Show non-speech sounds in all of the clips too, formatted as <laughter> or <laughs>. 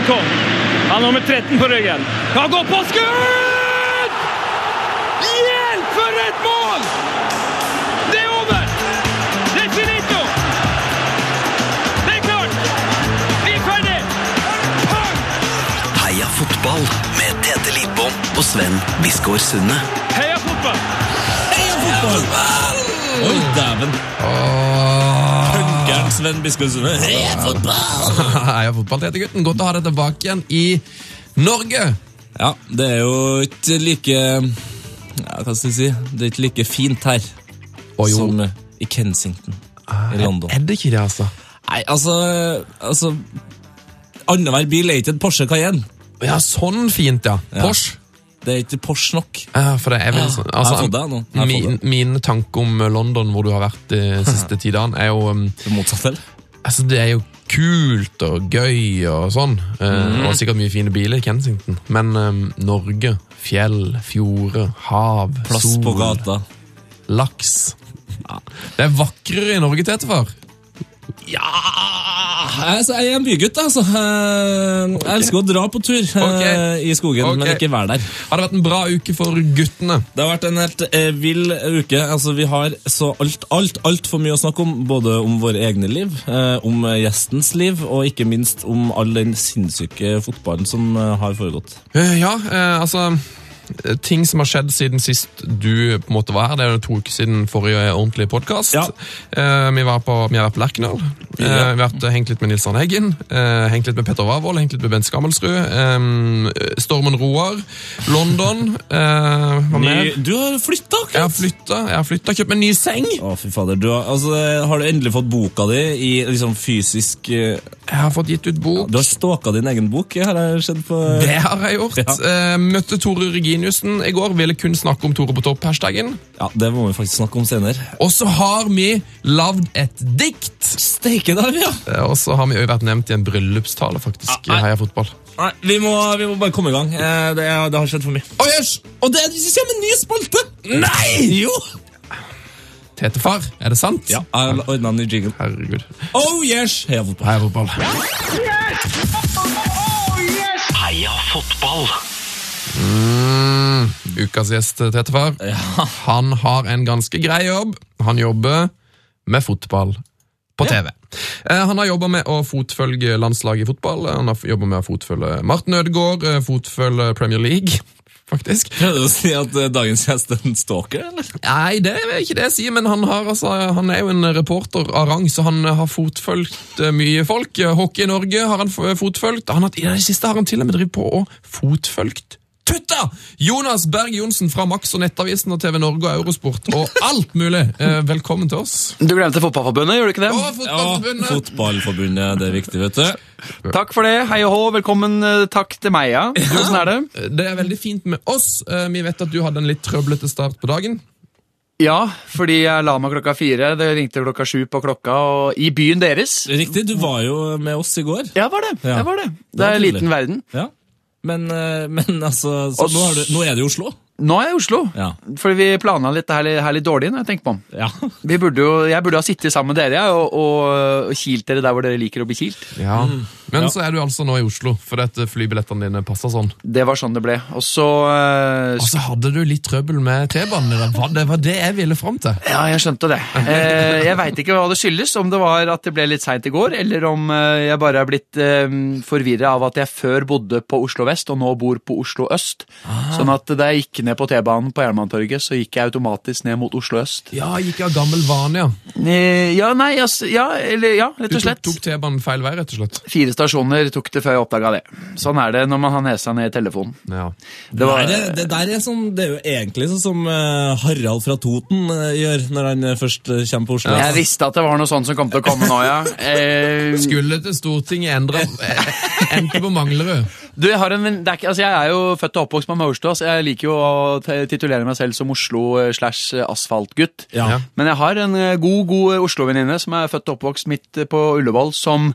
Maikon. Han har nummer 13 på ryggen. Kan gå på skudd! Hjelp, for et mål! Det er over! Det er finito! Det er klart! Vi er ferdig! Heia fotball med Tete Lidbom og Sven Biskår Sunde. Heia fotball! Oi, dæven. Punkeren Sven Biskår Sunde. Heia fotball! <laughs> Heia fotball, Tete gutten. Godt å ha deg tilbake igjen i Norge. Ja, det er jo ikke like ja, Hva skal jeg si? Det er ikke like fint her Å, som i Kensington i London. Er det ikke det, altså? Nei, altså, altså Annenhver bil er ikke en Porsche Cayenne. Ja, sånn fint, ja. Ja. Porsche. Det er ikke Porsche nok. Ja, for det er vel Ja, sånn jeg har fått det nå. Jeg har fått min, det. Mine tanker om London, hvor du har vært de <laughs> siste ti dagene, er jo um, Det motsatte. eller? Altså, det er jo kult og gøy og sånn. eh, Mhm. Og sikkert mye fine biler i Kensington. Men um, Norge, fjell, fjorder, hav, Plass sol, på gata. laks Det er vakrere i Norge, Tetefar. Ja altså, Jeg er en bygutt, altså. Eh, Jeg elsker å dra på tur okay. I skogen, okay. men ikke være der. Har det vært en bra uke for guttene? Det har vært en helt eh, vill uke. Altså, Vi har så alt, alt, altfor mye å snakke om. Både om våre egne liv, eh, om eh, gjestens liv, og ikke minst om all den sinnssyke fotballen som eh, har foregått. Eh, ja, eh, altså eh, Ting som har skjedd siden sist du på en måte var her. Det er jo to uker siden forrige ordentlige podkast. Ja. vi, var på- vi har vært på Lerkendal. Uh, vi har vært, eh, hengt litt med Nils Arne Eggen. Uh, hengt litt med Petter Wavold, hengt litt med Bent Skammelsrud. eh, Stormen Roar. London. Ny, du har flytta Jeg har akkurat! flytta, jeg har flytta, kjøpt meg en ny seng. Å, fy fader. Du har, altså, har du endelig fått boka di i liksom, fysisk Jeg har fått gitt ut bok. Du har stalka din egen bok, har jeg sett på Det har jeg gjort. Ja. Møtte Tore Reginiussen i går. Ville kun snakke om Tore på topp-hashtagen. Ja, Det må vi faktisk snakke om senere. Og så har vi lagd et dikt! Steike der, ja! Og så har vi jo vært nevnt i en bryllupstale, faktisk, i Ah. Heia Fotball. Nei, vi må, vi må bare komme i gang. Eh, Det, er- det har skjedd for mye. Å, yes. Og det kommer en ny spalte! Nei! Jo! Tetefar, er det sant? Ja, jeg har ordna en ny jingle. Herregud. Oh yes! Heia fotball. Heia Fotball. Heia Mm, ukas gjest, Tetefar. Han har en ganske grei jobb. Han jobber med fotball på TV. Ja. Han har jobba med å fotfølge landslaget i fotball. Han har jobba med å fotfølge Martin Ødegaard, eh, fotfølge Premier League, <laughs> faktisk. Prøvde du å si at eh, dagens gjest er en stalker, eller? Nei, det er ikke det jeg sier, men han, har, altså, han er jo en reporter av rang, så han har fotfølgt eh, mye folk. Hockey i Norge har han fotfølgt. Han har, I det siste har han til og med drevet på og fotfølgt Tutta! Jonas Berg Johnsen fra Max og Nettavisen og TV Norge og Eurosport og alt mulig. Eh, velkommen til oss. Du glemte Fotballforbundet, gjorde du ikke det? Å, Fotballforbundet! Ja, Fotballforbundet, det er viktig, vet du. Takk for det. Hei og hå, velkommen. eh, Takk til meg, ja. Hvordan er det? Det er veldig fint med oss. Eh, Vi vet at du hadde en litt trøblete start på dagen. Ja, fordi jeg la meg klokka fire. Det ringte klokka sju på klokka, og i byen deres. Riktig, du var jo med oss i går. Ja, var det. Ja. Jeg var det. Det Det er en liten verden. Ja. Men, eh, men altså Så nå du, nå er det i Oslo? Nå er jeg i Oslo, Ja. fordi vi planla litt her, her litt dårlig. når jeg tenker på den. Ja. Vi burde jo, jeg burde ha sittet sammen med dere og, og, og kilt dere der hvor dere liker å bli kilt. Ja. Men Ja. så er du altså nå i Oslo, fordi at flybillettene dine passa sånn. Det var sånn det ble. Og så uh, Og så hadde du litt trøbbel med T-banen. Det var- Det jeg ville fram til. Ja, jeg skjønte det. Uh, jeg veit ikke hva det skyldes, om det var at det ble litt seint i går, eller om eh, jeg bare er blitt uh, forvirra av at jeg før bodde på Oslo vest, og nå bor på Oslo øst. Sånn at da jeg gikk ned på T-banen på Jernbanetorget, så gikk jeg automatisk ned mot Oslo øst. Ja, gikk av gammel vane, ja. Eh, ja, nei, ja, eller, ja, rett og tok, Du tok T-banen feil vei, rett og slett. Fire stasjoner tok det før jeg oppdaga det. Sånn er det når man har nesa ned i telefonen. Ja. Det var, Nei, det, det, der er sånn, det er jo egentlig sånn som eh, Harald fra Toten eh, gjør når han først kommer på Oslo. jeg visste at det var noe sånt som kom til å komme nå, ja. <laughs> Eh, Skulle til Stortinget endre <laughs> Endte på Manglerud. Du, jeg, har en, det er ikke, altså jeg er jo født og oppvokst på Maurstua, så jeg liker jo å titulere meg selv som Oslo eh, slash eh, asfaltgutt. Ja. Men jeg har en eh, god, god Oslo-venninne som er født og oppvokst midt på Ullevål, som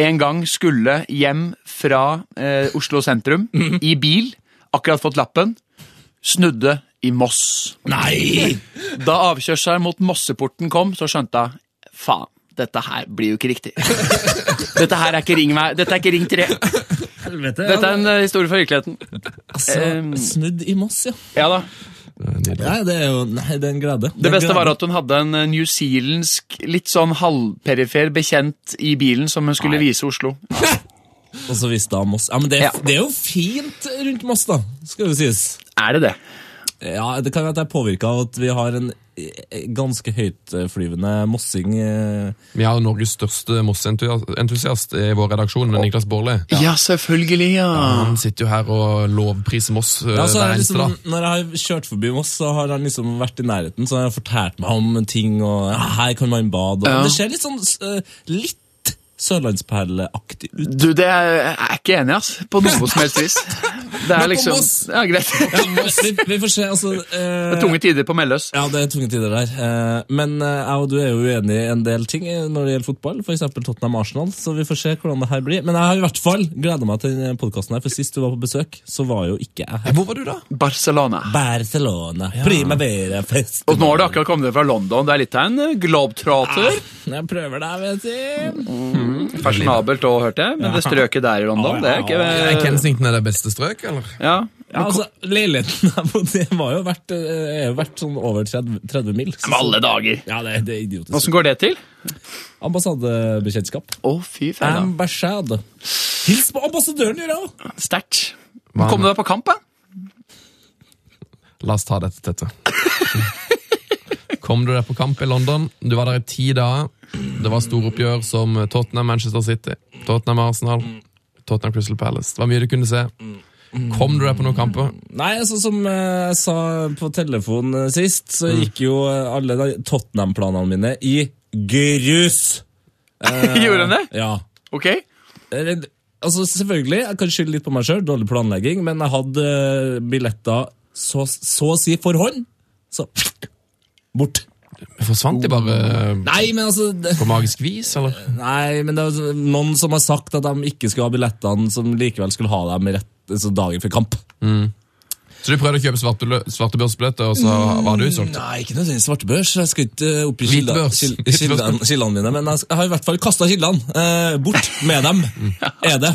en gang skulle hjem fra eh, Oslo sentrum <laughs> i bil, akkurat fått lappen, snudde i Moss. Nei! <laughs> Da avkjørselen mot Mosseporten kom, så skjønte hun faen, dette her blir jo ikke riktig. <laughs> Dette her er ikke ring, meg- dette er ikke ring 3. Helvete. Dette er en eh, historie fra virkeligheten. altså, eh, Snudd i Moss, ja. Ja da. Nydelig. Nei, det er jo Nei, det er en glede. Det beste var at hun hadde en eh, newzealandsk, litt sånn halvperifer bekjent i bilen som hun skulle vise Oslo. <laughs> Og så visste han Moss. Ja, men det, er- Ja. det er jo fint rundt Moss, da, skal det sies. Er det det? Ja, Det kan være at det er påvirka av at vi har en eh, ganske høytflyvende mossing. eh. Vi har Norges største Moss-entusiast i vår redaksjon, Niklas Baarli. Ja, selvfølgelig, ja. Han sitter jo her og lovpriser Moss eh, Ja, hver er eneste liksom, dag. når jeg har kjørt forbi Moss, så har han liksom vært i nærheten, så har han fortalt meg om ting, og ja, her kan man bade. Og Ja. Det skjer litt sånn eh, litt sørlandsperleaktig ut. Du, det er jeg er ikke enig, ass. På noe som helst vis. Det er liksom Ja, greit. vi, vi får se, altså Det eh, er tunge tider på Melløs. Ja, det er tunge tider der. Eh, Men eh, jeg og du er jo uenig i en del ting eh, når det gjelder fotball, f.eks. Tottenham-Arsenal, så vi får se hvordan det her blir. Men jeg har i hvert fall gleda meg til denne podkasten her, for sist du var på besøk, så var jo ikke jeg her. Hvor var du da? Barcelona. Barcelona, primavera fest. Og nå har du akkurat kommet fra London. Det er litt av en globetrotter. globetrotter. Jeg prøver deg, vet du. Fasjonabelt òg, hørte jeg. Men det strøket der i London, det er ikke Er Kensington er det beste strøk, eller? Ja. Ja, altså, Leiligheten der borte var jo verdt, eh, er verdt sånn over 30, 30 mil. Så- Men alle dager. Ja, det, det er idiotisk. Åssen går det til? Ambassadebekjentskap. Å, fy faen. Ambassade. Hils på ambassadøren, gjør jeg òg! Sterkt. Kom du deg på kamp, da? La oss ta dette, Tette. <laughs> Kom du deg på kamp i London? Du var der i ti dager. Det var storoppgjør som Tottenham, Manchester City, Tottenham, Arsenal, Tottenham, Crystal Palace. Det var mye du kunne se. Kom du deg på noen kamper? Nei, altså som eh, jeg sa på telefon eh, sist, så gikk jo eh, alle Tottenham-planene mine i grus. <laughs> Gjorde hun det? Ja. Ok. Altså, selvfølgelig, jeg kan skylde litt på meg sjøl, dårlig planlegging, men jeg hadde billetter så, så å si for hånd. Så bort. Forsvant de bare eh, Nei, men altså det, på magisk vis, eller? <laughs> Nei, men det er noen som har sagt at de ikke skulle ha billettene, som likevel skulle ha dem rett, altså dagen før kamp. Så du prøvde å kjøpe svarte, svartebørsbilletter, og så var du utsolgt? Nei, ikke nødvendigvis svartebørs. Jeg skal ikke opp i kilda- kildene kildene mine, men jeg har i hvert fall kasta kildene. Eh, bort med dem, <laughs> er det.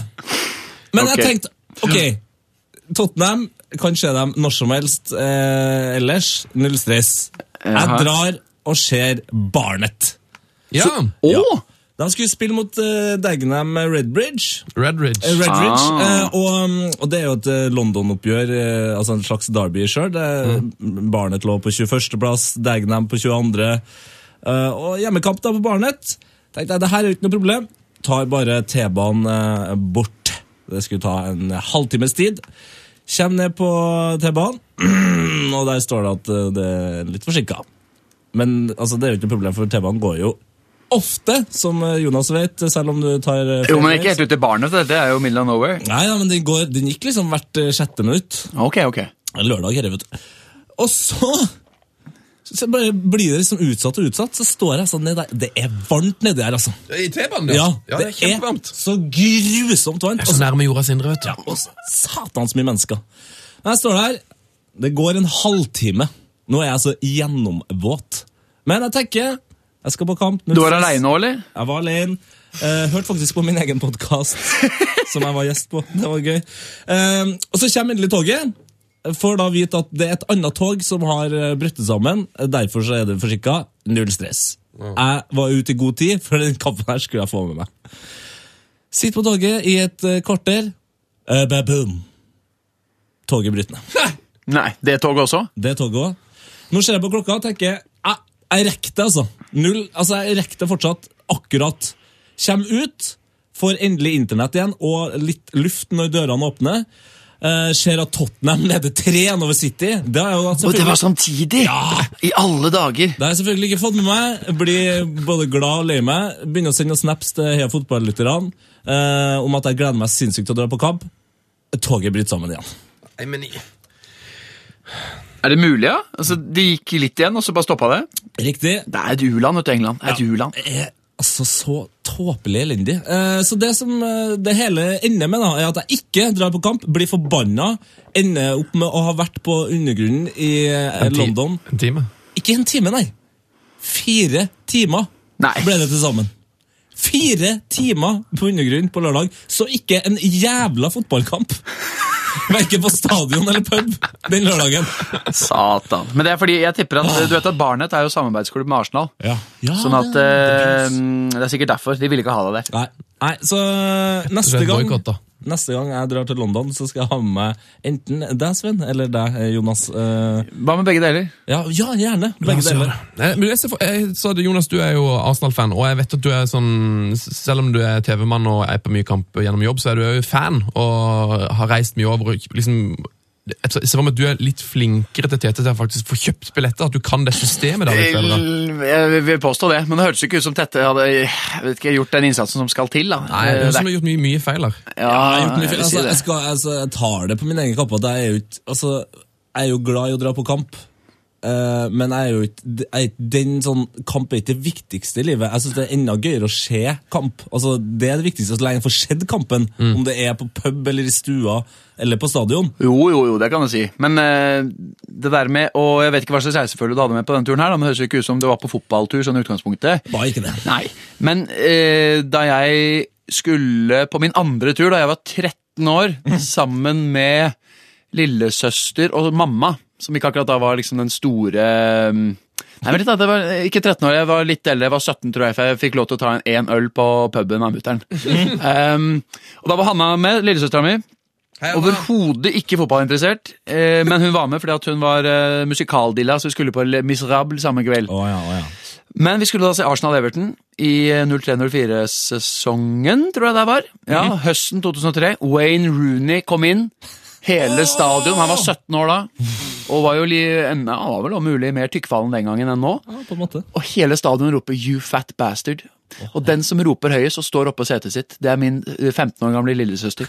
Men okay. jeg tenkte, ok, Tottenham kan skje dem når som helst eh, ellers. Null stress. Jeg drar og ser Barnet. Ja! Å! De skulle spille mot uh, Dagenham Redbridge. Redridge. Eh, Redridge, Ah. eh, og, um, og det er jo et eh, London-oppgjør, eh, altså en slags derby sjøl. Barnet lå på 21.-plass, Dagenham på 22. eh, og hjemmekamp da på Barnet. Tenkte jeg, det her er jo ikke noe problem. Tar bare T-banen eh, bort. Det skulle ta en halvtimes tid. Kjem ned på T-banen, <clears throat> og der står det at eh, det er litt forsinka. Men altså, det er jo ikke noe problem, for T-banen går jo ofte, som eh, Jonas vet, selv om du tar eh, Jo, men ikke helt ut til barnet. Det er jo middle of nowhere. Nei, ja, men den, går, den gikk liksom hvert sjette minutt. Ok, ok. Lørdag, her, vet du. Og så, så bare blir det liksom utsatt og utsatt. Så står jeg sånn nedi der. Det er varmt nedi her, altså. I T-banen, Ja, ja. Det er kjempevarmt. så grusomt varmt. Så nærme jorda sin vet du. Ja, og satans mye mennesker. Men jeg står der. Det går en halvtime. Nå er jeg så gjennomvåt. Men jeg tenker, jeg skal på kamp. Du var aleine òg, eller? Jeg var alene. Uh, hørte faktisk på min egen podkast, <laughs> som jeg var gjest på. Det var gøy. Uh, og så kommer endelig toget. Får da vite at det er et annet tog som har uh, brutt sammen. Derfor så er det forsinka. Null stress. Jeg var ute i god tid, <laughs> for den kampen her skulle jeg få med meg. Sitter på toget i et eh, kvarter. Uh, boom. Toget bryter ned. Nei, det er toget også? Det er toget òg. Nå ser jeg på klokka og tenker jeg, jeg rekker det, altså. Null, altså Jeg rekker det fortsatt akkurat. Kjem ut, får endelig internett igjen og litt luft når dørene åpner. Eh, ser at Tottenham leder 3-1 over City. Det har jeg jo da Og det selvfølgelig, var samtidig! I alle dager! det har jeg selvfølgelig ikke fått med meg. Blir både glad og lei meg. Begynner å sende snaps til Heia fotballytterne uh, om at jeg gleder meg sinnssykt til å dra på kamp. Toget bryter sammen igjen. Nei, men i- Er det mulig, ja? Altså, Det gikk litt igjen, og så bare stoppa det? Riktig. Det er et u-land, vet du, England. Det er et u-land. Altså så tåpelig elendig. Eh, så det som eh, det hele ender med, da, er at jeg ikke drar på kamp, blir forbanna, ender opp med å ha vært på undergrunnen i eh, En ti- London. En time. Ikke en time, nei. Fire timer Nei. ble det til sammen. Fire timer på undergrunnen på lørdag, så ikke en jævla fotballkamp. <laughs> Verken på stadion eller pub den lørdagen. Satan. Men det er fordi jeg tipper at du vet at Barnet er jo samarbeidsklubb med Arsenal. Ja. Sånn at det, det er sikkert derfor. De ville ikke ha deg der. Nei, nei, så neste det er gang boykott. Neste gang jeg drar til London, så skal jeg ha med meg enten deg, Sven, eller deg, eh, Jonas. Eh, Hva med begge deler? ja, ja, gjerne. Begge Ja, deler. Eh, jeg sa det, Jonas, du er jo Arsenal-fan, og jeg vet at du er sånn Selv om du er TV-mann og er på mye kamp gjennom jobb, så er du jo fan og har reist mye over. Liksom, jeg ser for meg at du er litt flinkere til Tete til å faktisk få kjøpt billetter. At du kan det systemet da, litt bedre. Jeg vil påstå det, men det hørtes ikke ut som Tete hadde jeg vet ikke, gjort den innsatsen som skal til. da. Nei, det er som har gjort mye, mye feil her. ja, Jeg, har gjort mye jeg feil. altså, jeg, skal, altså, jeg tar det på min egen kappe at jeg er jo ikke altså, Jeg er jo glad i å dra på kamp. Eh, men jeg er jo ikke jeg den sånn, Kamp er ikke det viktigste i livet. Jeg synes Det er enda gøyere å se kamp. Altså, det er det viktigste så lenge jeg får sett kampen. Om det er på pub eller i stua eller på stadion. Jo, jo, jo, det kan du si. Men uh, det der med Og jeg vet ikke hva slags reisefølge du hadde med på denne turen her, men det høres jo ikke ut som du var på fotballtur sånn i utgangspunktet. Var ikke det. Nei, men uh, da jeg skulle på min andre tur, da jeg var 13 år, sammen med lillesøster og mamma, som ikke akkurat da var liksom den store um, Nei, men litt det var ikke 13 år, jeg var litt eldre, jeg var 17 tror jeg, for jeg fikk lov til å ta en, en øl på puben av mutter'n. <laughs> um, og da var Hanna med, lillesøstera mi. Overhodet ikke fotballinteressert, eh, men hun var med fordi at hun var eh, musikaldilla, så vi skulle på Le Miserable samme kveld. Oh, ja, oh, ja. Men vi skulle da se Arsenal-Everton i 03-04-sesongen, tror jeg det var. Ja, Høsten 2003. Wayne Rooney kom inn. Hele stadion. Han var 17 år da. Og var jo han var vel om mulig mer tykkfallen den gangen enn nå. ja, på en måte. Og hele stadion roper 'you fat bastard'. Og den som roper høyest og står oppå på setet sitt, det er min eh, 15 år gamle lillesøster.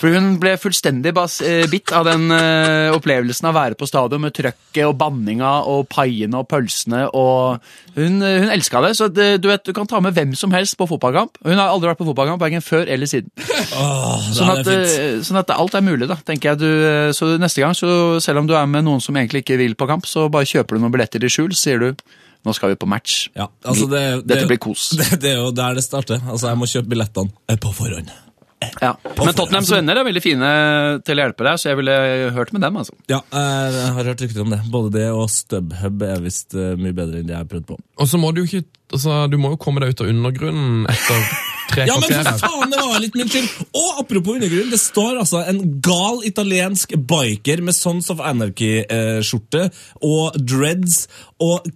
For hun ble fullstendig bas eh, bitt av den eh, opplevelsen av å være på stadion med trøkket og banninga og paiene og pølsene. og Hun, eh, hun elska det. Så det, du vet, du kan ta med hvem som helst på fotballkamp. Hun har aldri vært på fotballkamp, verken før eller siden. Åh, Sånn at, eh, sånn at alt er mulig, da, tenker jeg. Du, eh, så neste gang, så selv om du er med noen som egentlig ikke vil på kamp, så bare kjøper du noen billetter i skjul, så sier du nå skal vi på match. Ja, altså det, det, Dette blir kos. Det, <laughs> det er jo der det starter. Altså, jeg må kjøpe billettene eh, på forhånd. Ja. Men Tottenhams venner er veldig fine til å hjelpe deg, så jeg ville hørt med dem. altså. Ja, jeg har hørt rykter om det. Både det og StubHub er visst eh, mye bedre enn det jeg har prøvd på. Og så må du jo ikke altså, Du må jo komme deg ut av undergrunnen etter tre <laughs> Ja, men for faen, det var litt min skyld! Og apropos undergrunn, det står altså en gal italiensk biker med Sons of Anarchy-skjorte og dreads og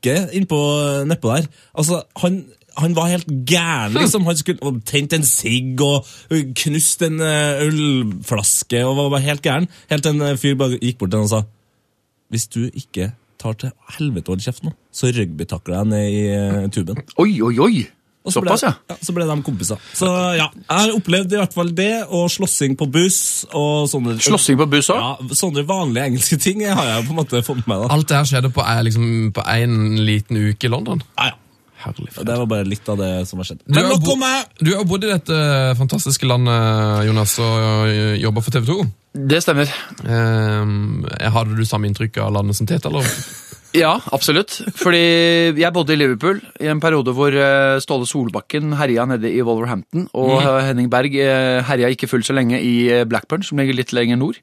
klikker innpå nedpå der. Altså, han han var helt gæren, <laughs> liksom. Han skulle og tent en sigg og knust en eh, ølflaske og var helt gæren. Helt til en eh, fyr bare gikk bort til han og sa Hvis du ikke tar til helvete hold kjeft nå, så rugbytakler jeg ned i tuben. Oi, oi, oi! Og så ble, Såpass, ja. ja. Så ble de kompiser. Så ja, jeg har opplevd i hvert fall det, og slåssing på buss og sånne Slåssing på buss òg? Ja, sånne vanlige engelske ting har jeg på en måte fått med meg. da. Alt det her skjedde på, én liksom, en liten uke i London. Ja, ja. Herlig. Det var bare litt av det som har skjedd. Men har nok om meg! Du har bodd i dette fantastiske landet, Jonas, og jobber jobba for TV 2. Det stemmer. Um, hadde du samme inntrykk av landet som Tete, eller? Ja, absolutt. Fordi jeg bodde i Liverpool i en periode hvor eh, Ståle Solbakken herja nede i Wolverhampton, og mm. Henning Berg eh, herja ikke fullt så lenge i eh, Blackburn, som ligger litt lenger nord.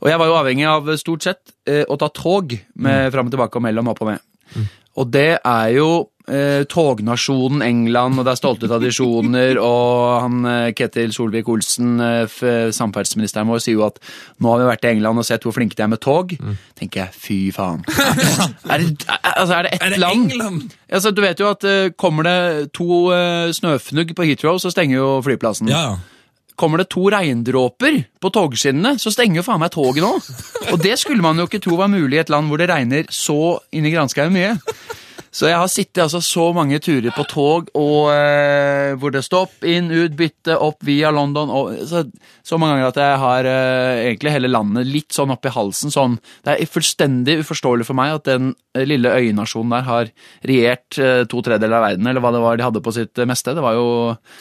Og jeg var jo avhengig av eh, stort sett eh, å ta tog med fram og tilbake og mellom opp og ned. Og det er jo eh, tognasjonen England, og det er stolte tradisjoner, <laughs> og han eh, Ketil Solvik-Olsen, eh, samferdselsministeren vår, sier jo at nå har vi vært i England og sett hvor flinke de er med tog. tenker jeg, fy faen. <laughs> er, det, altså, er det ett Er det land? England? Altså, du vet jo at kommer det to eh, snøfnugg på Heathrow, så stenger jo flyplassen. Ja, ja. Kommer det to regndråper på togskinnene, så stenger jo faen meg toget nå. <laughs> Og det skulle man jo ikke tro var mulig i et land hvor det regner så inni granskauen mye. Så jeg har sittet altså så mange turer på tog og eh, hvor det stopp, inn, ut, bytte, opp via London. Og, så, så mange ganger at jeg har eh, egentlig hele landet litt sånn oppi halsen. Sånn. Det er fullstendig uforståelig for meg at den eh, lille øynasjonen der har regjert eh, to tredjedeler av verden, eller hva det var de hadde på sitt meste. Det var jo,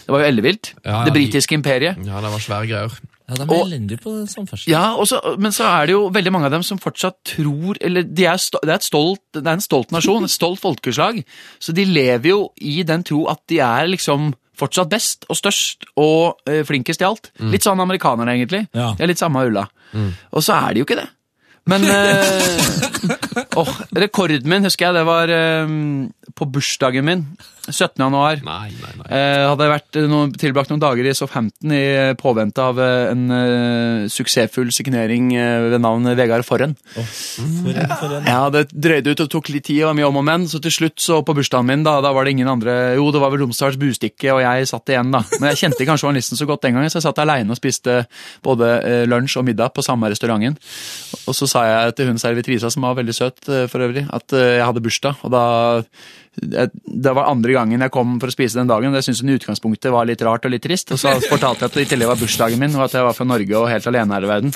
det var jo ellevilt. Ja, ja, det britiske imperiet. Ja, det var svære greier. Ja, De er elendige på samferdsel. Ja, også, men så er det jo veldig mange av dem som fortsatt tror Eller de er det, er stolt, det er en stolt nasjon, et stolt folkeslag. Så de lever jo i den tro at de er liksom fortsatt best og størst og eh, flinkest i alt. Litt sånn amerikanerne, egentlig. Ja. De er litt samme ulla. Og så er de jo ikke det. Men eh, <laughs> oh, rekorden min, husker jeg, det var eh, på bursdagen min. 17. januar. Nei, nei, nei. Eh, hadde jeg vært, eh, noen, tilbrakt noen dager i Southampton i påvente av eh, en uh, suksessfull signering uh, ved navn Vegard Forren. Oh, en, forhen. Ja, det drøyde ut og tok litt tid og mye om og men, så til slutt så på bursdagen min, da, da var det ingen andre Jo, det var vel Romsdals Bustikke, og jeg satt igjen, da. Men jeg kjente kanskje journalisten så godt den gangen, så jeg satt aleine og spiste både uh, lunsj og middag på samme restauranten. Og så sa jeg til hun servitrisa, som var veldig søt for øvrig, at jeg hadde bursdag, og da det var andre gangen jeg kom for å spise den dagen. og Det syntes hun i utgangspunktet var litt rart og litt trist. Og så <laughs> fortalte jeg at det i tillegg var bursdagen min, og at jeg var fra Norge og helt alene her i verden.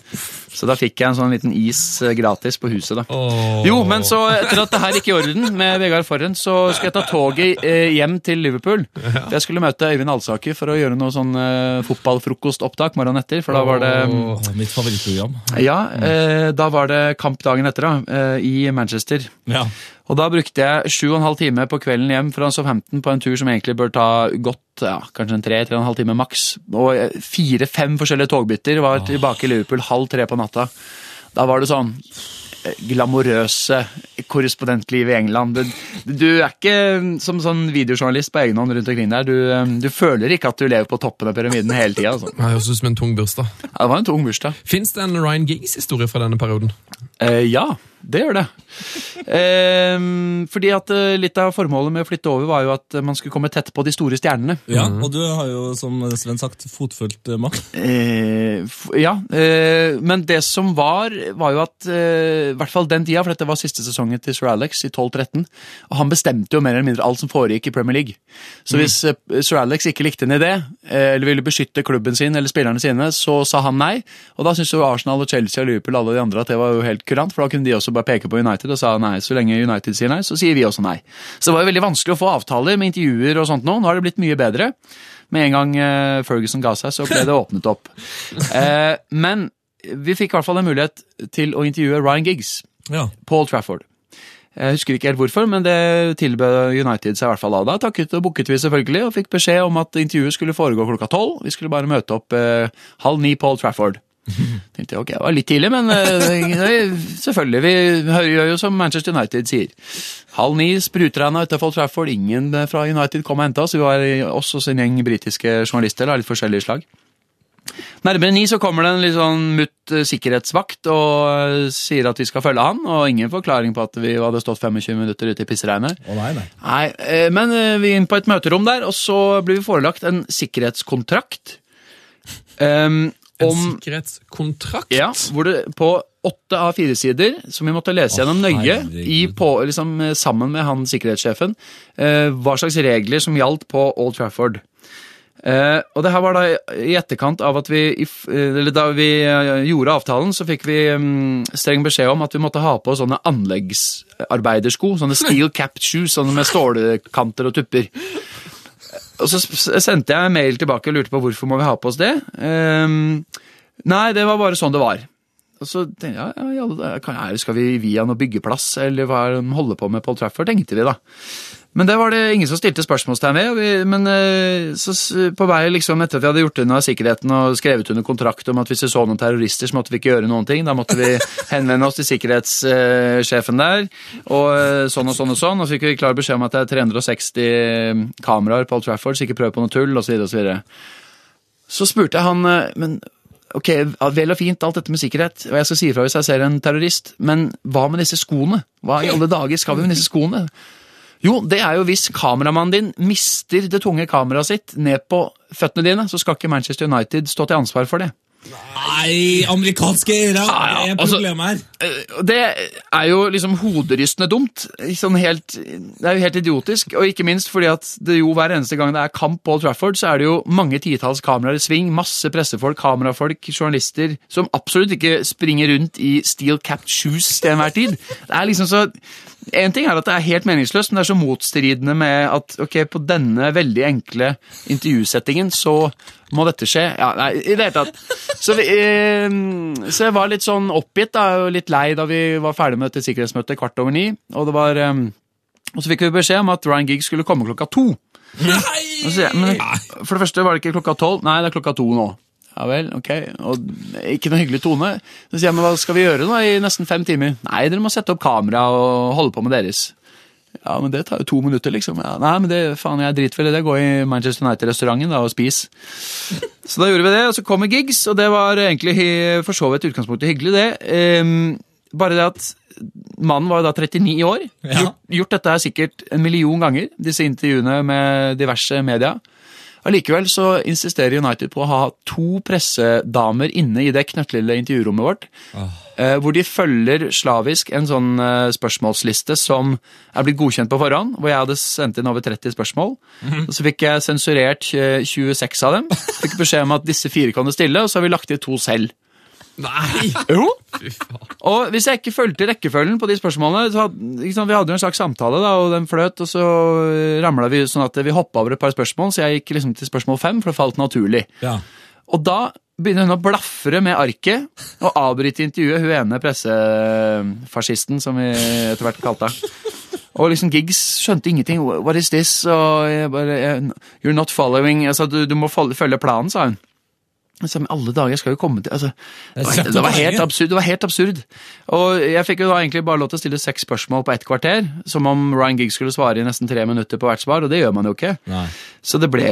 Så da fikk jeg en sånn liten is eh, gratis på huset, da. Oh. Jo, men så etter at det her gikk i orden med Vegard Forhen, så skulle jeg ta toget eh, hjem til Liverpool. Jeg skulle møte Øyvind Alsaker for å gjøre noe sånn eh, fotballfrokostopptak morgenen etter. For da var det oh, mitt favorittprogram. Ja, eh, da var det kamp dagen etter, da, eh, i Manchester. Ja. Og da brukte jeg sju og en halv time på kvelden hjem fra Southampton på en tur som egentlig bør ta godt ja, kanskje en tre, tre og en halv time maks. Og eh, fire-fem forskjellige togbytter. Var tilbake i Liverpool halv tre på natta. Da var det sånn eh, glamorøse korrespondentliv i England. Du, du er ikke som sånn videojournalist på egen hånd rundt omkring der. Du, eh, du føler ikke at du lever på toppen av pyramiden hele tida. Altså. <laughs> Det høres ut som en tung bursdag. Ja, det var en tung bursdag. Fins det en Ryan Giggs-historie fra denne perioden? Eh, ja, det gjør det. Eh, fordi at eh, Litt av formålet med å flytte over var jo at man skulle komme tett på de store stjernene. ja, og du har jo, som Sven sagt, fotfølt makt. Max. Eh, ja, eh, men det som var, var jo at eh, i hvert fall den tida, for dette var siste sesongen til Sir Alex i 12-13, og han bestemte jo mer eller mindre alt som foregikk i Premier League. Så hvis mm. Sir Alex ikke likte en idé, eh, eller ville beskytte klubben sin eller spillerne sine, så sa han nei. Og da syntes jo Arsenal og Chelsea og Liverpool alle de andre at det var jo helt kurant, for da kunne de også bare peke på United og sa nei. Så lenge United sier nei, så sier vi også nei. Så det var jo veldig vanskelig å få avtaler med intervjuer og sånt nå. Nå har det blitt mye bedre. Med en gang eh, Ferguson ga seg, så ble det åpnet opp. <laughs> Eh, men vi fikk i hvert fall en mulighet til å intervjue Ryan Giggs. Ja. Paul Trafford. Jeg husker ikke helt hvorfor, men det tilbød United seg i hvert fall av. Da takket og booket vi selvfølgelig, og fikk beskjed om at intervjuet skulle foregå klokka tolv. Vi skulle bare møte opp eh, halv ni Paul Trafford. Tenkte jeg, ok, det var litt tidlig, men eh, selvfølgelig. Vi gjør jo som Manchester United sier. Halv ni etter Paul Trafford. Ingen eh, fra United kom og henta oss. Vi var oss og sin gjeng britiske journalister av litt forskjellige slag. Nærmere ni så kommer det en litt sånn mutt eh, sikkerhetsvakt og sier at vi skal følge han, og ingen forklaring på at vi hadde stått 25 minutter ute i pissregnet. Oh, nei, nei. Nei, men vi er inn på et møterom der, og så blir vi forelagt en sikkerhetskontrakt. ehm, En om sikkerhetskontrakt? ja, hvor det på åtte av fire sider, som vi måtte lese gjennom nøye, i på, liksom, eh, sammen med han sikkerhetssjefen, eh, hva slags regler som gjaldt på Old Trafford. Eh, og det her var da i etterkant av at vi, eh, eller da vi eh, gjorde avtalen, så fikk vi mm, streng beskjed om at vi måtte ha på sånne anleggsarbeidersko, sånne steel capped shoes, sånne med stålkanter og tupper. Og så sendte jeg en mail tilbake og lurte på hvorfor må vi ha på oss det. Um, nei, det var bare sånn det var. Og så tenkte jeg, ja, ja, skal vi via noe byggeplass, eller hva er det de holder på med Paul Trafford, tenkte vi da. Men det var det ingen som stilte spørsmålstegn ved. men eh, så, på vei liksom etter at vi hadde gjort unna sikkerheten og skrevet under kontrakt om at hvis vi så noen terrorister, så måtte vi ikke gjøre noen ting. Da måtte vi <laughs> henvende oss til sikkerhetssjefen der, og eh, sånn og sånn og sånn. Og så fikk vi klar beskjed om at det er 360 kameraer på Old Trafford, så ikke prøv på noe tull, osv. osv. Så så spurte jeg han eh, men ok, vel og fint alt dette med sikkerhet, og jeg skal si ifra hvis jeg ser en terrorist, men hva med disse skoene? Hva i alle dager skal vi med disse skoene? Jo, det er jo hvis kameramannen din mister det tunge kameraet sitt ned på føttene dine, så skal ikke Manchester United stå til ansvar for det. Nei, amerikanske ja, Det er altså- problemet her. Eh, Det er jo liksom hoderystende dumt. Sånn helt, det er jo helt idiotisk. Og ikke minst fordi at det jo hver eneste gang det er kamp på Old Trafford, så er det jo mange titalls kameraer i sving, masse pressefolk, kamerafolk, journalister, som absolutt ikke springer rundt i steel capped shoes til enhver tid. Det er liksom så en ting er at det er helt meningsløst, men det er så motstridende med at ok, på denne veldig enkle intervjusettingen så må dette skje. Ja, nei, i det hele tatt. Så, vi, eh, så jeg var litt sånn oppgitt da, og litt lei da vi var ferdig med dette sikkerhetsmøtet kvart over ni. Og, det var, eh, og så fikk vi beskjed om at Ryan Giggs skulle komme klokka to. Nei! jeg, men For det første var det ikke klokka tolv. Nei, det er klokka to nå. Ja vel, ok. Og ikke noe hyggelig tone. Så sier jeg, men hva skal vi gjøre nå i nesten fem timer? Nei, dere må sette opp kamera og holde på med deres. Ja, men det tar jo to minutter, liksom. Ja, nei, men det, faen, jeg driter vel i det. Gå i Manchester United-restauranten da, og spis. <laughs> Så da gjorde vi det, og så kommer gigs, og det var egentlig for så vidt utgangspunktet hyggelig, det. Um, bare det at mannen var jo da 39 år. Ja. Gjort, gjort dette sikkert en million ganger, disse intervjuene med diverse media. Allikevel så insisterer United på å ha to pressedamer inne i det knøttlille intervjurommet vårt, Oh. hvor de følger slavisk en sånn eh, spørsmålsliste som er blitt godkjent på forhånd, hvor jeg hadde sendt inn over 30 spørsmål. Og så fikk jeg sensurert eh, 26 av dem. Fikk beskjed om at disse fire kan du stille, og så har vi lagt til to selv. Nei! Jo, og hvis jeg ikke fulgte rekkefølgen på de spørsmålene så hadde, liksom, Vi hadde jo en slags samtale, da, og den fløt, og så ramla vi sånn at vi hoppa over et par spørsmål, så jeg gikk liksom til spørsmål fem, for det falt naturlig. Ja. Og da begynner hun å blafre med arket og avbryte intervjuet, hun ene pressefascisten, som vi etter hvert kalte henne. Og liksom Giggs skjønte ingenting. What is this? Og jeg bare You're not following altså, du, du må følge følge planen, sa hun. Jeg alle dager, skal jo komme til altså, det, var, det, var helt absurd, det var helt absurd. Og jeg fikk jo da egentlig bare lov til å stille seks spørsmål på ett kvarter, som om Ryan Giggs skulle svare i nesten tre minutter på hvert svar, og det gjør man jo ikke. Nei. Så det ble,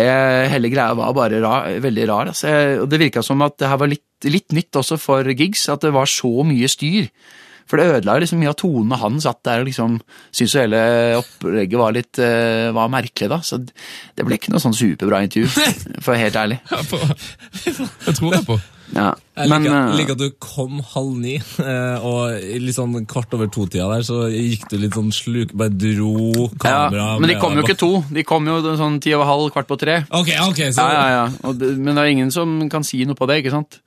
hele greia var bare rar, veldig rar. Altså. Og det virka som at det her var litt, litt nytt også for Giggs, at det var så mye styr. For det ødela liksom mye av tonene han satt der og liksom syntes hele opplegget var litt uh, var merkelig, da. Så det ble ikke noe sånn superbra intervju, <laughs> for å være helt ærlig. Ja, <laughs> tror jeg på. Ja. Jeg Men liker, eh, liker at du kom halv ni, eh, og litt sånn kvart over to-tida der, så gikk du litt sånn sluk, bare dro kamera ja, Men de kom jo ikke to. De kom jo sånn ti over halv, kvart på tre. Ok, ok, så Ja, ja, ja. Og men det er ingen som kan si noe på det, ikke sant?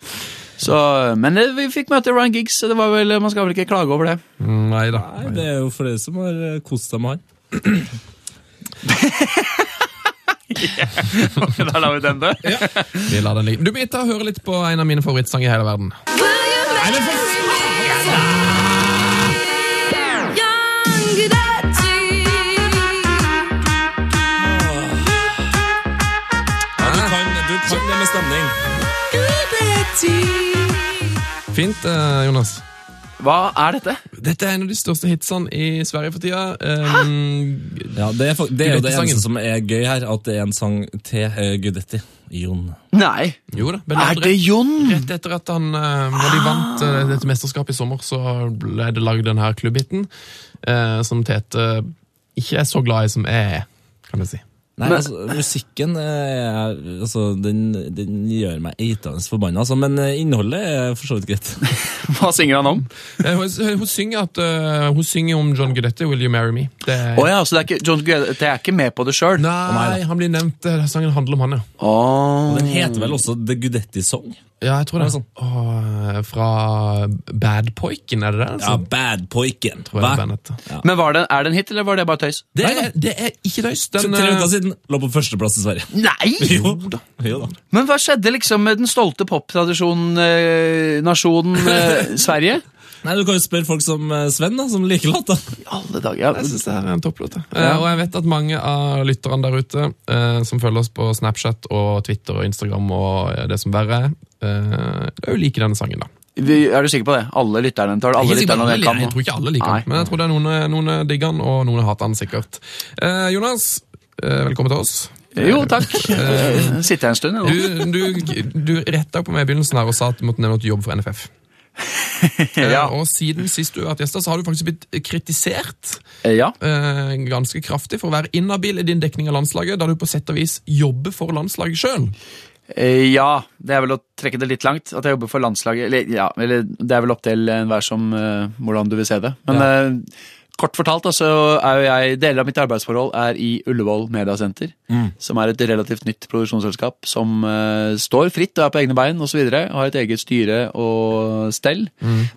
Så, men det, vi fikk møte Ryan Giggs, så det var vel, man skal vel ikke klage over det. Nei da. Nei, det er jo for det som har eh, kost seg med han. <laughs> da lar vi den dø. <laughs> ja. Vi lar den ligge. Du må ta og høre litt på en av mine favorittsanger i hele verden. Nei, men for ja, Fint, eh, Jonas. Hva er dette? Dette er en av de største hitsene i Sverige for tida. Um, Ja, det er, for, det er jo det eneste som er gøy her, at det er en sang til uh, Gudetti. Jon. Nei. jo da. men Er det Jon? Rett etter at han, uh, når de vant uh, dette mesterskapet i sommer, så ble det lagd denne klubbhiten, uh, som Tete ikke er så glad i som jeg er, kan du si. Nei, Men- altså, musikken er, altså, den, den gjør meg eitende forbanna, altså, men eh, innholdet er for så vidt greit. <laughs> Hva synger han om? Eh, Hun, hun, synger at, uh, hun synger om John Gudette, 'Will You Marry Me'. Det, Oh, ja, så det er ikke, John Gudette er ikke med på det sjøl? Nei, han blir nevnt. eh, Sangen handler om han, ja. Oh. Den heter vel også The Gudetti Song? Ja, jeg tror det. Ja, sånn. Eh, fra Bad Poiken, er det det? Ja, Altså? Bad Poiken. Tror jeg det er. Men var det, er det en hit, eller var det bare tøys? Det, er, det er ikke tøys. Den, tre eh, uker siden lå på førsteplass i Sverige. Nei! <laughs> Jo da. Jo da. Men hva skjedde liksom med den stolte poptradisjonen eh, nasjonen eh, <laughs> Sverige? Nei, Du kan jo spørre folk som eh, Sven, da, som liker låta. Alle dager. Ja. Jeg synes det er en topplåt. Ja. Eh, og jeg vet at mange av lytterne der ute eh, som følger oss på Snapchat og Twitter og Instagram og eh, det som verre er, eh, jo liker denne sangen, da. Vi, er du sikker på det? Alle lytterne tar det? Alle jeg, lytterne alle, kan jeg tror ikke alle liker den, men jeg tror det er noen, noen digger den, og noen hater den sikkert. Eh, Jonas, eh, velkommen til oss. Jo, takk. Eh, <laughs> Sitter jeg en stund, jeg. Du, du, du retta på meg i begynnelsen her og sa at du måtte nevne at du jobber for NFF. <laughs> Eh, Ja. Og siden sist du har vært gjest, så har du faktisk blitt kritisert Eh, ja. eh, ganske kraftig for å være inhabil i din dekning av landslaget, da du på sett og vis jobber for landslaget sjøl. Eh, ja, det er vel å trekke det litt langt. At jeg jobber for landslaget. Eller, ja, eller det er vel opp til enhver som uh, hvordan du vil se det. Men Ja. uh, kort fortalt, så er jo jeg Deler av mitt arbeidsforhold er i Ullevål Mediasenter. Som er et relativt nytt produksjonsselskap som uh, står fritt og er på egne bein osv. Har et eget styre og stell.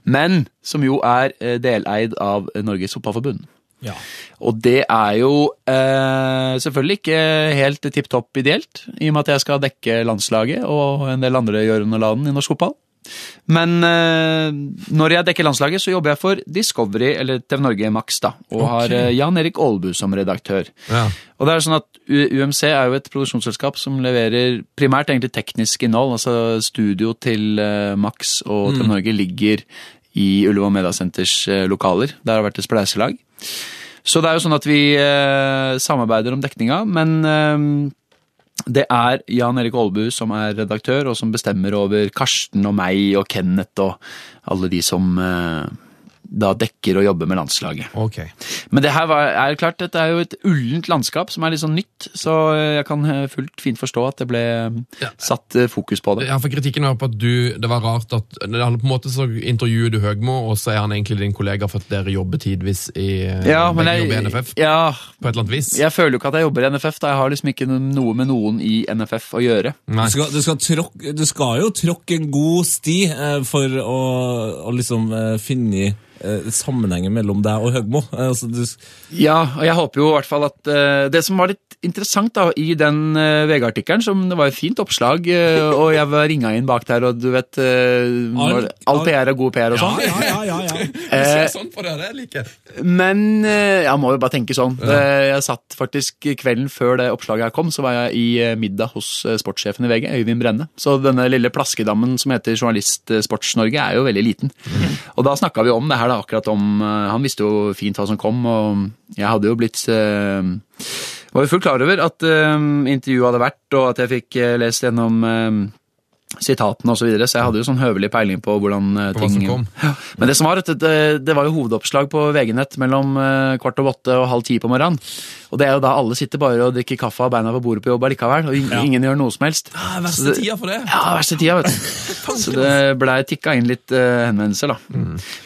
Men som jo er deleid av Norges Fotballforbund. Ja. Og det er jo eh, selvfølgelig ikke helt tipp topp ideelt, i og med at jeg skal dekke landslaget og en del andre gjørende Laden i norsk fotball. Men eh, når jeg dekker landslaget, så jobber jeg for Discovery, eller TV Norge Max, da, og har eh, Jan Erik Aalbu som redaktør. Ja. Og det er sånn at UMC er jo et produksjonsselskap som leverer primært egentlig teknisk innhold. altså Studio til eh, Max og TV Norge ligger i Ullevål Mediasenters eh, lokaler. Der har det vært et spleiselag. Så det er jo sånn at vi eh, samarbeider om dekninga, men eh, det er Jan Erik Aalbu som er redaktør, og som bestemmer over Karsten og meg og Kenneth og alle de som da dekker og jobber med landslaget. Okay. Men det her var, er klart, dette er jo et ullent landskap som er litt sånn nytt, så jeg kan eh, fullt fint forstå at det ble Ja. satt eh, fokus på det. Ja, for Kritikken var på at du, det var rart at han på en måte så intervjuer du Høgmo, og så er han egentlig din kollega for at dere jobber tidvis i Ja, men begge jobber i NFF. ja, På et eller annet vis. jeg føler jo ikke at jeg jobber i NFF, da jeg har liksom ikke noe med noen i NFF å gjøre. Du skal, du, skal tråk, du skal jo tråkke en god sti eh, for å, å liksom eh, finne eh, sammenhengen mellom deg og Høgmo. Eh, altså, du, Ja, og jeg håper jo i hvert fall at uh, Det som var litt interessant da, i den uh, VG-artikkelen, som det var et fint oppslag, uh, og jeg var ringa inn bak der, og du vet uh, All- PR er god PR og sånn. ja, ja, ja, ja. ja. <laughs> sånn på det, det liker. Men eh, jeg må jo bare tenke sånn. Eh, Jeg satt faktisk kvelden før det oppslaget her kom, så var jeg i eh, middag hos eh, sportssjefen i VG, Øyvind Brenne. Så denne lille plaskedammen som heter Journalist eh, Sports-Norge er jo veldig liten. Og da snakka vi om det her, da, akkurat om eh, Han visste jo fint hva som kom, og jeg hadde jo blitt eh, var jo fullt klar over at eh, intervjuet hadde vært, og at jeg fikk lest gjennom sitatene osv., så, videre, så jeg hadde jo sånn høvelig peiling på hvordan eh, På ting kom. Ja. Men det som var, det, det var jo hovedoppslag på VG-nett mellom eh, kvart over åtte og halv ti på morgenen. Og det er jo da alle sitter bare og drikker kaffe og beina på bordet på jobb allikevel, og ing- ingen gjør noe som helst. Ja, verste det- tida for det. Ja, verste tida, vet du. <laughs> Så det blei tikka inn litt uh, henvendelser, da.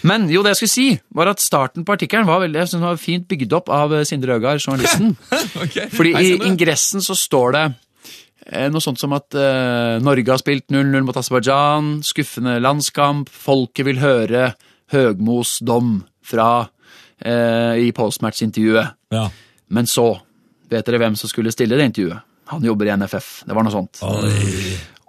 Men jo, det jeg skulle si, var at starten på artikkelen var veldig jeg synes den var fint bygd opp av Sindre Øgard, journalisten. <laughs> okay. Fordi Hei, i ingressen så står det noe sånt som at eh, Norge har spilt 0-0 mot Aserbajdsjan, skuffende landskamp, folket vil høre Høgmos dom fra eh, i postmatch-intervjuet. ja. Men så, vet dere hvem som skulle stille det intervjuet? Han jobber i NFF. Det var noe sånt.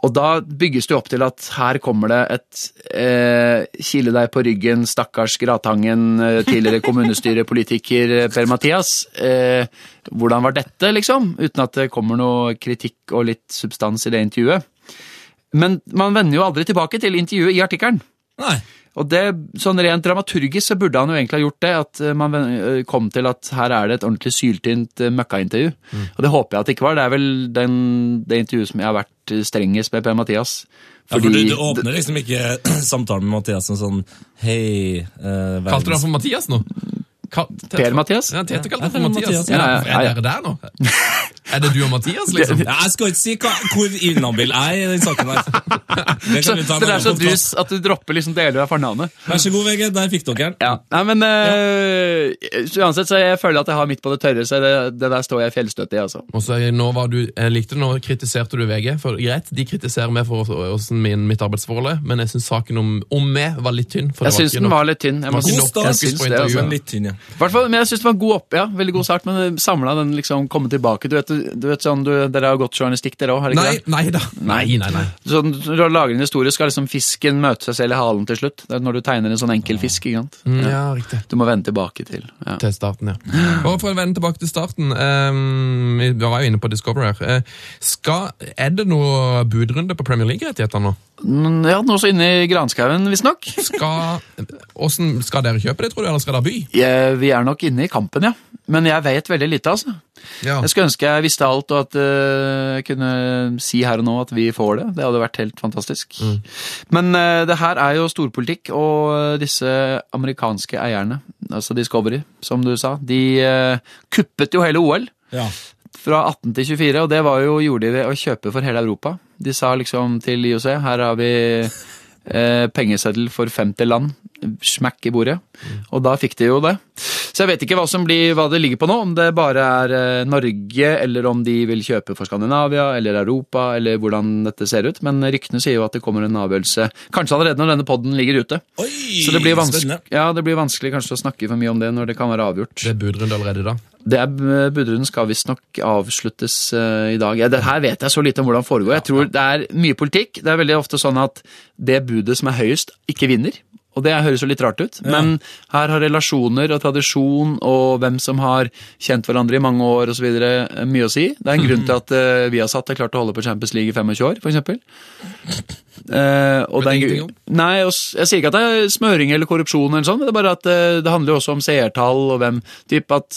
Og da bygges det opp til at her kommer det et eh, kile deg på ryggen, stakkars Gratangen, eh, tidligere kommunestyrepolitiker eh, Per-Mathias. Eh, hvordan var dette, liksom? Uten at det kommer noe kritikk og litt substans i det intervjuet. Men man vender jo aldri tilbake til intervjuet i artikkelen. Nei. Og det, sånn Rent dramaturgisk så burde han jo egentlig ha gjort det, at eh, man eh, kom til at her er det et ordentlig syltynt møkkaintervju. Mm. Og det håper jeg at det ikke var. Det er vel den, det intervjuet som jeg har vært eh, strengest med Per-Mathias. Ja, for du, du åpner liksom ikke <clears throat> samtalen med Mathias som sånn Hei eh, Kalte du han for Mathias nå? Ka- Per-Mathias? Ja, Tete kalte han for Per-Mathias, Ja, ja, ja, ja. Er dere der nå? <laughs> Er det du og Mathias, liksom? Ja, jeg skal ikke si hva, hvor inhabil jeg er i den saken der. Det Så, så det er så dus at du dropper liksom deler av fornavnet. Vær så god, VG. Der fikk dere den. Ja. Nei, men eh, så Uansett, så jeg føler at jeg har midt på det tørre, så det, det der står jeg fjellstøtt i, altså. Og så nå var du, jeg likte nå kritiserte du VG. For greit, De kritiserer meg for åssen min, mitt arbeidsforhold er, men jeg syns saken om, om meg var litt tynn. For Jeg syns den var litt tynn. Jeg må syns altså. intervjuet. Men litt tynn, ja. Hvertfall, men jeg synes det var en god opp, ja, veldig god start, men samla den liksom komme tilbake. Du vet, du vet sånn, du, Dere har gått journalistikk, dere òg? Nei, nei da. Nei, nei, nei. Sånn, når du lager en historie, skal liksom fisken møte seg selv i halen til slutt. Det er når du tegner en sånn enkel fisk. ikke sant? Mm, Ja, riktig. Du må vende tilbake til ja. Til starten, ja. Og for å vende tilbake til starten, um, vi var jo inne på Discover her. Eh, skal, er det noe budrunde på Premier League-rettigheter nå? Ja, ja, Nå så inne i granskauen, visstnok. Skal, hvordan, skal dere kjøpe det, tror du, eller skal dere by? Ja, Vi er nok inne i kampen, ja. Men jeg vet veldig lite, altså. Ja. Jeg skulle ønske jeg visste alt, og at eh, jeg kunne si her og nå at vi får det. Det hadde vært helt fantastisk. Men eh, det her er jo storpolitikk, og disse amerikanske eierne, altså Discovery, som du sa, de eh, kuppet jo hele OL. ja. fra 18 til 24, og det var jo, gjorde de ved å kjøpe for hele Europa. De sa liksom til IOC, her har vi eh, pengeseddel for 50 land, smakk i bordet. Og da fikk de jo det. Så jeg vet ikke hva, som blir, hva det ligger på nå, om det bare er eh, Norge, eller om de vil kjøpe for Skandinavia, eller Europa, eller hvordan dette ser ut. Men ryktene sier jo at det kommer en avgjørelse kanskje allerede når denne podden ligger ute. Oi, Så det blir, ja, det blir vanskelig kanskje å snakke for mye om det når det kan være avgjort. Det er budrunde allerede da. Det er, Budrunden skal visstnok avsluttes uh, i dag. Ja, det her vet jeg så lite om hvordan det foregår. Jeg tror det er mye politikk. Det er veldig ofte sånn at det budet som er høyest, ikke vinner. Og det høres jo litt rart ut, men her har relasjoner og tradisjon og hvem som har kjent hverandre i mange år osv. mye å si. Det er en grunn til at uh, vi har klart å holde på Champions League i 25 år, f.eks. Uh, <laughs> og det er en. Nei, og jeg sier ikke at det er smøring eller korrupsjon, eller sånn, det er bare at uh, det handler jo også om seertall og hvem typ at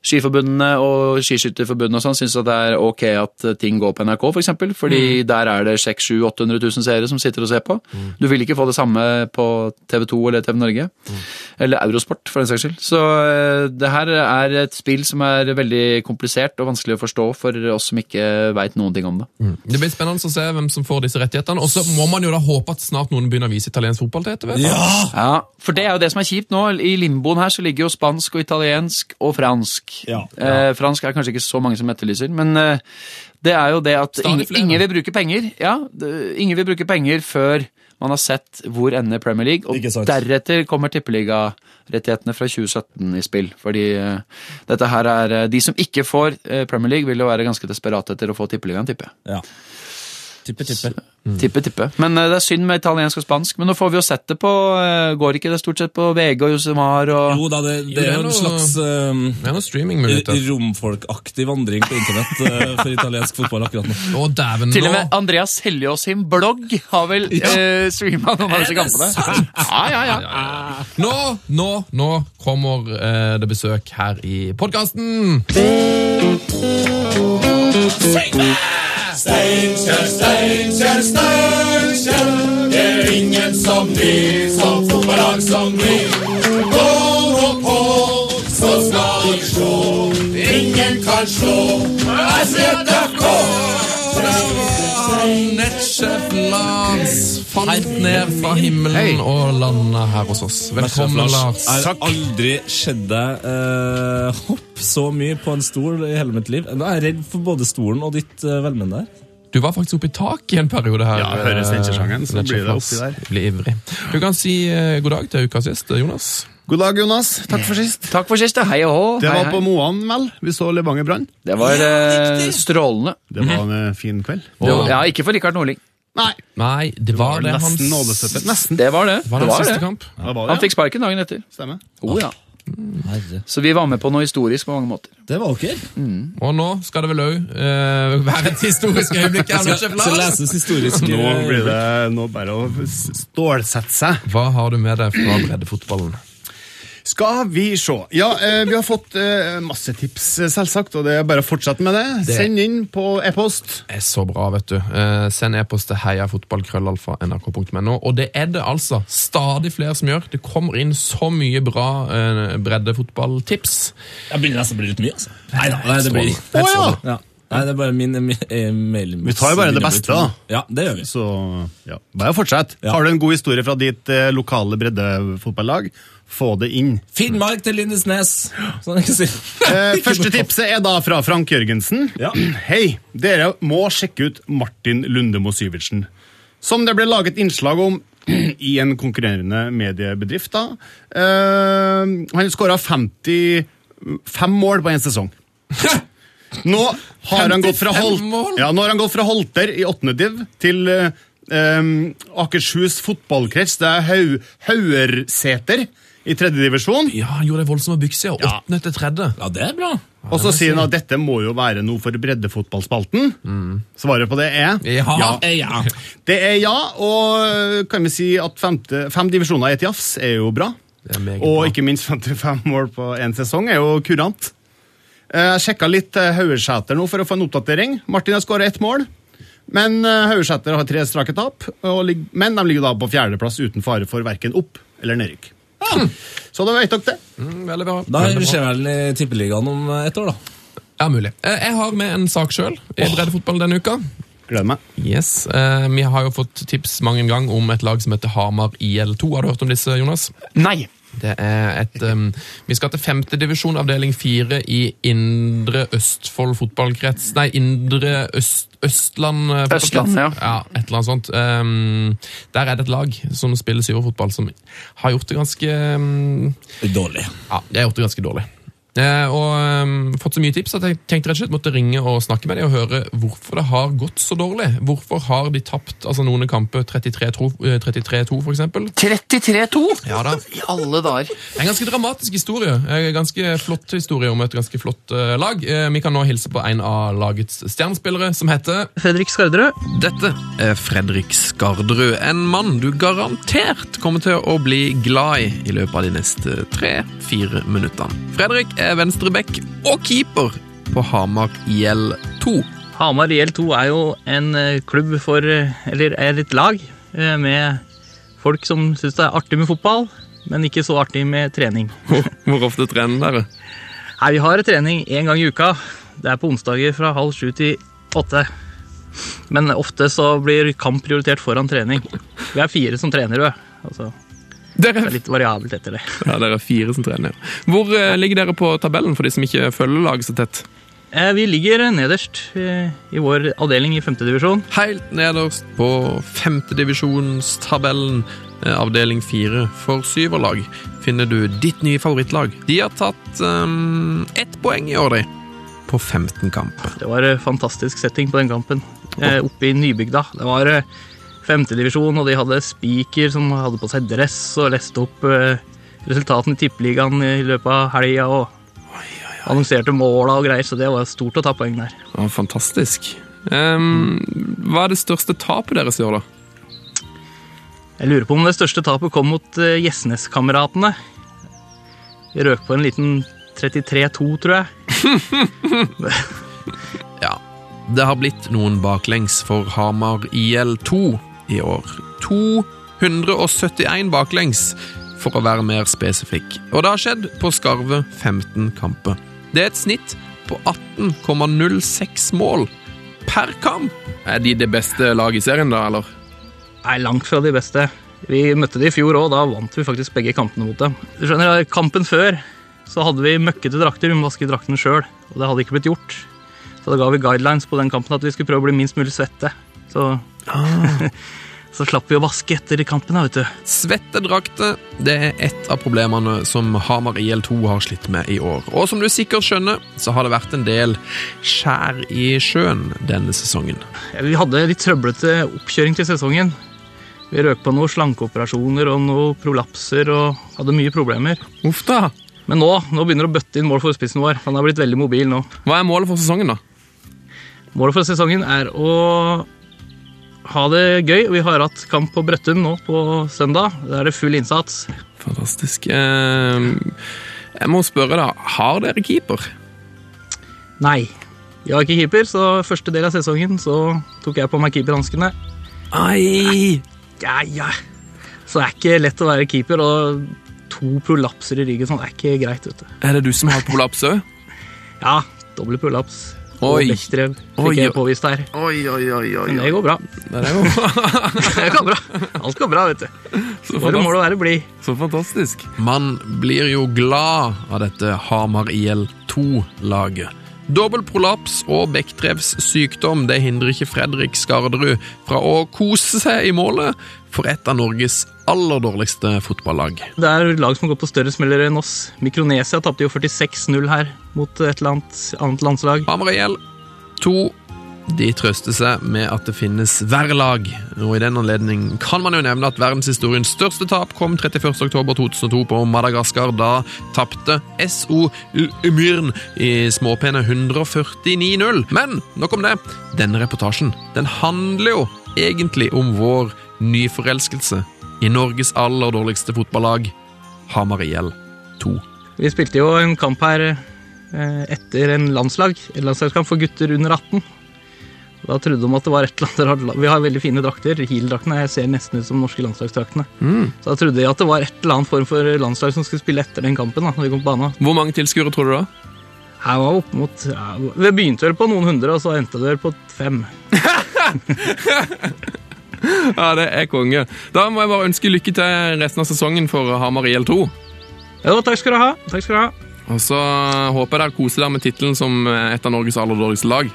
Skiforbundene og Skiskytterforbundet og sånn syns at det er ok at eh, ting går på NRK, for eksempel, fordi Mm. der er det 600 800 000 seere som sitter og ser på. Mm. Du vil ikke få det samme på TV 2 eller TV Norge. Mm. Eller Eurosport, for den saks skyld. Så eh, det her er et spill som er veldig komplisert og vanskelig å forstå for oss som ikke veit noen ting om det. Det blir spennende å se hvem som får disse rettighetene. Og så må man jo da håpe at snart noen begynner å vise italiensk fotball til etter hvert. Ja! Ja, for det er jo det som er kjipt nå. I limboen her så ligger jo spansk og italiensk og fransk. Ja. Eh, fransk er kanskje ikke så mange som etterlyser, men eh, det er jo det at ingen, ingen vil bruke penger. Ja, ingen vil bruke penger før man har sett hvor ender Premier League, og deretter kommer tippeligarettighetene fra 2017 i spill. Fordi uh, dette her er uh, De som ikke får uh, Premier League, vil jo være ganske desperate etter å få tippeligaen, tipper jeg. ja. Tippe, tippe. Tippe, tippe. Men eh, det er synd med italiensk og spansk. Men nå får vi jo sett det på eh, Går ikke det stort sett på VG og Josemar og Jo da, det, det det er jo en noe- slags uh, er streamingmuligheter. romfolkaktig vandring på internett uh, for italiensk fotball akkurat nå. Å, dæven, Til og med Andreas Seljås sin blogg har vel ja. eh, streama noen av disse kampene. Ja, ja, ja. Nå, nå, nå kommer uh, det besøk her i podkasten! Steinkjer, Steinkjer, Steinkjer. Det er ingen som vi, som fotballag som vi. Gå nå på, så skal vi slå. Ingen kan slå Lars falt ned fra himmelen og landa her hos oss. Velkommen, Lars. Jeg har aldri sett deg uh, hoppe så mye på en stol i hele mitt liv. Jeg er redd for både stolen og ditt uh, velmenn der. Du var faktisk oppe i taket i en periode her. Ja, høres Steinkjer-sangen, så eh, blir det oppi der. Blir ivrig. Du kan si uh, god dag til ukas gjest, Jonas. God dag, Jonas. Takk for sist. Takk for sist. Hei og hå. Det Hei, var hei. på Moan, vel? Vi så Levanger Brann. Det var eh, strålende. Det var en eh, fin kveld. Det var, ja, ikke for Rikard Nordling. Nei, Nei, det var det hans nesten nådestøtte. Nesten. Det var det. Det var Det den var siste det. kamp. Det var Han det, fikk sparken dagen etter. Stemmer. Oh, ja. Herre. Så vi var med på noe historisk på mange måter. Det var dere. Og nå skal det vel òg være et historisk øyeblikk <laughs> her. Nettsjef Så Lars. leses historisk. Nå blir det nå bare å s- stålsette seg. Hva har du med deg fra breddefotballen? Skal vi se. Ja, eh, vi har fått eh, masse tips, eh, selvsagt, og det er bare å fortsette med det. Det- Send inn på e-post. er så bra, vet du. Eh, send e-post til heiafotballkrøllalfa.nrk.no. Og det er det altså stadig flere som gjør. Det kommer inn så mye bra eh, breddefotballtips. Jeg begynner nesten å bli litt mye, altså. Nei da, nei, det blir Å, ja. ja. Nei, det er bare min e- e- mail. Vi tar jo bare det beste, da. Ja, det gjør vi. Så ja, bare fortsett. Ja. Har du en god historie fra ditt eh, lokale breddefotballag, få det inn. Finnmark til Lindesnes, sånn si. Eh, første tipset er da fra Frank Jørgensen. Ja. <clears throat> Hei, dere må sjekke ut Martin Lundemo Syvertsen. Som det ble laget innslag om <clears throat> i en konkurrerende mediebedrift. da. Eh, han skåra 55 mål på én sesong. <laughs> Nå har han gått fra 55 Holt, ja, nå har han gått fra Holter i åttende div til eh, Akershus fotballkrets. Det er Hau, Hauerseter i tredje divisjon. Ja, han gjorde det voldsomme Åttende Ja. Til tredje. Ja, det er bra. Og så sier han at dette må jo være noe for breddefotballspalten. Svaret på det er Ja. Ja. Det er ja, og kan vi si at femte, fem divisjoner i et jafs er jo bra. Er Og bra. ikke minst 55 mål på én sesong er jo kurant. Eh, Jeg sjekka litt eh, Haugesæter nå for å få en oppdatering. Martin har skåra ett mål. Men eh, Haugesæter har tre strake tap, men de ligger da på fjerdeplass uten fare for verken opp- eller nedrykk. Så da vet dere det. Mm, veldig bra. Da Veldig bra. skjer vel i Tippeligaen om et år, da. Ja, mulig. Eh, Jeg har med en sak sjøl i breddefotball denne uka. Gleder meg. Yes, eh, Vi har jo fått tips mange ganger om et lag som heter Hamar IL2. Har du hørt om disse, Jonas? Nei! Det er et um, Vi skal til femtedivisjon avdeling fire i Indre Østfold fotballkrets Nei, Indre Øst, Østland eh, fotballkrets. Østland, ja. ja. Et eller annet sånt. Um, der er det et lag som spiller syverfotball, som har gjort det ganske um, Dårlig. Ja, de har gjort det ganske dårlig. Eh, og um, fått så mye tips at jeg tenkte rett og slett måtte ringe og snakke med dem og høre hvorfor det har gått så dårlig. Hvorfor har de tapt altså noen kamper 33-2, eh, 33-2 for eksempel? 33-2! Ja da. <laughs> I alle dager. En ganske dramatisk historie. En ganske flott historie om et ganske flott uh, lag. Uh, vi kan nå hilse på en av lagets stjernespillere, som heter Fredrik Skarderud. Dette er Fredrik Skarderud. En mann du garantert kommer til å bli glad i i løpet av de neste tre-fire minuttene. Fredrik er venstreback og keeper på Hamar IL 2. Hamar IL2 er jo en eh, klubb for eh, Eller er et lag eh, med folk som syns det er artig med fotball, men ikke så artig med trening. <laughs> Hvor ofte trener dere? Nei, Vi har trening én gang i uka. Det er på onsdager fra halv sju til åtte. Men ofte så blir kamp prioritert foran trening. Vi er fire som trener, jo. Altså, det er litt variabelt etter det. ja, dere er fire som trener. Hvor eh, ligger dere på tabellen for de som ikke følger laget så tett? Eh, Vi ligger nederst eh, i vår avdeling i femtedivisjon. Helt nederst på femtedivisjonstabellen, avdeling fire for syverlag, finner du ditt nye favorittlag. De har tatt um, ett poeng i år, de. På 15 kamper. Det var fantastisk setting på den kampen. Eh, oppe i Nybygda. Det var femtedivisjon, og de hadde spiker som hadde på seg dress og leste opp eh, resultatene i Tippeligaen i løpet av helga. og annonserte måla og greier, så det var stort å ta poeng der. Ja, fantastisk. Um, hva er det største tapet deres i år, da? Jeg lurer på om det største tapet kom mot uh, Gjesnes-kameratene. Vi røk på en liten 33-2, tror jeg. <laughs> Ja, det har blitt noen baklengs for Hamar IL2 i år. 271 baklengs, for å være mer spesifikk. Og det har skjedd på skarve 15 kamper. Det er et snitt på 18,06 mål per kamp. Er de det beste laget i serien, da, eller? Nei, langt fra de beste. Vi møtte de i fjor òg, da vant vi faktisk begge kampene mot dem. Du skjønner, Kampen før så hadde vi møkkete drakter, vi må vaske draktene sjøl. Og det hadde ikke blitt gjort. Så da ga vi guidelines på den kampen at vi skulle prøve å bli minst mulig svette. Så, <laughs> så slapp vi å vaske etter kampen, da, vet du. Svettedrakter det er et av problemene som Hamar IL2 har slitt med i år. Og som du sikkert skjønner, så har det vært en del skjær i sjøen denne sesongen. Ja, Vi hadde litt trøblete oppkjøring til sesongen. Vi røk på noen slankeoperasjoner og noen prolapser og hadde mye problemer. Uff da. Men nå, nå begynner det å bøtte inn mål for spissen vår. Han har blitt veldig mobil nå. Hva er målet for sesongen, da? Målet for sesongen er å ha det gøy. Vi har hatt kamp på Brøttum nå på søndag. Da er det full innsats. Fantastisk. Eh, Jeg må spørre, da. Har dere keeper? Nei, jeg har ikke keeper, så første del av sesongen så tok jeg på meg keeperhanskene. Ai! Ja, ja. Så det er ikke lett å være keeper, og to prolapser i ryggen sånn det er ikke greit, vet du. Er det du som har prolaps òg? Ja, doble prolaps. Oi. Og bekkstrev Oi, fikk jeg påvist her. Oi, oi, oi, oi. Men det går bra. <laughs> Det er <laughs> Det går bra. Alt går bra, vet du. så Bare må det være blid. Så fantastisk. Man blir jo glad av dette Hamar IL2-laget. Dobbel prolaps og Bechdrevs sykdom det hindrer ikke Fredrik Skarderud fra å kose seg i målet for et av Norges aller dårligste fotballag. Det er lag som har gått på større smeller enn oss. Mikronesia tapte jo 46-0 her mot et eller annet annet landslag. Hamar IL2 de trøster seg med at det finnes verre lag, og i den anledning kan man jo nevne at verdenshistoriens største tap kom 31.10.2002 på Madagaskar. Da tapte SO Myrn i småpene 149-0. Men nok om det. Denne reportasjen den handler jo egentlig om vår nyforelskelse i Norges aller dårligste fotballag, Hamar IL 2. Vi spilte jo en kamp her eh, etter en landslag, en landslagskamp for gutter under 18. Da trodde de at det var et eller annet. Vi har veldig fine drakter. Heel-draktene ser nesten ut som norske landslagsdraktene. Så da trodde jeg at det var et eller annet form for landslag som skulle spille etter den kampen. da, når vi kom på banen. Hvor mange tilskuere tror du da? Jeg var opp mot, ja, Det begynte vel på noen hundre, og så endte det vel på fem. <laughs> <laughs> <laughs> Ja, det er konge. Da må jeg bare ønske lykke til resten av sesongen for Hamar IL2. Jo, takk skal du ha. Takk skal du ha. Og så håper jeg dere koser dere med tittelen som et av Norges aller dårligste lag.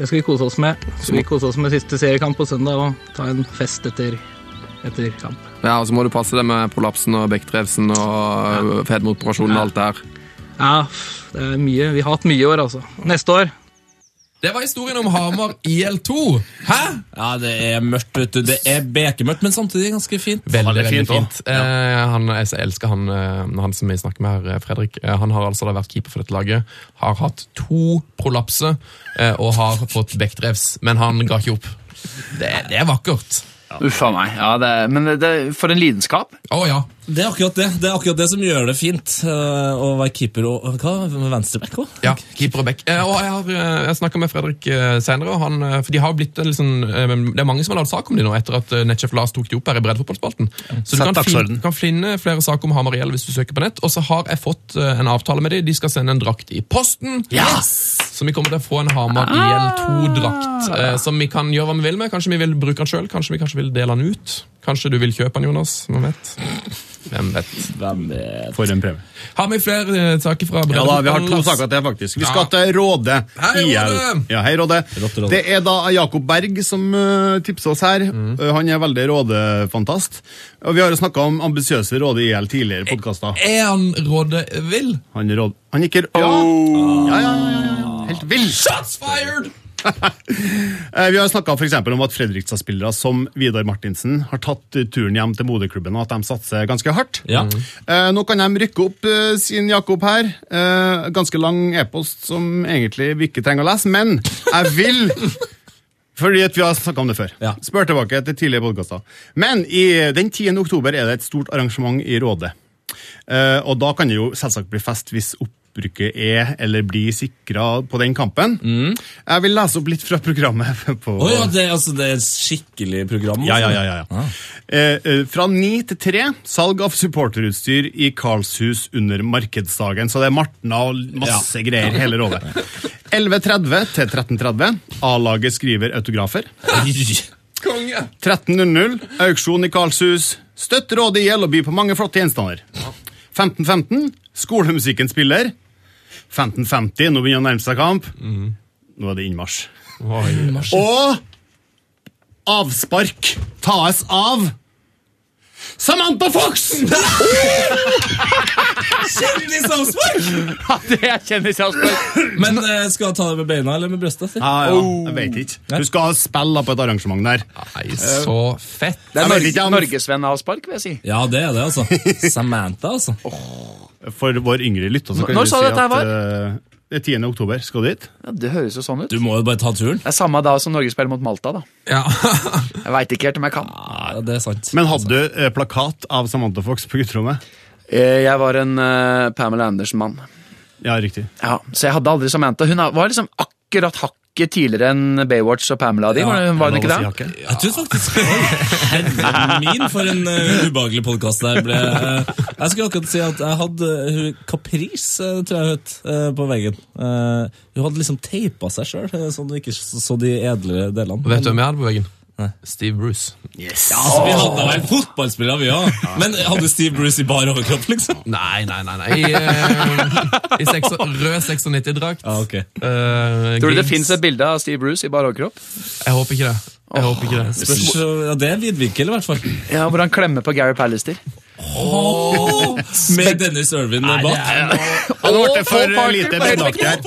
Det skal vi kose oss med. Så vi kose oss med siste seriekamp på søndag og ta en fest etter, etter kamp. Ja, og så må du passe deg med prolapsen og Bektrevsen og ja. fedmeoperasjonen og alt det her. Ja, det er mye. Vi har hatt mye i år, altså. Neste år det var historien om Hamar IL2. Hæ? Ja, det er mørkt, vet du. Det er bekemørkt, men samtidig ganske fint. Veldig, veldig fint. fint. Ja. Eh, han, jeg elsker han, eh, han som vi snakker med her, Fredrik. Eh, han har altså vært keeper for dette laget. Har hatt to prolapser eh, og har fått bekkdrevs, men han ga ikke opp. Det, det er vakkert. Ja. Uff a meg. Ja, det, men det, for en lidenskap. Å oh, ja. Det er akkurat det Det er akkurat det som gjør det fint uh, å være keeper og hva, venstreback òg. Ja, keeper og back. Uh, og jeg har uh, jeg snakka med Fredrik uh, senere, og han, for de har blitt liksom, det er mange som har lagd sak om de nå etter at Netchef Lars tok de opp her i breddefotballspalten. Så du kan, fin, kan, finne flere saker om Hamar IL hvis du søker på nett. Og så har jeg fått en avtale med de. De skal sende en drakt i posten. Yes! Så vi kommer til å få en Hamar IL2-drakt ah. som vi kan gjøre hva vi vil med. Kanskje vi vil bruke den sjøl, kanskje vi kanskje vil dele den ut. Kanskje du vil kjøpe den, Jonas? Hvem vet? Hvem vet? Hvem vet? For en premie. Har vi flere eh, saker fra Ja da, vi har to saker til, faktisk. Vi skal til Råde. Hei, Råde! Ja, hei, Råde. Det er da Jakob Berg som uh, tipser oss her. Mm. Uh, han er veldig Råde-fantast. Og Vi har jo snakka om ambisiøse Råde IL tidligere i podkaster. Er han Råde vill? Han er Råde... Han ikke ja. Oh. ja, ja, ja, ja. Helt vill! Shots fired! <laughs> Eh, vi har snakka om at Fredrikstad-spillere som Vidar Martinsen har tatt turen hjem til moderklubben, og at de satser ganske hardt. Ja. Mm. Nå kan de rykke opp sin Jakob her. Ganske lang e-post som egentlig vi ikke trenger å lese, men jeg vil <laughs> fordi vi har snakka om det før. Ja. Spør tilbake til tidligere podkaster. Men i, den 10. oktober er det et stort arrangement i Rådet. og da kan det jo selvsagt bli fest hvis opp opprykket er eller blir sikra på den kampen. Mm. Jeg vil lese opp litt fra programmet. <laughs> På... Oh, ja, det, altså, det er et skikkelig program? Ja, ja, ja. ja, ja. Ah. Eh, eh, fra ni til tre salg av supporterutstyr i Karlshus under markedsdagen. Så det er Martna og masse greier hele <laughs> rådet. 11.30 til 13.30. A-laget skriver autografer. Konge! 13.00 auksjon i Karlshus. Støtt rådet i gjeld og by på mange flotte gjenstander. 15.15 Skolemusikken spiller. 15.50, nå begynner det å nærme seg kamp. Mm. Nå er det innmarsj. Oi. Og avspark tas av Samantha Fox! <laughs> Kjendisavspark! Ja, det er kjendisavspark. Men uh, skal hun ta det med beina eller med brystet? Ja, ja. Jeg vet ikke. Hun skal spille på et arrangement der. Nei, så fett. Det er Norge, Norgesvenn-avspark, vil jeg si. Ja, det er det, altså. <laughs> Samantha, altså. Oh. For vår yngre lytter så kan Når du sa si dette at var? Det er 10. oktober. Skal du dit? Ja, Det høres jo sånn ut. Du må jo bare ta turen. Det er samme dag som Norge spiller mot Malta, da. Ja. <laughs> jeg veit ikke helt om jeg kan. Ja, det er sant. Men hadde du eh, plakat av Samantha Fox på gutterommet? Eh, Jeg var en eh, Pamela Andersen-mann. Ja, riktig. Ja, Så jeg hadde aldri Samantha. Hun var liksom akkurat hakket tidligere enn Baywatch og Pamela. De, var, var hun ikke det? Jeg tror faktisk Herren min, for en uh, ubehagelig podkast der ble. Uh, jeg skulle akkurat si at jeg hadde uh, Kapris, uh, tror jeg het, uh, på veggen. Uh, hun hadde liksom teipa seg sjøl, sånn at du ikke så de edlere delene. Vet du hvem jeg hadde på veggen? Steve Bruce. Yes. Ja, altså, Vi hadde vel fotballspillere, vi òg. Men hadde Steve Bruce i bar overkropp, liksom? Nei, nei, nei. nei. I, uh, i seks, rød 96-drakt. Ah, okay. uh, Tror du det fins et bilde av Steve Bruce i bar overkropp? Jeg håper ikke det. Jeg håper ikke det. Spørs, ja, det er vidvinkel, i hvert fall. Ja, Hvor han klemmer på Gary Pallister. Oh, med Dennis Irvin bak. Han ble for lite breddeaktig her.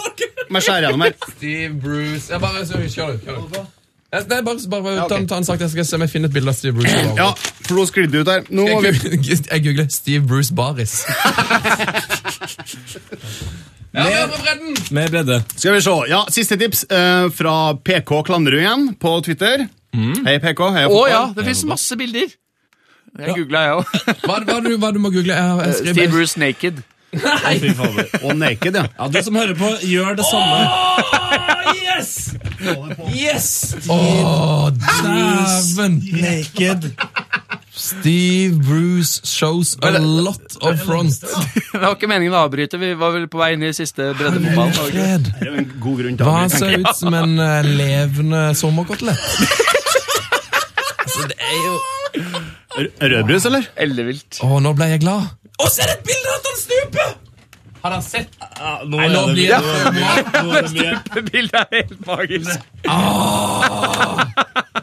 Må skjære gjennom her. Steve Bruce Jeg bare, så, kjør, kjør. Jeg- Nei, bare, bare ta, ta en sak, jeg skal se om jeg finner et bilde av Steve Bruce. Ja, for nå sklidde ut her. Nå må vi Jeg googler- <laughs> Jeg googler Steve Bruce Baris. <laughs> Ja, med, på bredden! Med bredde. Skal vi se. Ja, Siste tips uh, fra PK Klanderud igjen på Twitter. Hei, PK. Hei, Å ja, det fins masse bilder! Jeg googla, jeg òg. Hva, er hva, er du- hva er du må google? Jeg, jeg Steve Bruce naked. Fader. Og Naked, ja. Ja, Du som hører på, gjør det samme. yes! Yes! Å, dæven! Naked. Steve Bruce shows a lot of front. Det var ikke meningen å avbryte. Vi var vel på vei inn i siste breddefotballen. Hva ser ut som en eh, levende sommerkotelett. <laughs> altså, det er jo Rødbrus, eller? Ellevilt. Å, nå ble jeg glad. Å, se et bilde av at han stuper! Har han sett? nå Nei, nå det blir det mye. Stupebildet er det helt magisk.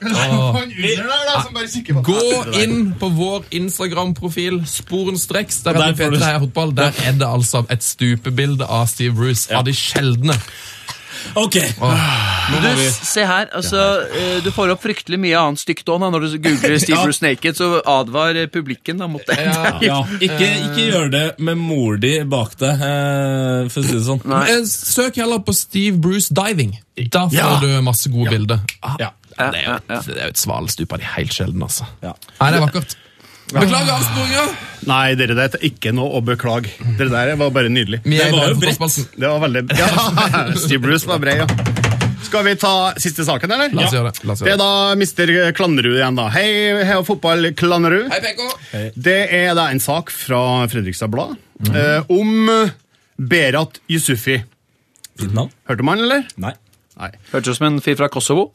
Der, på Gå inn på vår Instagram-profil, sporenstreks, der Der heter får du- P3 Heia Fotball. Der er det altså et stupebilde av Steve Bruce. Av de sjeldne. Ok. Nå Du, se her, altså, eh, du får opp fryktelig mye annet stygt òg når du googler <laughs> Steve Ja. Bruce Naked, så advar eh, publikken da mot det. Ja. <laughs> ja, ikke, ikke gjør det med mor di bak deg, eh, for å si det sånn. Nei. Eh, Søk heller på Steve Bruce Diving. Da får Ja. du masse gode bilder. Ah, Ja. Ja, Det er jo et, det er jo et svalestup av de helt sjeldne, altså. Ja. Nei, det er vakkert. Beklager avsporinga. Nei, dere der er ikke noe å beklage. Dere der var bare nydelig. Det var jo bredt. Det var veldig Ja, <laughs> Steve Bruce var bred, ja. Skal vi ta siste saken, eller? La oss gjøre det. La oss Det er gjøre det. da Mr. Klannerud igjen, da. Hei, heia fotball, Klannerud. Hei, PK. Det er da en sak fra Fredrikstad Blad eh, om Berat Yusufi. Fint navn. Hørte man, eller? Nei. Nei. Hørtes ut som en fyr fra Kosovo.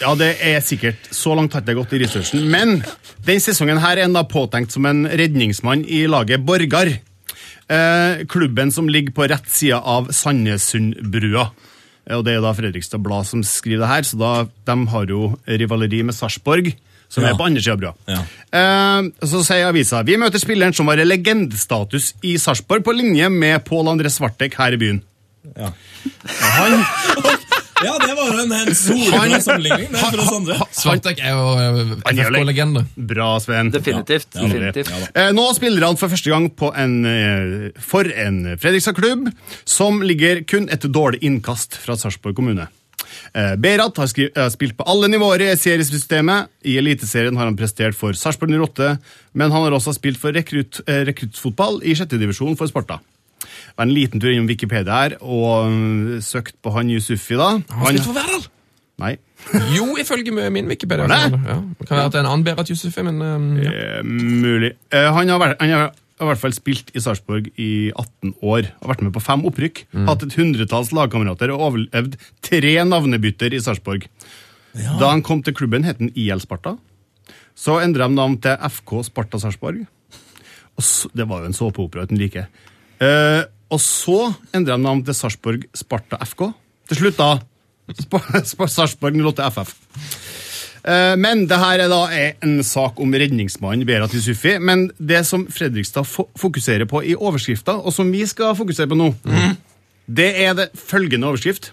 Ja, det er sikkert. Så langt har ikke gått i researchen. Men den sesongen her er han da påtenkt som en redningsmann i laget Borgar. Eh, klubben som ligger på rett side av Sandnessundbrua. Eh, Og det er da Fredrikstad Blad som skriver det her, så da, de har jo rivaleri med Sarpsborg. Som Ja. er på andre sida av brua. Ja. Eh, så sier avisa vi møter spilleren som har legendestatus i Sarpsborg, på linje med Pål André Svartek her i byen. Ja. <laughs> <laughs> ja, det var jo en helt soleklar sammenligning for oss andre. Svartek er jo eh. FFK-legende. Bra, Sven. Definitivt. Ja, definitivt. ja. Eh, Nå spiller han for første gang på en, eh, for en Fredrikstad-klubb som ligger kun et dårlig innkast fra Sarpsborg kommune. Eh, Berat har spilt på alle nivåer i seriesystemet. I Eliteserien har han prestert for Sarpsborg 08, men han har også spilt for rekrutt, rekruttfotball i sjette divisjon for Sparta. Var en liten tur innom Wikipedia her, og søkte på han Yusufi, da. Han spilte for Verdal! Nei, <laughs> Jo, ifølge min Wikipedia. Ja, kan være at det er en annen Berat Yusufi, men eh, ja. eh, mulig. Eh, han, har vært, han har i hvert fall spilt i Sarpsborg i 18 år. Har vært med på fem opprykk. Hatt et hundretalls lagkamerater og overlevd tre navnebytter i Sarpsborg. Da han kom til klubben, het han IL Sparta. Så endra de navn til FK Sparta Sarpsborg. Det var jo en såpeopera uten like. Eh, og så endra de navn til Sarpsborg Sparta FK. Til slutt, da <laughs> Sarpsborg 08 FF. Eh, Men det her er da en sak om redningsmannen Berat Yusufi. Men det som Fredrikstad fokuserer på i overskrifta, og som vi skal fokusere på nå, det er det følgende overskrift.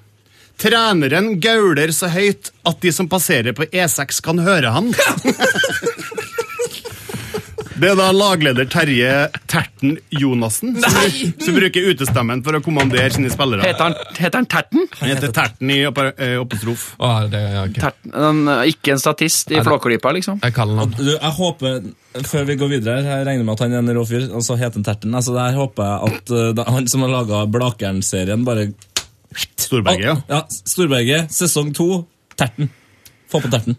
Treneren gauler så høyt at de som passerer på E6 kan høre han. <laughs> Det er da lagleder Terje Terten Jonassen som, som bruker utestemmen for å kommandere sine spillere. Heter han, heter han Terten? Han heter Terten i Oppestrof. eh, apostrof. Å, det, ja, ok. Terten. Han er ikke en statist i Flåklypa, liksom? Jeg kaller han Du, jeg håper, Før vi går videre, jeg regner med at han er en rå fyr, og så heter han Terten. Altså, der håper jeg at uh, han som har laga Blakeren-serien, bare Storberget, ja. ja. Storberget, sesong to, Terten. Få på Terten.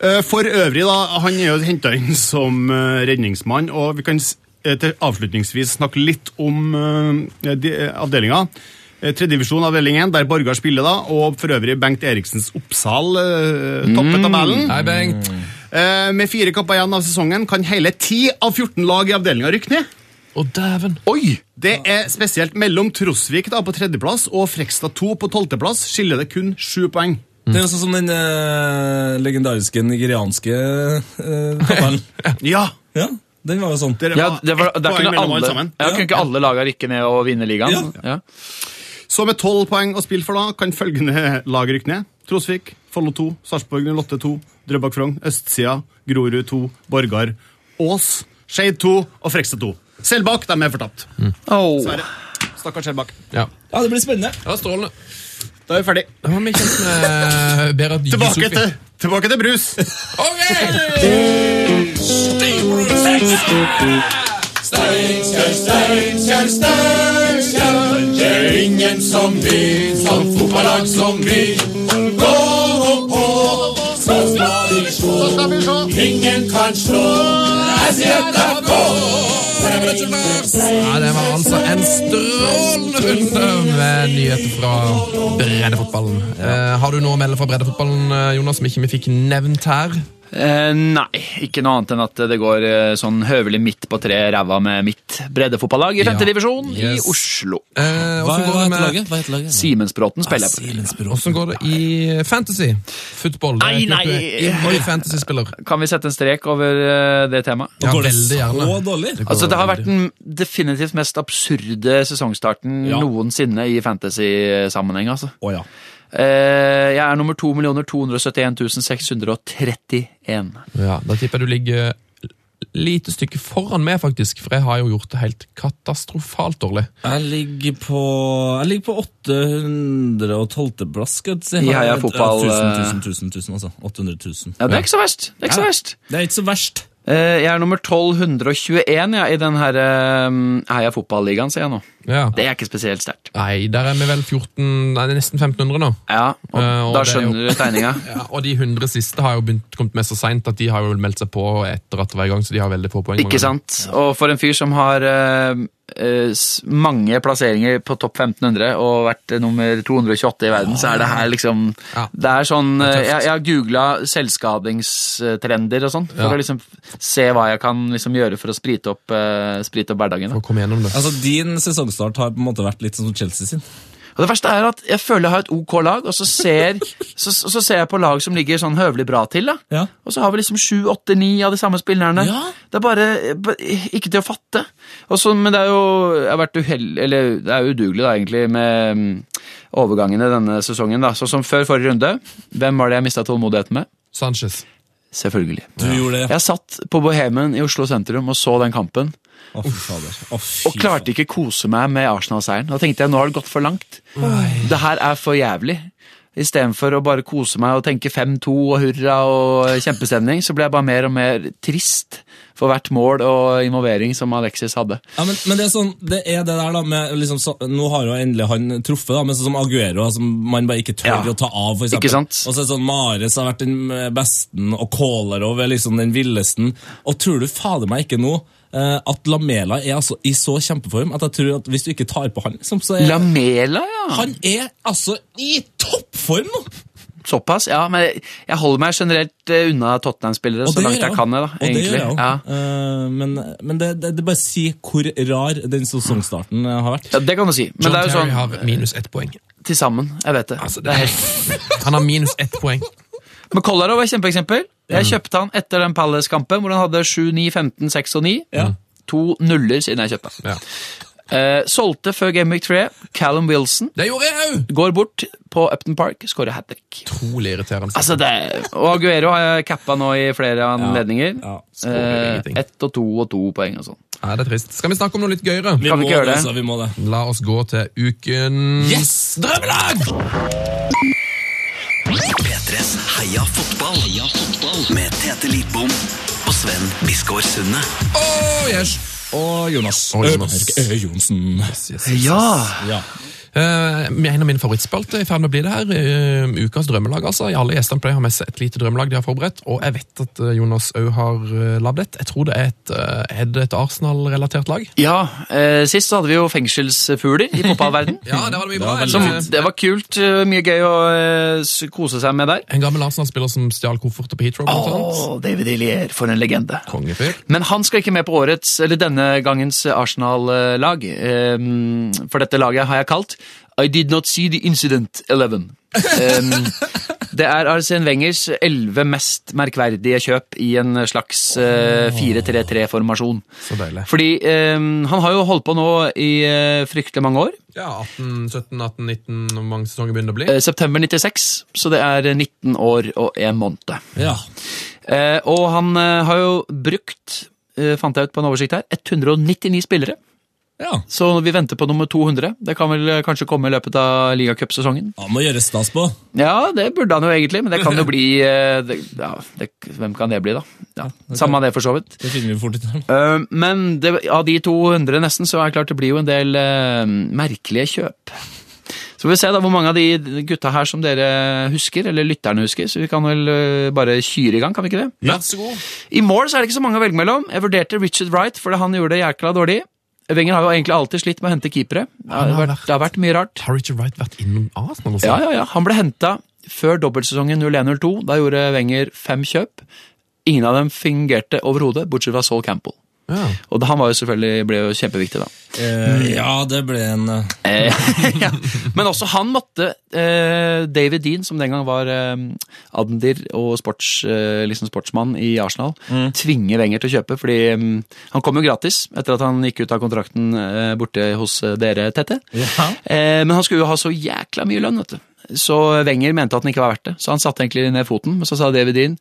Eh, For øvrig, da, han er jo henta inn som eh, redningsmann, og vi kan eh, til avslutningsvis snakke litt om avdelinga. Tredjedivisjon avdeling 1, der Borgar spiller, da, og for øvrig Bengt Eriksens Oppsal toppet topper tabellen. Hei, Bengt. Med fire kamper igjen av sesongen kan hele 10 av 14 lag i avdelinga rykke ned. Å, dæven. Oi! Det er spesielt mellom Trosvik da, på tredjeplass og Frekstad 2 på tolvteplass skiller det kun sju poeng. Det er jo sånn som den eh, legendariske nigerianske uh, topperen. <laughs> Ja, ja, den var jo sånn. det Ja, var det var, ett poeng kunne mellom alle alle, sammen. ja, kunne ikke alle laga rykke ned og vinne ligaen? Ja. Ja. Så med tolv poeng å spille for da, kan følgende lag rykke ned. Trosvik, Follo 2, Sarpsborg 08 2, Drøbak Frogn, Østsida, Grorud 2, Borgar, Ås, Skeid 2 og Frekstad 2. Selbakk, de er fortapt. Oh. Dessverre. Stakkars Selbakk. Ja. Ja, det blir spennende. Ja, strålende. Da er vi ferdig. Da var vi kjent med Berat Tilbake til, tilbake til brus. Ok! Steinkjer, Steinkjer, Steinkjer. Det er ingen som vi, som fotballag som vi. Gå nå på, så skal vi sjå. Ingen kan slå. Ja, det var altså en strålende runde med nyheter fra breddefotballen. Eh, har du noe å melde fra breddefotballen, eh, Jonas, som ikke vi fikk nevnt her? Eh, nei, ikke noe annet enn at det går eh, sånn høvelig midt på tre ræva med mitt breddefotballag i femte Ja. divisjon Yes. i Oslo. Eh, Hva, hva går det heter med laget? Hva heter laget? Simensbråten spiller jeg på. Åssen Hvordan går det i fantasy? Football? Det er Nei, du er nei. Fantasy-spiller. Kan vi sette en strek over eh, det temaet? Ja, Går det veldig gjerne. så dårlig? går Altså, det har vært veldig. den definitivt mest absurde sesongstarten Ja. noensinne i fantasy-sammenheng. Altså. Å ja. Eh, jeg er nummer 2 271 631. Ja, Da tipper jeg du ligger lite stykke foran meg, faktisk, for jeg har jo gjort det helt katastrofalt dårlig. Jeg ligger på Jeg ligger på 812. plass, skal jeg si. Jeg, Heia Ja, Fotball, 1000, 1000, 1000, 1000, altså. 800 000. Ja, det er ikke så verst. Det er ikke så verst. Det er ikke så verst. Eh, jeg er nummer 1221 ja, i den her eh, Heia Fotballigaen, sier jeg nå. Ja. Det er ikke spesielt sterkt. Nei, der er vi vel 14 Nei, nesten 1500 nå. Ja, og uh, og da skjønner jo, du tegninga. <laughs> Ja, og de 100 siste har jo begynt, kommet med så seint at de har jo meldt seg på etter at det var i gang, så de har veldig få poeng. Ikke sant? Og for en fyr som har s- mange plasseringer på topp 1500 og vært eh, nummer 228 i verden, så er det her liksom Ja. Det er sånn eh. Jeg, jeg har googla selvskadingstrender og sånn, for Ja. å liksom se hva jeg kan liksom gjøre for å sprite opp, eh, sprite opp hverdagen. For å komme gjennom det. Altså, Din sesongstart har på en måte vært litt sånn som Chelsea sin. Og det verste er at jeg føler jeg har et OK lag, og så ser, så, så ser jeg på lag som ligger sånn høvelig bra til. da. Ja. Og så har vi liksom sju, åtte, ni av de samme spillerne. Ja. Det er bare, ikke til å fatte. Og så, men det er jo jeg har vært uheldig, eller det er udugelig da egentlig med mm, overgangene denne sesongen. da. Sånn som før forrige runde. Hvem var det jeg mista tålmodigheten med? Sanchez. Selvfølgelig. Du gjorde det. Jeg satt på Bohemen i Oslo sentrum og så den kampen. Oh, fy Og klarte ikke kose meg med Arsenal-seieren. Da tenkte jeg nå har det gått for langt. Det her er for jævlig. Istedenfor å bare kose meg og tenke 5-2 og hurra og kjempestemning, så ble jeg bare mer og mer trist for hvert mål og involvering som Alexis hadde. Ja, men, men det er sånn, det er det der da med liksom, så, Nå har jo endelig han truffet, da, men sånn som Aguero, som man bare ikke tør Ja. å ta av. For eksempel. Ikke sant? Og så er det sånn Mares har vært den besten, og Kolarov er liksom den villesten. Og tror du fader meg ikke nå eh, at Lamela er altså i så kjempeform at jeg tror at hvis du ikke tar på han, liksom, så er Lamela, ja! han er altså i toppform nå! Såpass, ja. Men jeg holder meg generelt eh, unna Tottenham-spillere så langt jeg kan. Da, Og det gjør jeg også. Ja. uh, men men det, det, det bare sier hvor rar den sesongstarten eh, har vært. ja, Det kan du si. Men John det er jo Terry sånn har minus ett poeng. til sammen. Jeg vet det. Altså, det er helt... Han har minus ett poeng. Men Kolarov er et kjempeeksempel. Jeg kjøpte han etter den Palace-kampen hvor han hadde 7, 9, 15, 6 og 9. To nuller siden jeg kjøpte han. Ja. Eh, solgte før Game Week 3. Callum Wilson Det gjorde jeg òg! går bort på Upton Park, skårer hat trick. Trolig irriterende. Altså det, og Aguero har jeg cappa nå i flere anledninger. Ja. ja. Eh, ett og to og to poeng og sånn. Ja, det er trist. Skal vi snakke om noe litt gøyere? Vi vi må ikke gjøre det? Altså, vi må det. La oss gå til ukens Yes! drømmelag! P3s Heia fotball. Heia fotball. Med Tete Lidbom og Sven Biskår Sunde. Oh, yes. Og Jonas. Og Jonas. Ø, Johnsen. Yes, yes, yes. Ja! Ja. Eh, en av mine favorittspalter er i ferd med å bli det her. eh, ukas drømmelag, altså. Alle gjestene pleier å ha med seg et lite drømmelag de har forberedt. Og jeg vet at eh, Jonas òg har lagd et. Jeg tror det er et, er det et Arsenal-relatert lag. Ja, eh, Sist så hadde vi jo fengselsfugler i fotballverden. <laughs> Ja, det var det mye bra. var Som, det var kult. Mye gøy å kose seg med der. en gammel Arsenal-spiller som stjal kofferter på Heathrow. Oh. David Illier, for en legende. Kongefyr. Men han skal ikke med på årets, eller denne gangens Arsenal-lag. Ehm, For dette laget har jeg kalt I did not see the incident 11. Um, <laughs> det er Arsene Wengers elleve mest merkverdige kjøp i en slags uh, 4-3-3-formasjon. Så deilig. Fordi um, han har jo holdt på nå i uh, fryktelig mange år. Ja, 18, 17, 18, 19, hvor mange sesonger begynner det å bli? Uh, september 96, så det er 19 år og en måned. ja. Eh, og han eh, har jo brukt, eh, fant jeg ut på en oversikt her, 199 spillere. Ja. Så vi venter på nummer 200. Det kan vel eh, kanskje komme i løpet av ligacupsesongen. Han må gjøre stas på. Ja, det burde han jo egentlig, men det kan jo <laughs> bli eh, det, ja, det, Hvem kan det bli, da? Ja, Samme det, for så vidt. Det finner vi fort ut av. Eh, men det, av de 200 nesten, så er det klart det blir jo en del uh, merkelige kjøp. Så får vi se da hvor mange av de gutta her som dere husker, eller lytterne husker. Så vi kan vel bare kyre i gang, kan vi ikke det? Ja, så god. I mål så er det ikke så mange å velge mellom. Jeg vurderte Richard Wright, for han gjorde det jækla dårlig. Wenger har jo egentlig alltid slitt med å hente keepere. Det har, vært, det har vært mye rart. Har Richard Wright vært innom Arsenal? Også? Ja, ja, ja. Han ble henta før dobbeltsesongen 01-02. Da gjorde Wenger fem kjøp. Ingen av dem fungerte overhodet, bortsett fra Saul Campbell. Ja. Og han var jo selvfølgelig, ble jo kjempeviktig da. Eh, ja, det ble en eh, Eh, <laughs> ja. Men også han måtte eh, David Dean, som den gang var eh, admdir og sports, eh, liksom sportsmann i Arsenal, tvinge Wenger til å kjøpe. fordi mm, han kom jo gratis etter at han gikk ut av kontrakten eh, borte hos dere, Tette. Ja. Eh, men han skulle jo ha så jækla mye lønn, vet du. Så Wenger mente at den ikke var verdt det. Så han satte egentlig ned foten, men så sa David Dean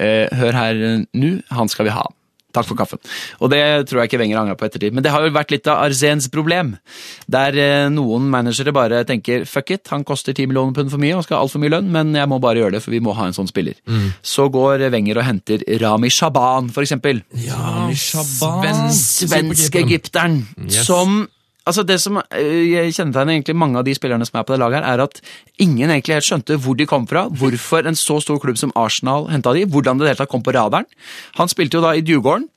eh, hør her nå, han skal vi ha. Takk for kaffen. Og det tror jeg ikke Wenger angra på ettertid. Men det har jo vært litt av Arzens problem. Der eh, noen managere bare tenker fuck it, han koster 10 millioner pund for mye og skal ha altfor mye lønn, men jeg må bare gjøre det, for vi må ha en sånn spiller. Så går Wenger og henter Rami Shaban, for eksempel. Rami Shaban. Svenske Svenske superkeeperen. egypteren. Yes. Som Altså Det som eh, kjennetegner egentlig mange av de spillerne som er på det laget, her, er at ingen egentlig helt skjønte hvor de kom fra, hvorfor en så stor klubb som Arsenal henta de, hvordan det hele tatt kom på radaren. Han spilte jo da i Djurgården.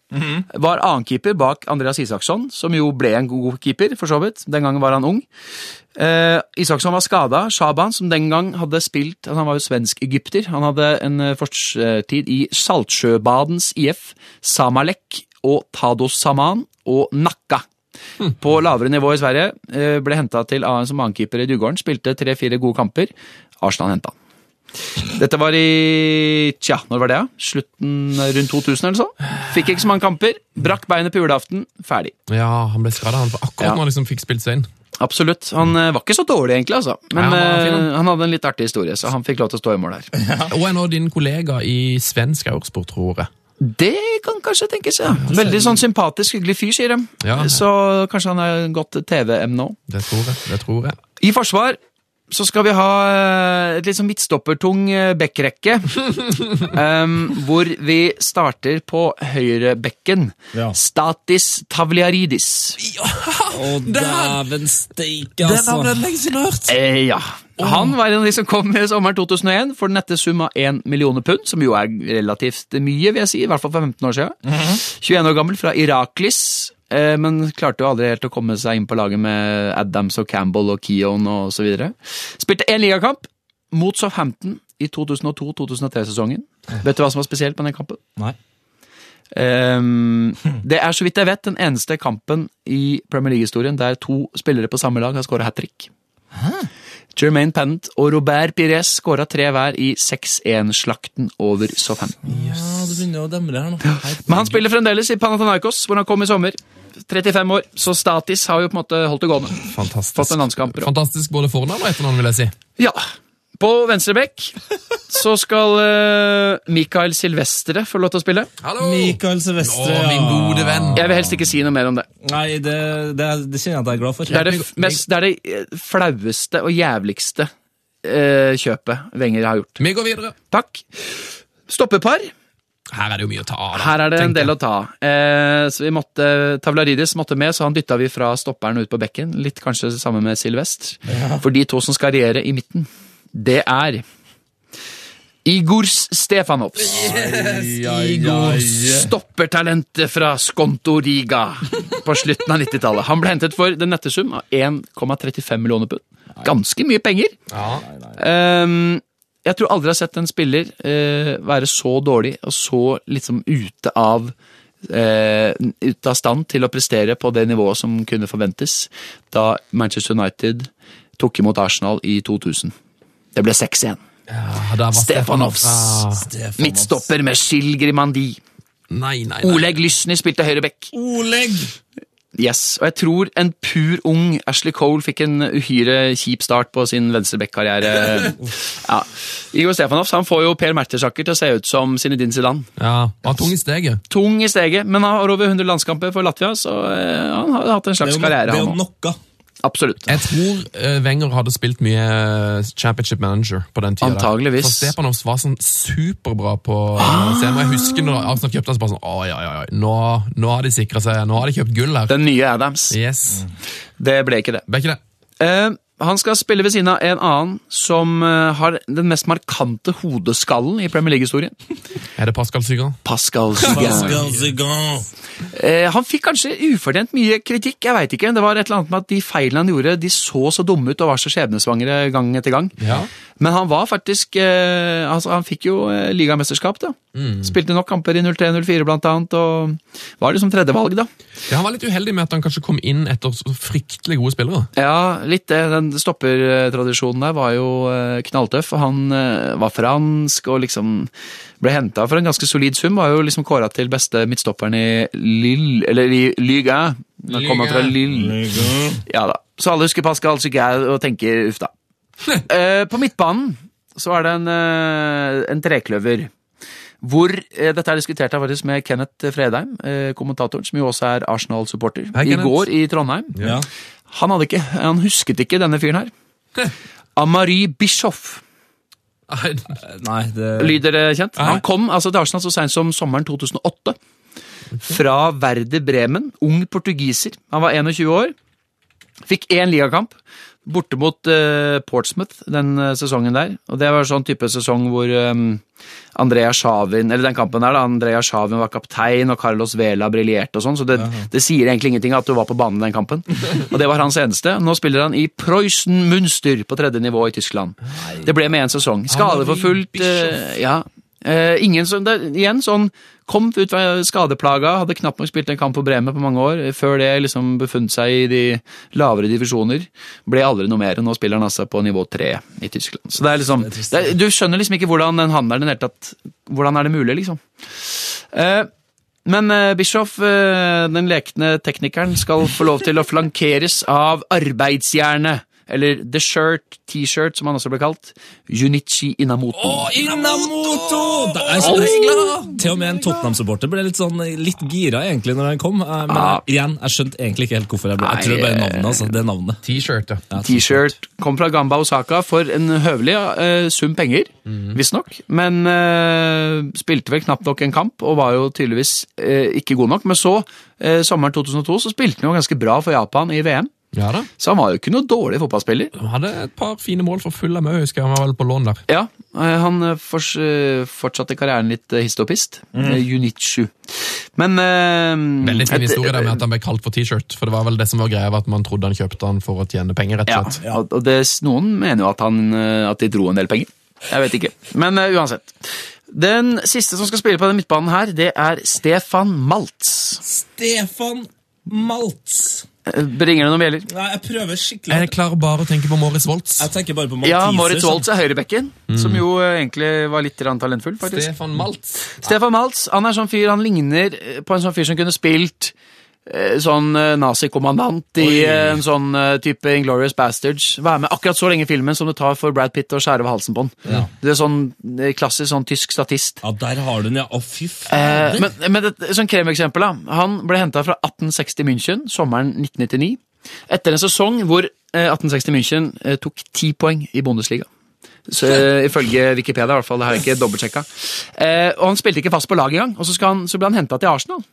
Var annenkeeper bak Andreas Isaksson, som jo ble en god keeper, for så vidt. Den gangen var han ung. Eh, Isaksson var skada. Shaban, som den gang hadde spilt altså Han var jo svensk-egypter. Han hadde en eh, fortid i Saltsjøbadens IF, Samalek og Tados Saman og Nakka. På lavere nivå i Sverige eh, ble henta til AN som annenkeeper i Djurgården. Spilte tre-fire gode kamper. Arsenal henta han. Dette var i Tja, når var det? Slutten rundt 2000 eller så? Fikk ikke så mange kamper. Brakk beinet på julaften. Ferdig. ja, han ble skada akkurat Ja. når han liksom fikk spilt seg inn. Absolutt. Han eh, var ikke så dårlig, egentlig, altså. Men ja, han han. eh, hadde en litt artig historie, så han fikk lov til å stå i mål her. Og er nå din kollega i svensk aursport, tror jeg. Det kan kanskje tenkes, ja. Veldig sånn sympatisk, hyggelig fyr, sier de. Ja. Så kanskje han er godt TV-emne òg. Det tror jeg. det tror jeg. I forsvar så skal vi ha eh, et litt sånn midtstoppertung eh, bekkrekke. um, <laughs> hvor vi starter på høyrebekken. Ja. Statis Tavliaridis. Å, dæven steike, altså. lenge siden hørt! Eh, ja. Han var en av de som kom i sommeren 2001 for den nette sum av 1 millioner pund, som jo er relativt mye, vil jeg si, i hvert fall for 15 år siden. 21 år gammel, fra Iraklis, eh, men klarte jo aldri helt å komme seg inn på laget med Adams og Campbell og Keown og så videre. Spilte én ligakamp mot Southampton i 2002-2003-sesongen. Vet du hva som var spesielt med den kampen? Nei. Um, det er så vidt jeg vet den eneste kampen i Premier League-historien der to spillere på samme lag har skåra hat trick. Jermaine Pennant og Robert Pires skåra tre hver i 6-1-slakten over Southampton. Ja, det begynner å demre her nå. Herregud. Men han spiller fremdeles i Panathinaikos, hvor han kom i sommer. 35 år, så Statis har jo på en måte holdt det gående. Fantastisk. Fått en landskamp. Fantastisk både fornavn og etternavn, vil jeg si. Ja. På venstrebekk så skal uh, Mikael Silvestre få lov til å spille. Hallo! Mikael Silvestre, Å, min gode venn. Jeg vil helst ikke si noe mer om det. Nei, det, det, det kjenner jeg at jeg er glad for. Det er det, f- mest, det, er det eh, flaueste og jævligste uh, kjøpet Wenger har gjort. Vi går videre. Takk. Stoppepar. Her er det jo mye å ta av. Her er det en del å ta. Eh, så vi måtte, Tavlaridis måtte med, så han dytta vi fra stopperen ut på bekken. Litt kanskje sammen med Silvest. For de to som skal regjere i midten, det er Igors Stefanovs. Igor Stoppertalentet fra Skonto Riga på slutten av 90-tallet. Han ble hentet for den nette sum av 1,35 millioner pund. Ganske mye penger. Ja. Ehm, jeg tror aldri jeg har sett en spiller eh, være så dårlig og så liksom ute av eh, ute av stand til å prestere på det nivået som kunne forventes da Manchester United tok imot Arsenal i 2000. Det ble 6-1. Ja, Stefanovs. var Stefanovs. Ah, Midtstopper med Grimandi. nei, nei, nei. Oleg Lysny spilte høyreback. Oleg! Yes, og jeg tror en pur ung Ashley Cole fikk en uhyre kjip start på sin venstreback-karriere. <laughs> ja. Igor Stefanovs han får jo Per Mertesacker til å se ut som Zinedine Zidane. Ja, var tung i steget. Tung i steget, men han har over 100 landskamper for Latvia, så eh, han har hatt en Det slags er jo, karriere. det er jo. Absolutt. Jeg tror eh, Wenger hadde spilt mye eh, championship manager på den tida. der. Antageligvis. For Stepanovs var sånn superbra på ah. scenen. og Jeg husker når Arsenal kjøpte han, så bare sånn oi, oi, ja, ja. Nå, nå har de sikra seg. Nå har de kjøpt gull her. Den nye Adams. Yes. Det ble ikke det. Ble ikke det? Eh, Han skal spille ved siden av en annen som eh, har den mest markante hodeskallen i Premier League-historien. Er det Pascal Zygan? Pascal Sigan. Eh, han fikk kanskje ufortjent mye kritikk, jeg veit ikke. Det var et eller annet med at de feilene han gjorde, de så så dumme ut og var så skjebnesvangre gang etter gang. Ja. Men han var faktisk eh, altså Han fikk jo ligamesterskap, da. Spilte nok kamper i 03-04 blant annet, og var liksom tredjevalg, da. Ja, Han var litt uheldig med at han kanskje kom inn etter fryktelig gode spillere. Ja, litt det. Den stoppertradisjonen der var jo eh, knalltøff. Han eh, var fransk og liksom ble henta for en ganske solid sum. Var jo liksom kåra til beste midtstopperen i Lille, eller i Lyga. Da kom Han fra Lille. Ja da. Så alle husker Pascal Sugaud og tenker uff da. <laughs> Eh, på midtbanen så er det en, eh, en trekløver. Hvor eh, Dette er diskutert faktisk med Kenneth Fredheim, eh, kommentatoren, som jo også er Arsenal-supporter. I går i Trondheim. Ja. Han, hadde ikke, han husket ikke denne fyren her. Amari Bischoff Nei, Nei, det lyder det kjent. Han kom altså til Arsenal så seint som sommeren 2008. Fra Verde Bremen. Ung portugiser. Han var 21 år. Fikk én ligakamp. Borte mot uh, Portsmouth den uh, sesongen der. Og det var sånn type sesong hvor um, Andrea Sjavin Eller den kampen der, da. Andrea Sjavin var kaptein, og Carlos Vela briljerte og sånn. Så det, det sier egentlig ingenting at du var på banen den kampen. <laughs> Og det var hans eneste. Nå spiller han i Preussen Münster på tredje nivå i Tyskland. Det ble med én sesong. Skadeforfulgt. Uh, ja. Ingen som, igjen sånn Kom ut skadeplaga, hadde knapt nok spilt en kamp på Bremen på mange år. Før det liksom befunnet seg i de lavere divisjoner. Ble aldri noe mer. Nå spiller han altså på nivå tre i Tyskland. Så det er liksom, det er, Du skjønner liksom ikke hvordan den handelen i det hele tatt Hvordan er det mulig, liksom? Eh, men eh, Bischoff, eh, den lekne teknikeren, skal få lov til å flankeres av arbeidsjernet. Eller The Shirt, T-shirt, som han også ble kalt. Junichi Inamoto. Inamoto! Det er så glad! Til og med en Tottenham-supporter ble litt sånn litt gira egentlig når han kom. eh, Men ah. igjen, jeg skjønte egentlig ikke helt hvorfor jeg ble Jeg tror det bare navnet. altså, det er navnet. T-shirt, ja. Ja, T-shirt kom fra Gamba Osaka for en høvelig uh, sum penger, visstnok. Men uh, spilte vel knapt nok en kamp, og var jo tydeligvis uh, ikke god nok. Men så, eh, sommeren 2002, så spilte han jo ganske bra for Japan i VM. Ja da. Så han var jo ikke noe dårlig fotballspiller. Han hadde et par fine mål for full av Mø, husker jeg. Han var vel på lån der. Ja, eh, han eh, eh, fortsatte karrieren litt histopist hist og pist. Eh, Junichu. Men uh, Veldig fin historie der med at han ble kalt for T-shirt. For det var vel det som var greia, var at man trodde han kjøpte han for å tjene penger, rett Ja, og slett. Ja, og det, noen mener jo at, han, at de dro en del penger. Jeg vet ikke. Men uh, uansett. Den siste som skal spille på den midtbanen her, det er Stefan Maltz. Stefan Maltz. Bringer det noen bjeller? Nei, jeg prøver skikkelig. Jeg klarer bare å tenke på Moritz Woltz. Jeg tenker bare på Maltiser, Ja, Moritz Woltz er høyrebekken, som jo eh, egentlig var litt talentfull, faktisk. Stefan Maltz. Stefan Maltz han er sånn fyr, han ligner på en sånn fyr som kunne spilt sånn eh, nazikommandant i eh, en sånn eh, type Inglorious Bastards. Være med akkurat så lenge i filmen som det tar for Brad Pitt å skjære over halsen på den. Ja. Det er sånn eh, klassisk sånn tysk statist. Ja, der har du den, ja. Å, fy Eh, men men et sånn kremeksempel, da. Han ble henta fra 1860 München sommeren 1999. Etter en sesong hvor eh, 1860 München eh, tok ti poeng i Bundesliga. Så, eh, ifølge Wikipedia, i hvert fall. Det har jeg ikke dobbeltsjekka. Eh, og han spilte ikke fast på laget engang, og så, skal han, så ble han henta til Arsenal.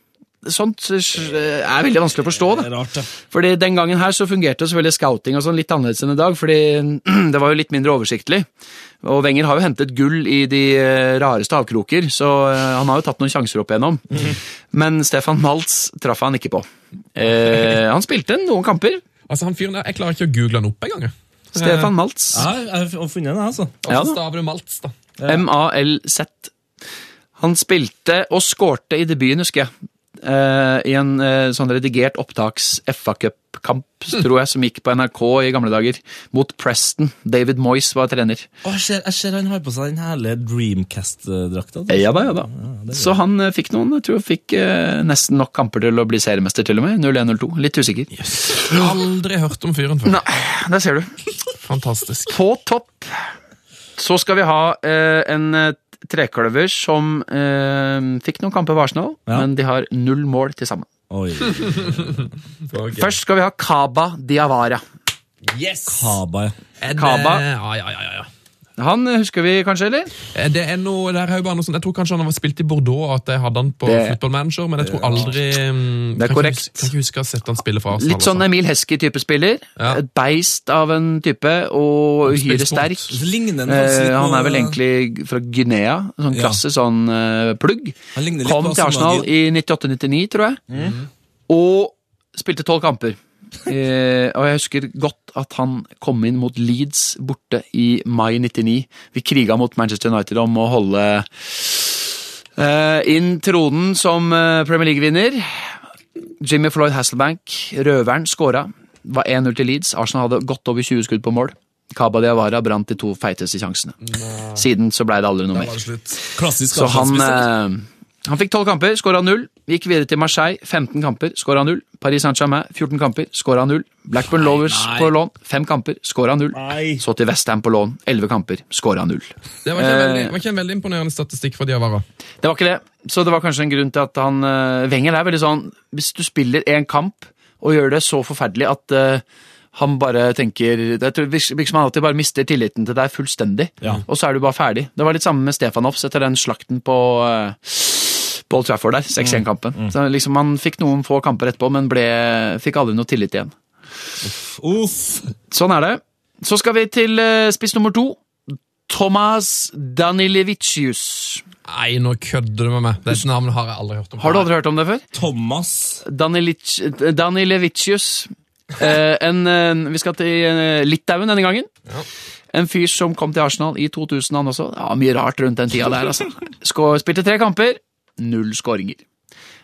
Sånt eh, er veldig vanskelig å forstå. det da. rart, det. Fordi Den gangen her så fungerte selvfølgelig scouting og sånn litt annerledes enn i dag, fordi <clears throat> det var jo litt mindre oversiktlig. Og Wenger har jo hentet gull i de eh, rareste avkroker, så eh, han har jo tatt noen sjanser opp igjennom. Men Stefan Maltz traff han ikke på. Eh, han spilte noen kamper. Altså, han fyren der, Jeg klarer ikke å google han opp engang. Stefan Maltz. Ja, jeg har funnet den, altså. Ja da. staver du Maltz, da? M-A-L-Z. Han spilte og skårte i debuten, husker jeg. Eh, I en eh, sånn redigert opptaks-FA Cup-kamp, tror jeg, som gikk på NRK i gamle dager. Mot Preston. David Moyes var trener. Å, jeg, ser, jeg ser han har på seg den herlige Dreamcast-drakta. Ja da, ja da. Så han eh, fikk noen, jeg tror han fikk eh, nesten nok kamper til å bli seriemester, til og med. 01-02. Litt usikker. Aldri hørt om fyren før. Nei, der ser du. Fantastisk. På topp så skal vi ha eh, en trekløver som eh, fikk noen kamper på Arsenal, Ja. men de har null mål til sammen. Oi. <laughs> Først skal vi ha Kaba Diawara. Yes! Kaba, ja. Kaba. Ja, ja, ja, ja, ja. Han eh, husker vi kanskje, eller? Eh, Det er noe, der er jo bare noe sånt, Jeg tror kanskje han har spilt i Bordeaux, og at jeg hadde han på Det- Football Manager, men jeg tror aldri mm, Det er kan korrekt. Ikke, kan ikke huske å ha sett han spille fra Arsenal. Litt sånn. Emil Heskey-type spiller. Ja. Et beist av en type, og uhyre sterk. Så ligner Eh, han er vel egentlig fra Guinea. Sånn Ja. klasse sånn uh, plugg. Han ligner litt Kom på til Arsenal i 98-99, tror jeg. Mm. Og spilte tolv kamper. Eh, og jeg husker godt at han kom inn mot Leeds borte i mai 99. Vi kriga mot Manchester United om å holde eh, inn tronen som eh, Premier League-vinner. Jimmy Floyd Hasselbank, røveren, skåra. Var 1-0 til Leeds. Arsenal hadde godt over 20 skudd på mål. Kaba Diawara brant de to feiteste sjansene. Siden så blei det aldri noe mer. Klassisk Så han, eh, han fikk 12 kamper, skåra 0. Gikk videre til Marseille, 15 kamper, skåra 0. Paris Saint-Germain, 14 kamper, skåra 0. Blackburn Lovers på lån, 5 kamper, skåra 0. Så til Westham på lån, 11 kamper, skåra 0. Det var ikke, en Eh, veldig, var ikke en veldig imponerende statistikk for Diawara. Det var ikke det. Så det var kanskje en grunn til at han uh, Wenger er veldig sånn Hvis du spiller én kamp og gjør det så forferdelig at eh, han bare tenker Det tror- virker som han alltid bare mister tilliten til deg fullstendig, Ja. og så er du bare ferdig. Det var litt samme med Stefanovs etter den slakten på uh, på Old Trafford der, 6-1-kampen. Så liksom Han fikk noen få kamper etterpå, men ble, fikk aldri noe tillit igjen. Uff. Sånn er det. Så skal vi til eh, spiss nummer to. Thomas Danilevicius. Nei, nå kødder du med meg. Dette navnet har jeg aldri hørt om. Har du aldri hørt om det før? Thomas Danilic- Danilevicius. Eh, en, eh, vi skal til eh, Litauen denne gangen. En fyr som kom til Arsenal i 2000, han også. Ja, mye rart rundt den tida der, altså. Skå, spilte tre kamper, null skåringer.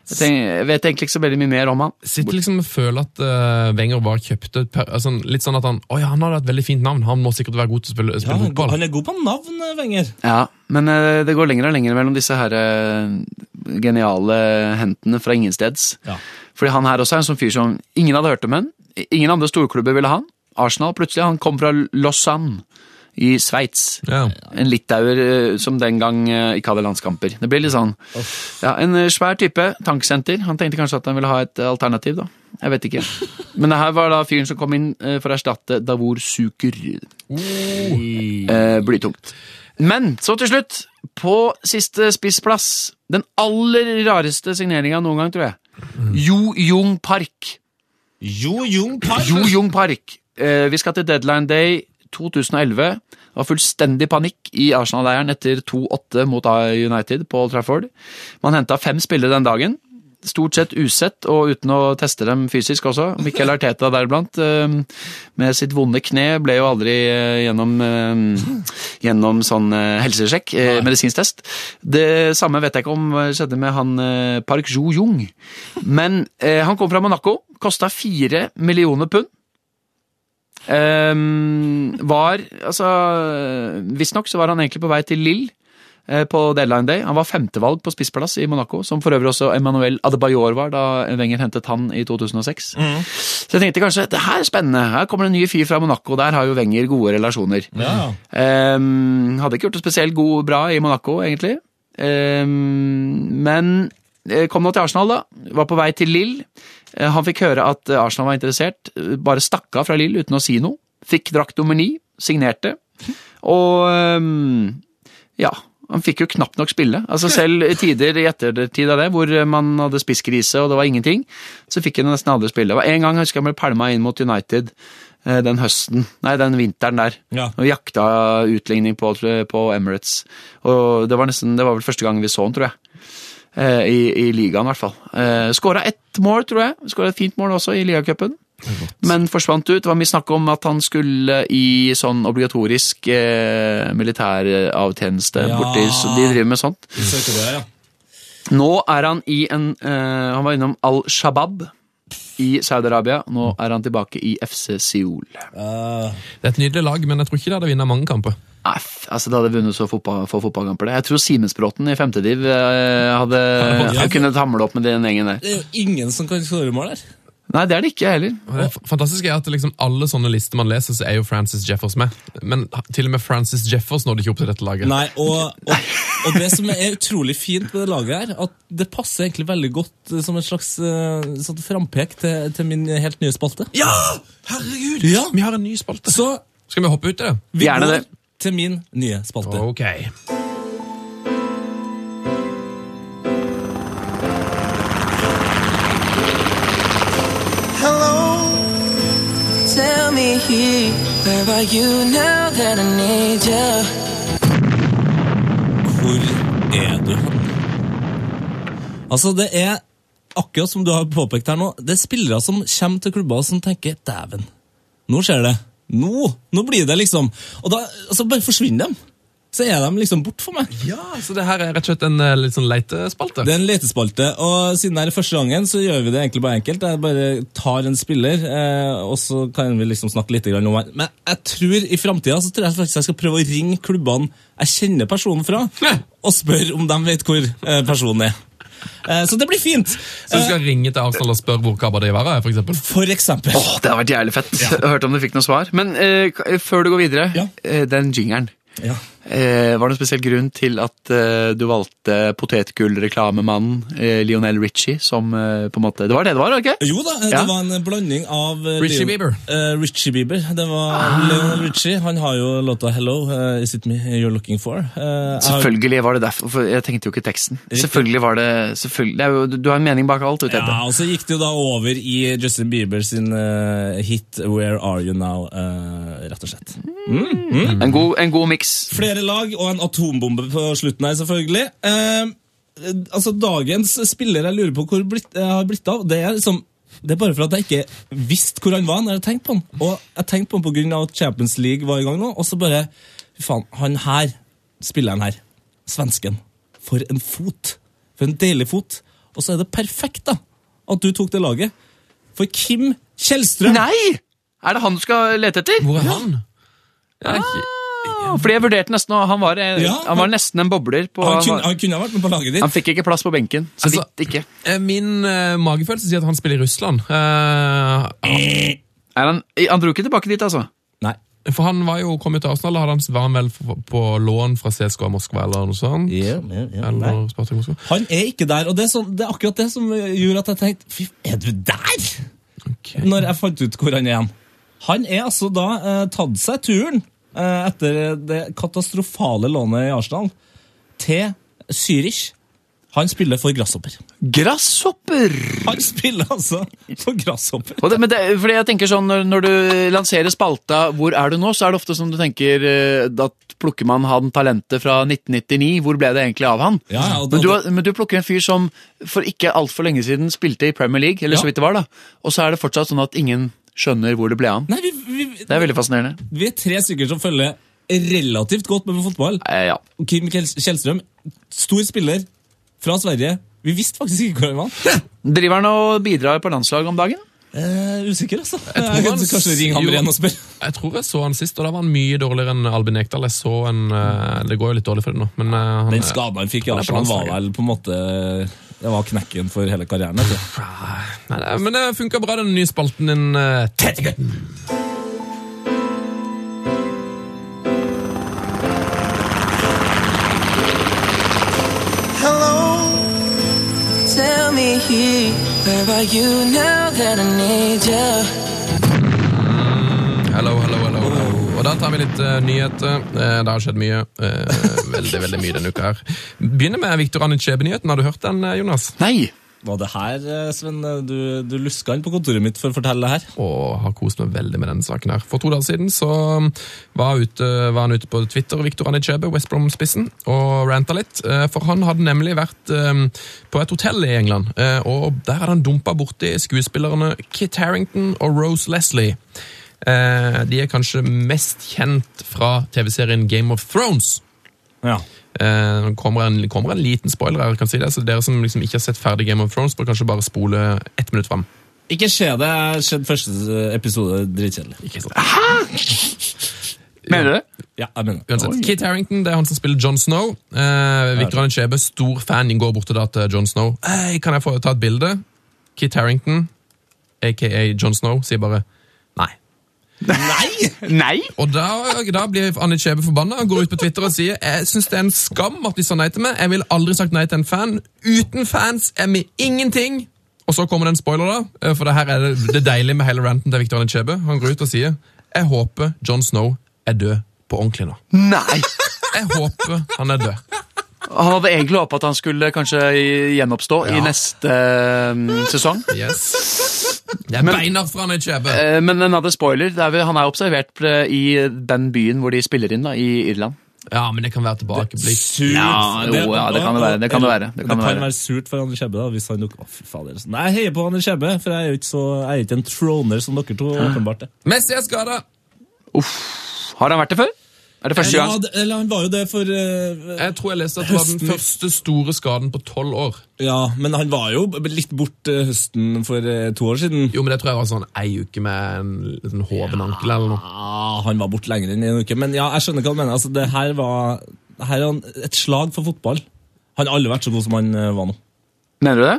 Jeg, tenker, jeg vet egentlig ikke så veldig mye mer om han. Sitter liksom og føler at uh, Wenger bare kjøpte per, altså, Litt sånn at han Å ja, han hadde et veldig fint navn. Han må sikkert være god til å spille, ja, han, fotball. han er god på navn, eh, Wenger. Ja, men uh, det går lenger og lenger mellom disse her uh, geniale hentene fra ingensteds. Ja. Fordi han her også er en sånn fyr som ingen hadde hørt om en. Ingen andre storklubber ville ha han. Arsenal plutselig. Han kom fra Lausanne i Sveits. Ja. En litauer eh, som den gang eh, ikke hadde landskamper. Det ble litt sånn Ja, En eh, svær type. Tanksenter. Han tenkte kanskje at han ville ha et alternativ, da. Jeg vet ikke. <laughs> Men det her var da fyren som kom inn for å erstatte Davor Suker. Eh, blytungt. Men så til slutt, på siste spissplass, den aller rareste signeringa noen gang, tror jeg. Jo Jung Park. Jo Jung Park. Jo Jung Park. Eh, vi skal til deadline day 2011. Det var fullstendig panikk i Arsenal-leiren etter 2-8 mot United på Old Trafford. Man henta fem spillere den dagen. Stort sett usett og uten å teste dem fysisk også. Mikkel Arteta deriblant, eh, med sitt vonde kne, ble jo aldri eh, gjennom, eh, gjennom sånn helsesjekk, medisinsk test. Det samme vet jeg ikke om skjedde med han Park Jo-jung. Men eh, han kom fra Monaco, kosta fire millioner pund. Ehm, var altså Visstnok så var han egentlig på vei til Lill eh, på deadline day. Han var femtevalg på spissplass i Monaco, som for øvrig også Emmanuel Adebayor var da Wenger hentet han i 2006. Så jeg tenkte kanskje det her er spennende. Her kommer det en ny fyr fra Monaco. Der har jo Wenger gode relasjoner. Ja. Um, hadde ikke gjort det spesielt god, bra i Monaco, egentlig. Um, men kom nå til Arsenal, da. Var på vei til Lill. Eh, Han fikk høre at eh, Arsenal var interessert. eh, Bare stakk av fra Lill uten å si noe. Fikk drakt nummer ni. Signerte. Og ja. Han fikk jo knapt nok spille. Altså Selv i tider i ettertid av det, hvor man hadde spisskrise og det var ingenting, så fikk han nesten aldri spille. Det var En gang husker jeg ble pælma inn mot United eh, den høsten, nei, den vinteren der. Ja. Og jakta utligning på, på Emirates. Og det var nesten, det var vel første gang vi så han, tror jeg. Eh, I, I ligaen, i hvert fall. Eh, Skåra ett mål, tror jeg. Skåra et fint mål også i ligacupen. Men forsvant ut. Det var mye snakk om at han skulle i sånn obligatorisk eh, militæravtjeneste Ja. borti så De driver med sånt. Nå er han i en eh, Han var innom Al-Shabaab i Saudi-Arabia. Nå er han tilbake i FC Seoul. Uh. Det er et nydelig lag, men jeg tror ikke de hadde vunnet mange kamper. Nei, altså Det hadde vunnet så fotball, få fotballkamper. Jeg tror Simensbråten i femtediv hadde, hadde kunnet jeg kunne hamle opp med den gjengen der. det er jo ingen som kan skåre mål der. Nei, det er det ikke heller. Og Det fantastiske er at liksom alle sånne lister man leser, så er jo Francis Jeffers med. Men til og med Francis Jeffers nådde ikke opp til dette laget. Nei, og, og, og det som er utrolig fint med det laget her, at det passer egentlig veldig godt eh, som et slags uh, sånn frampek til, til min helt nye spalte. Ja! Herregud! Ja. Vi har en ny spalte. Så Skal vi hoppe ut i det? vi Gjerne går det. til min nye spalte. Ok. Where are you now that I need you? Hvor er du? Altså, det er akkurat som du har påpekt her nå, det er spillere som kommer til klubber som tenker dæven, nå skjer det. Nå! Nå blir det liksom Og da altså bare forsvinner de. Så er de liksom bort for meg. Ja, Så det her er rett og slett en eh, litt sånn letespalte? Det er en letespalte, og siden det er første gangen, så gjør vi det egentlig bare enkelt. Jeg bare tar en spiller, eh, og så kan vi liksom snakke litt grann om han. Men jeg tror i framtida så tror jeg faktisk jeg skal prøve å ringe klubbene jeg kjenner personen fra, og spørre om de vet hvor eh, personen er. Eh, så det blir fint. Så du skal ringe til Arsenal og spørre hvor Kabadivara er, for eksempel? For eksempel. Åh, det har vært jævlig fett. Ja. hørte om du fikk noe svar. Men eh, før du går videre, Ja. den jingeren. Ja. Eh, var det noen spesiell grunn til at eh, du valgte potetgullreklamemannen eh, Lionel Richie som eh, på en måte Det var det det var, ikke? Jo da, Ja. det var en blanding av eh, Richie Leon- Bieber. eh, Richie Bieber. Det var Lionel Richie. Han har jo låta 'Hello, is it me you're looking for'? Eh, Selvfølgelig var det derfor, for jeg tenkte jo ikke teksten. Selvfølgelig var det selvfølgelig, det er jo, Du har en mening bak alt, vet. Ja, og så gikk det jo da over i Justin Bieber sin uh, hit 'Where Are You Now', uh, rett og slett. En god, en god miks. Flere lag og en atombombe på slutten her, selvfølgelig. Eh, altså, Dagens spiller jeg lurer på hvor blitt, jeg har blitt av, det er liksom det er bare for at jeg ikke visste hvor han var når jeg tenkte på han. Og jeg tenkte på han av at Champions League var i gang nå, og så bare Fy faen, han her, spilleren her, svensken, for en fot. For en deilig fot. Og så er det perfekt, da, at du tok det laget. For Kim Kjellstrøm Nei! Er det han du skal lete etter? Hvor er han? Jeg er ikke... Fordi jeg vurderte nesten å- Han var, eh, Ja, han var nesten en bobler. På, han, kunne, han kunne vært med på laget ditt. han fikk ikke plass på benken. Så Altså- vidt ikke. Eh, Min uh, magefølelse sier at han spiller i Russland. Eh, Er han, han dro ikke tilbake dit, altså? Nei. for han var jo kommet til Arsenal, da hadde han, vært vel på, lån fra CSKA Moskva eller noe sånt? Yeah, yeah, yeah. Eller Spartak Moskva? Han er ikke der, og det er, sånn, det er akkurat det som gjorde at jeg tenkte Fy, er du der?! Okay. Når jeg fant ut hvor han er igjen. Han er altså da eh, tatt seg turen etter det katastrofale lånet i Arsenal til Zürich. Han spiller for Grasshopper. Grasshopper! Han spiller altså for Grasshopper. Det, men det, fordi jeg tenker sånn, når, når du lanserer spalta 'Hvor er du nå?', så er det ofte som du tenker eh, Da plukker man han talentet fra 1999. Hvor ble det egentlig av han? Ja, ja, det, men, du, men du plukker en fyr som for ikke altfor lenge siden spilte i Premier League, eller Ja. så vidt det var, da. Og så er det fortsatt sånn at ingen skjønner hvor det ble. Nei, vi, vi, Det er veldig fascinerende. vi er tre stykker som følger relativt godt med på fotball. Eh, ja. Kim Kjell- Kjellstrøm, stor spiller fra Sverige. Vi visste faktisk ikke hvor han var. Driver han og bidrar på landslaget om dagen? Eh, usikker, altså. Jeg, tror han- kanskje ring ham jo. igjen og. Jeg tror jeg så han sist, og da var han mye dårligere enn Albin Ekdal. Jeg så en, eh, Det går jo litt dårlig for det nå, men eh, han, Den skaden han fikk i han Arsenal, var vel på en måte Det var knekken for hele karrieren. Nei, nei, Men det funka bra, den nye spalten din, uh, Tettegutten. Tell me, where are you now that I need you? Hello, hello, da tar vi litt uh, nyheter. Uh, det har skjedd mye. Uh, veldig, veldig mye denne uka her. Begynner med Viktor Anichebe-nyheten. Har du hørt den, eh, Jonas? Nei! Var det her, eh, Sven, du, du luska inn på kontoret mitt for å fortelle det her? og har kost meg veldig med denne saken her. For to dager siden så var, ute, var han ute på Twitter, Victor Anichebe, West Brom-spissen, og ranta litt. eh, For han hadde nemlig vært eh, på et hotell i England, eh, og der hadde han dumpa borti skuespillerne Kit Harrington og Rose Leslie. Eh, De er kanskje mest kjent fra TV-serien Game of Thrones. Ja. Det Nå kommer en, kommer en liten spoiler her, kan si det, så dere som liksom ikke har sett ferdig Game of Thrones, bør kanskje bare spole ett minutt fram. Ikke se det. Jeg har sett første episode. Dritkjedelig. Ikke sant? <laughs> Mener du det? Ja, jeg mener. Uansett, Kit Harrington det er han som spiller Jon Snow. Eh, Victor Skjebe, stor fan, går bort til til Jon Snow. Hei, kan jeg få ta et bilde? Kit Harrington, aka Jon Snow, sier bare. Nei! Og da, da blir Anne Kjebe forbanna og går ut på Twitter og sier jeg syns det er en skam at de sa nei til meg. Jeg ville aldri sagt nei til en fan. Uten fans er vi ingenting. Og så kommer det en spoiler, da. eh, For det her er det, det deilige med hele ranten til Victor Anne Kjebe. Han går ut og sier jeg håper Jon Snow er død på ordentlig nå. Nei! Jeg håper han er død. Han hadde egentlig håpet at han skulle kanskje gjenoppstå i neste eh, sesong. Yes. Det er beina fra han i kjøpet. Eh, Men en annen spoiler. Det er vel, han er observert eh, i den byen hvor de spiller inn, da, i Irland. Ja, men det kan være tilbakeblikk. Surt. Ja, jo, ja, det kan det være, det kan det være, det Det kan kan, det være. være surt for Anders Skjebbe. da, hvis han nok... Fy fader. Nei, jeg heier på Anders Skjebbe, for jeg er jo ikke, så, jeg er ikke en troner som dere to. åpenbart. Messi er skada. Har han vært det før? Er det første Ja, gang? det- eller han var jo det for uh, Jeg tror jeg leste at det var den første store skaden på tolv år. Ja, men han var jo litt bort eh, høsten for uh, to år siden. Jo, men det tror jeg var sånn ei uke med en liten hoven ankel eller noe. Ja, han var bort lenger enn en uke. Men ja, jeg skjønner hva du mener. Altså, det her var her er en- et slag for fotball. Han har aldri vært så god som han var nå. Mener du det?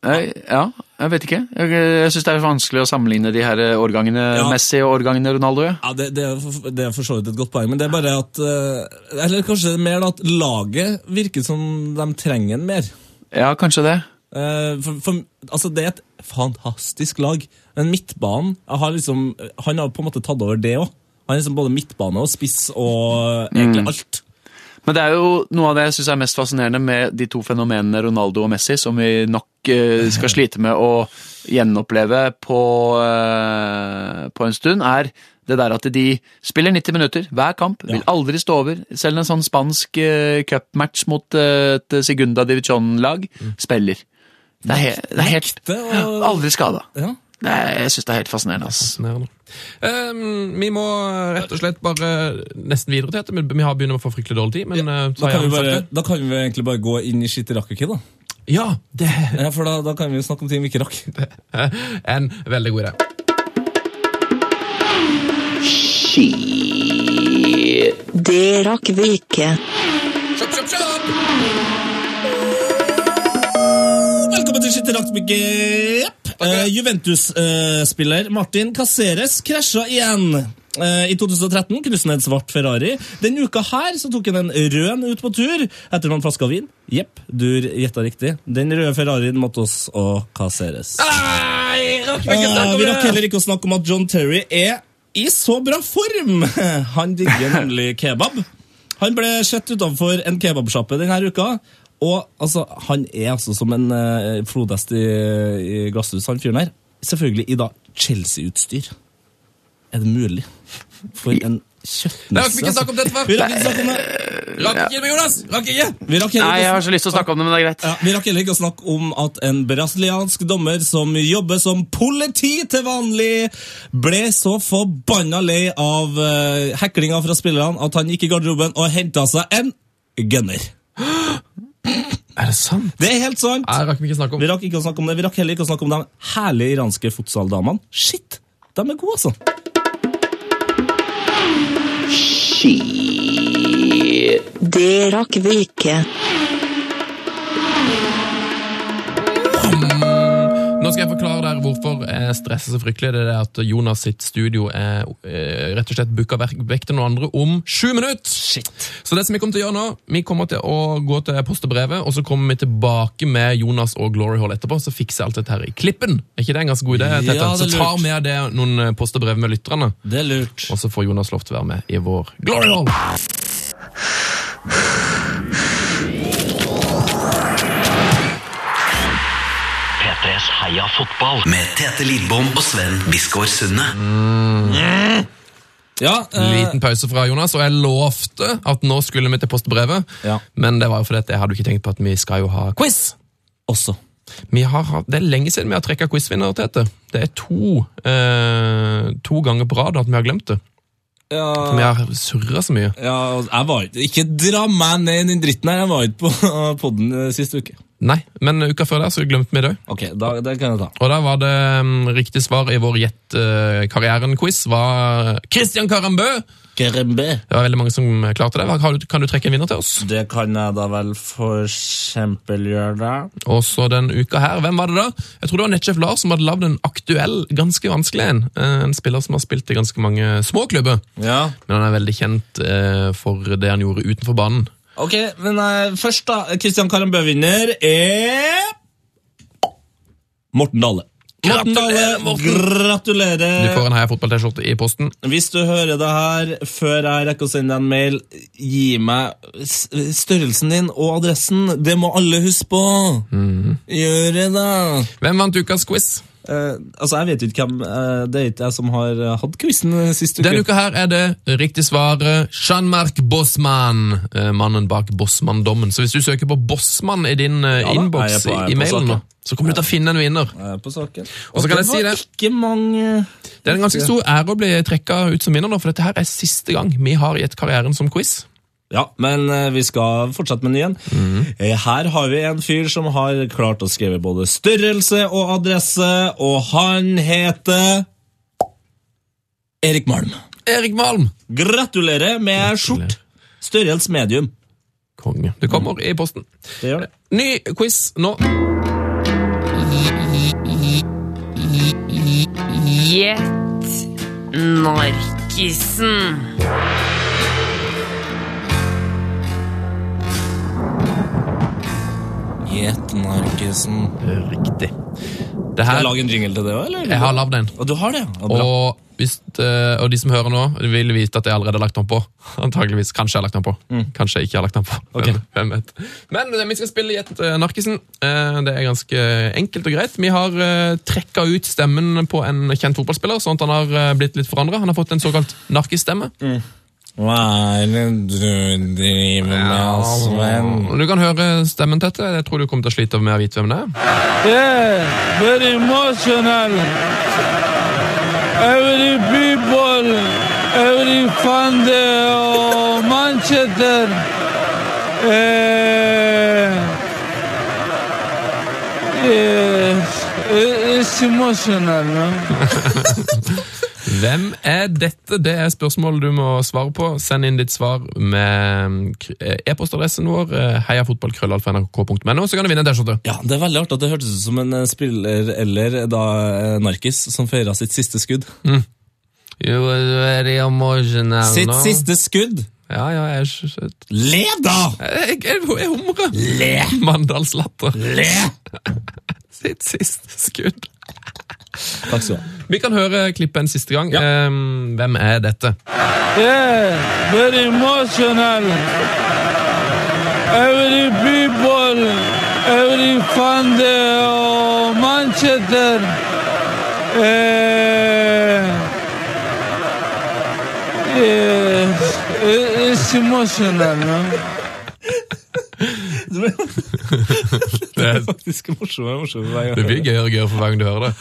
Jeg, ja, jeg vet ikke. Jeg, jeg syns det er vanskelig å sammenligne de her årgangene Ja. Messi og årgangene Ronaldo. Ja. Ja, det, det, er for, det er for så vidt et godt poeng, men det er bare at eh, Eller kanskje mer at laget virker som de trenger en mer. ja, kanskje det. Eh, for, for, altså, det er et fantastisk lag. Men midtbanen har liksom, Han har på en måte tatt over det òg. Han er liksom både midtbane og spiss og egentlig alt. Men det er jo noe av det jeg syns er mest fascinerende med de to fenomenene Ronaldo og Messi, som vi nok eh, skal slite med å gjenoppleve på, eh, på en stund, er det der at de spiller 90 minutter hver kamp, vil aldri stå over. Selv en sånn spansk uh, cupmatch mot eh, et Segunda Division-lag spiller. Det er, he det er helt Aldri skada. Jeg syns det er helt fascinerende. ass. Ehm, vi må rett og slett bare nesten videre til dette. men Vi har begynt å få fryktelig dårlig tid. men ja, Da, kan vi bare, da kan vi egentlig bare gå inn i skitterakkerkid, da. Ja, det Ja, for da, da kan vi jo snakke om ting vi ikke rakk. er <laughs> en veldig god idé. Det rakk vi ikke. Kjøp, kjøp, kjøp! Velkommen til Skitterakkerki. Uh, Juventus-spiller Martin Caceres krasja igjen. Eh, I 2013 knuste han en svart Ferrari. Denne uka her så tok han en rød ut på tur etter noen flasker vin. Jepp, du gjetta riktig. Den røde Ferrarien måtte oss og Caceres. Nei, rakk ikke Eh, vi rakk heller ikke å snakke om at John Terry er i så bra form! <laughs> Han digger nemlig kebab. Han ble sett utenfor en kebabsjappe denne uka. Og altså, han er altså som en uh, flodhest i, i glasshus, han fyren her. Selvfølgelig i da Chelsea-utstyr. Er det mulig? For en kjøttmesse Vi rakk vi ikke snakke om dette før? Vi rakk ikke snakke om det. Rakk ikke med Jonas! Rakk ikke! Vi rakk Nei, jeg har så lyst til å snakke om det, men det er greit. ja, vi rakk heller ikke å snakke om at en brasiliansk dommer som jobber som politi til vanlig, ble så forbanna lei av uh, heklinga fra spillerne at han gikk i garderoben og henta seg en gunner. <gasps> Er det sant? Det er helt sant! Nei, rakk vi ikke snakke om. Vi rakk ikke å snakke om det. Vi rakk heller ikke å snakke om de herlige iranske futsaldamene. Shit! De er gode, altså. Shit. Det rakk vi ikke. Skal jeg forklare der hvorfor jeg stresser så fryktelig. Det er det at Jonas sitt studio er eh, rett og slett booka vekk til noen andre om sju minutter. Så det som vi kommer til å gjøre nå, vi kommer til å gå til post og brevet, og så kommer vi tilbake med Jonas og Glory Hall etterpå, så fikser jeg alt dette her i klippen. Er ikke det en ganske god idé? Ja, Tete? det er så tar vi det noen postebrev post og brev med lytterne, Det er lurt. og så får Jonas lov til å være med i vår Glory Hall. P3s Heia fotball med Tete Lidbom og Sven Biskår Sunde. Ja, eh, Liten pause fra Jonas, og jeg lovte at nå skulle vi til postbrevet. brevet, Ja. men det var jo fordi jeg hadde ikke tenkt på at vi skal jo ha quiz. også. Vi har, det er lenge siden vi har trekka quizvinner, Tete. Det er to, eh, to ganger på rad at vi har glemt det. Ja, Vi har surra så mye. ja, jeg var ikke dra meg ned i den dritten her. Jeg var ikke på <laughs> podden sist uke. Nei, men uka før der så glemte vi det òg. Ok, da, det kan jeg ta. Og da var det um, riktig svar i vår Gjett karrieren-quiz var Christian Karambø. Karambø. Det var veldig mange som klarte det. Har Kan du trekke en vinner til oss? Det kan jeg da vel for eksempel gjøre. Og så den uka her, hvem var det da? Jeg tror det var Netchef Lars som hadde lagd en aktuell, ganske vanskelig en. Eh, En spiller som har spilt i ganske mange små klubber. Ja. Men han er veldig kjent uh, for det han gjorde utenfor banen. Ok, men eh, først da, Kristian Karambø-vinner er Morten Dale. Morten Dale, gratulerer! Du får en Heia Fotball-T-skjorte i posten. Hvis du hører det her før jeg rekker å sende deg en mail, gi meg størrelsen din og adressen. Det må alle huske på! Gjør det, da! Hvem vant ukas quiz? Eh, altså, jeg vet jo ikke hvem uh, Det er ikke jeg som har uh, hatt quizen sist uke. Denne uka her er det riktig svaret Jean-Marc Bossmann, eh, mannen bak Bossmann-dommen. Så hvis du søker på Bossmann i din Ja innboks er i mailen, nå, så kommer du til å finne en vinner. Er på saken. Og så kan jeg si det ikke mange Det er en ganske stor ære å bli trekka ut som vinner nå, for dette her er siste gang vi har gitt karrieren som quiz. Ja, men eh, vi skal fortsette med nyen. Mm Eh, Her har vi en fyr som har klart å skrive både størrelse og adresse, og han heter Erik Malm. Erik Malm! Gratulerer med skjort. Størrelse medium. Konge. Det kommer i posten. Det gjør det. Ny quiz nå. Gjett narkisen. Gjett narkisen. Riktig. Det Skal her, jeg lage en jingle til det òg, eller? jeg har lagd en. Og du har det? ja? Og, hvis, eh, og de som hører nå, vil vite at jeg allerede har lagt den på. <laughs> Antakeligvis. Kanskje jeg har lagt den på. Kanskje jeg ikke har lagt den på. <laughs> Okay. <laughs> Hvem, vet. Men eh, vi skal spille Gjett eh, narkisen. Det er ganske enkelt og greit. Vi har trekka ut stemmen på en kjent fotballspiller, sånn at han har blitt litt forandra. Han har fått en såkalt narkisstemme. Hva er det du driver med, Sven? Du kan høre stemmen, Tette. Jeg tror du kommer til å slite med å vite hvem det er. Yeah, very emotional. Every people, every fan of Manchester. Uh, yes, it- it's emotional. No? <laughs> Hvem er dette? Det er spørsmålet du må svare på. Send inn ditt svar med eh, e-postadressen vår, eh, heiafotballkrøllalfa.nrk.no, så kan du vinne en T-skjorte. Ja, Det er veldig artig at det hørtes ut som en eh, spiller eller da narkis som feira sitt siste skudd. You are very emotional Sitt siste skudd! Ja, ja, jeg, jeg, Le, da! jeg, jeg, jeg humrer. Le! Mandalslatter. Le! <laughs> Sitt siste skudd. Takk skal du ha. Vi kan høre klippet en siste gang. Eh, hvem er dette? Yeah, very emotional. Every people, every fan of Manchester. Uh, yes, it- it's emotional. No? <laughs> <laughs> Det er faktisk morsomt. morsomt hver gang. Det blir gøyere og gøyere for hver gang du hører det.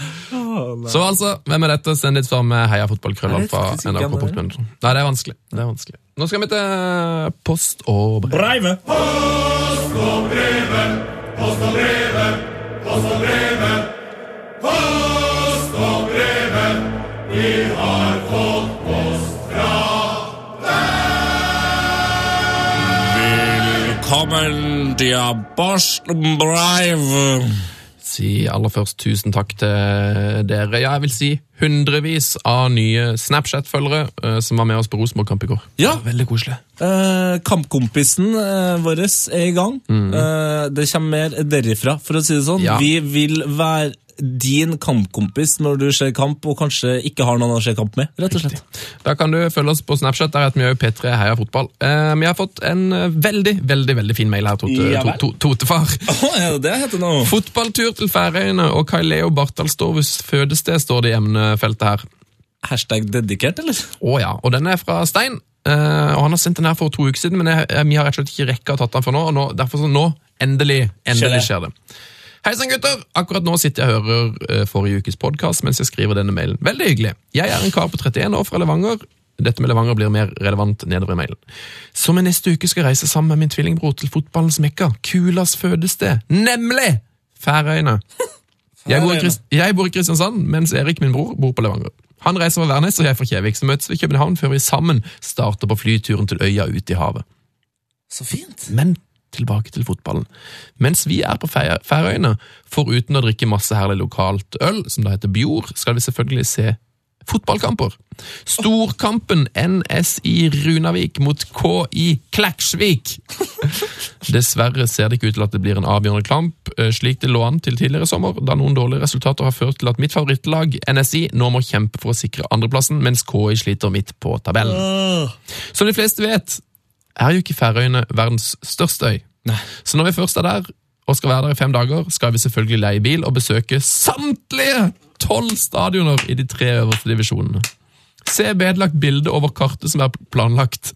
Så altså, hvem er dette? Send litt svar med heiafotballkrøllalfa. Jeg vet faktisk ikke nrk.no. Nei, det er vanskelig. Det er vanskelig. Nå skal vi til post og brev. Breive! Post og breve, post og breve, post og breve. Post og breve, vi har fått Velkommen til Boston Brave. Si aller først tusen takk til dere. Ja, jeg vil si hundrevis av nye Snapchat-følgere eh, som var med oss på Rosenborg-kamp i går. Ja. Veldig koselig. Eh, kampkompisen eh, vår er i gang. Eh, det kommer mer derifra, for å si det sånn. Ja. Vi vil være din kampkompis når du ser kamp, og kanskje ikke har noen å se kamp med. rett og slett. Da kan du følge oss på Snapchat. Der heter vi jo P3 Heia Fotball. Eh, vi har fått en eh, veldig, veldig veldig fin mail her, Tote, Ja to, to, Totefar. <laughs> Er det heter nå? Fotballtur til Færøyene og Kai Leo Bartalstovus fødested står det i emnefeltet her. Hashtag dedikert, eller? Å ja, og den er fra Stein. eh, og Han har sendt den her for to uker siden, men jeg, jeg, vi har rett og slett ikke rekka å tatt den for nå. og nå, Derfor så nå, endelig, endelig skjer det. Hei sann, gutter! Akkurat nå sitter jeg og hører eh, forrige ukes podkast mens jeg skriver denne mailen. Veldig hyggelig. Jeg er en kar på 31 år fra Levanger. Dette med Levanger blir mer relevant nedover i mailen. Som i neste uke skal reise sammen med min tvillingbror til fotballens mekka, Kulas fødested, nemlig Færøyene. <laughs> Jeg bor, Krist jeg bor i Kristiansand, mens Erik, min bror, bor på Levanger. Han reiser fra Værnes, og jeg fra Kjevik, så møtes vi i København før vi sammen starter på flyturen til øya ute i havet. Så fint. Men tilbake til fotballen. Mens vi er på Fær- Færøyene, foruten å drikke masse herlig lokalt øl, som da heter Bjor, skal vi selvfølgelig se fotballkamper. Storkampen NSI Runavik mot KI Kleksvik. <laughs> Dessverre ser det ikke ut til at det blir en avgjørende kamp, eh, slik det lå an til tidligere sommer, da noen dårlige resultater har ført til at mitt favorittlag, NSI, nå må kjempe for å sikre andreplassen, mens KI sliter midt på tabellen. Som de fleste vet, er jo ikke Færøyene verdens største øy. Så når vi først er der, og skal være der i fem dager, skal vi selvfølgelig leie bil og besøke samtlige tolv stadioner i de tre øverste divisjonene. Se vedlagt bilde over kartet som er planlagt.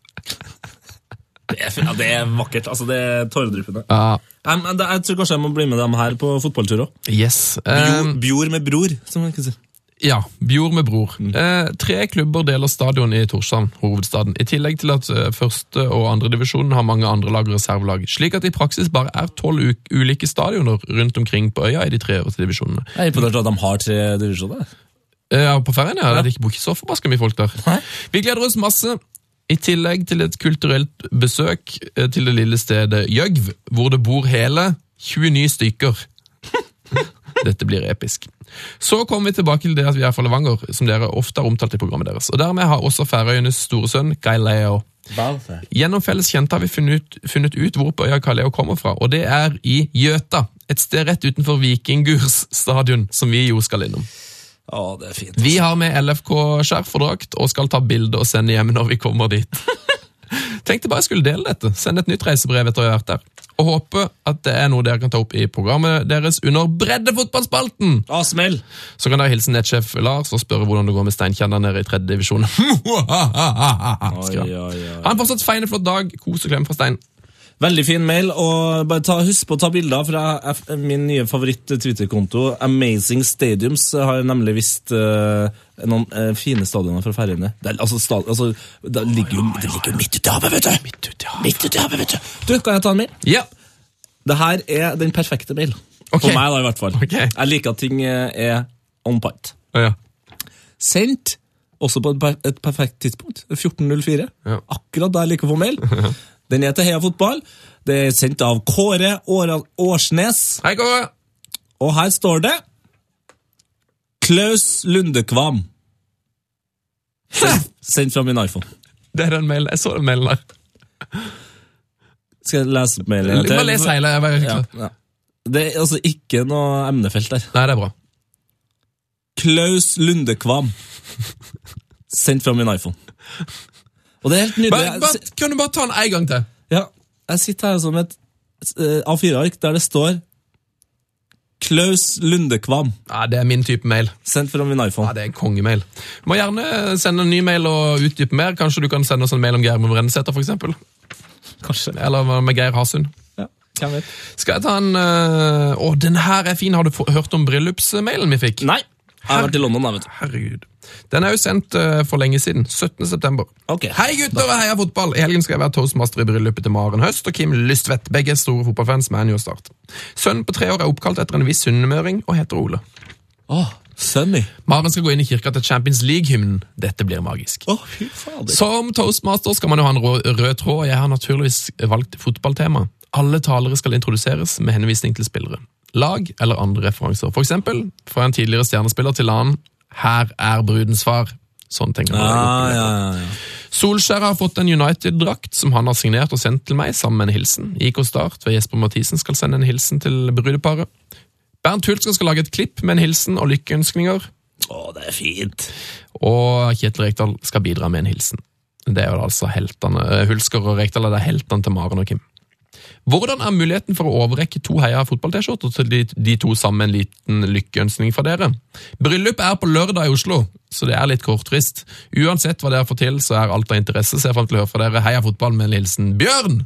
Det er, ja, det er vakkert. altså Det er tåredryppende. Ja, Jeg, jeg tror kanskje jeg må bli med dem her på fotballtur òg. yes. Bjor, Eh, bjor med bror, som man kan si. Ja, Bjord med bror. Eh, tre klubber deler stadion i Torshavn, hovedstaden, i tillegg til at eh, første- og andredivisjonen har mange andre lag og reservelag, slik at i praksis bare er tolv ulike stadioner rundt omkring på øya i de tre øverste divisjonene. Jeg er imponert at de har tre divisjoner. Eh, Ja, på ferien, ja. det bor ikke så forbaska mye folk der. Vi gleder oss masse. I tillegg til et kulturelt besøk eh, til det lille stedet Gjøgv, hvor det bor hele 29 stykker. <laughs> Dette blir episk. Så kommer vi tilbake til det at vi er fra Levanger, som dere ofte har omtalt i programmet deres. Og Dermed har også Færøyenes store sønn Galileo Gjennom felles kjente har vi funnet funnet ut hvor på øya Kaleo kommer fra, og det er i Gjøta. Et sted rett utenfor Vikingurs stadion, som vi jo skal innom. Å, det er fint. Vi har med LFK-skjerf og drakt og skal ta bilde og sende hjem når vi kommer dit. <laughs> Tenkte bare jeg skulle dele dette. Send et nytt reisebrev etter å ha vært der. Og håpe at det er noe dere kan ta opp i programmet deres under Breddefotballspalten. Ah, smell! Så kan dere hilse nettsjef Lars og spørre hvordan det går med Steinkjer nede i tredje divisjon. <laughs> Ha en fortsatt feineflott dag. Kos og klem fra Stein. Veldig fin mail, og bare ta, husk på å ta bilder fra min nye favoritt-Twitter-konto. Amazing Stadiums har nemlig vist uh, noen uh, fine stadioner fra Færøyene. Det, altså, stad, altså, det, ligger jo, det ligger jo midt ute i havet, vet du! Midt ute i havet, vet du. Du, Kan jeg ta en mail? Ja. Det her er den perfekte mail. Okay. For meg, da, i hvert fall. Okay. Jeg liker at ting eh, er on point. Oh, ja. Sendt også på et perfekt tidspunkt. 14.04. Ja. Akkurat da jeg liker å få mail. <laughs> Den heter Heia Fotball. Det er sendt av Kåre Årsnes. Hei, Kåre. Og her står det Klaus Lundekvam. Sendt, fra min iPhone. Det er den mailen. Jeg så den mailen der. Skal jeg lese mailen? en Bare les hele. Jeg bare, Ja, ja. Det er altså ikke noe emnefelt der. Nei, det er bra. Klaus Lundekvam. Sendt fra min iPhone. Og det er helt nydelig. Bare, bare, kan du bare ta den en gang til? Ja, jeg sitter her som et eh, A4-ark der det står Klaus Lundekvam. Ja, Det er min type mail. Sendt fra min iPhone. Ja, Det er en kongemail. Du må gjerne sende en ny mail og utdype mer. Kanskje du kan sende oss en mail om Geir Brennesæter, f.eks. Kanskje. Eller med Geir Hasund. Ja? Skal jeg ta en øh, Å, den her er fin. Har du hørt om bryllupsmailen vi fikk? Nei. Jeg har vært i London, da, vet du. Herregud. Den er jo sendt uh, for lenge siden. 17. september. Ok. Hei gutter og heia fotball! I helgen skal jeg være toastmaster i bryllupet til Maren Høst og Kim Lystvedt. Begge er store fotballfans med en og Start. Sønnen på tre år er oppkalt etter en viss sunnmøring og heter Ole. Oh. Sunny. Maren skal gå inn i kirka til Champions League-hymnen. Dette blir magisk. Oh, fy fader. Som toastmaster skal man jo ha en rød, rød tråd, og jeg har naturligvis valgt fotballtema. Alle talere skal introduseres med henvisning til spillere. Lag eller andre referanser. For eksempel fra en tidligere stjernespiller til annen. Her er brudens far. Sånn tenker man. Ja, ja, ja. Solskjær har fått en United-drakt som han har signert og sendt til meg sammen med en hilsen. IK Start ved Jesper Mathisen skal sende en hilsen til brudeparet. Bernt Hulsker skal lage et klipp med en hilsen og lykkeønskninger. Å, det er fint. Og Kjetil Rekdal skal bidra med en hilsen. Det er jo altså heltene, eh, Hulsker og Rekdal er heltene til Maren og Kim. Hvordan er muligheten for å overrekke to Heia fotball-T-skjorter til de, de to sammen en liten lykkeønskning fra dere? Bryllup er på lørdag i Oslo, så det er litt kortfrist. Uansett hva dere får til, så er alt av interesse. Ser frem til å høre fra dere. Heia fotball med en hilsen Bjørn!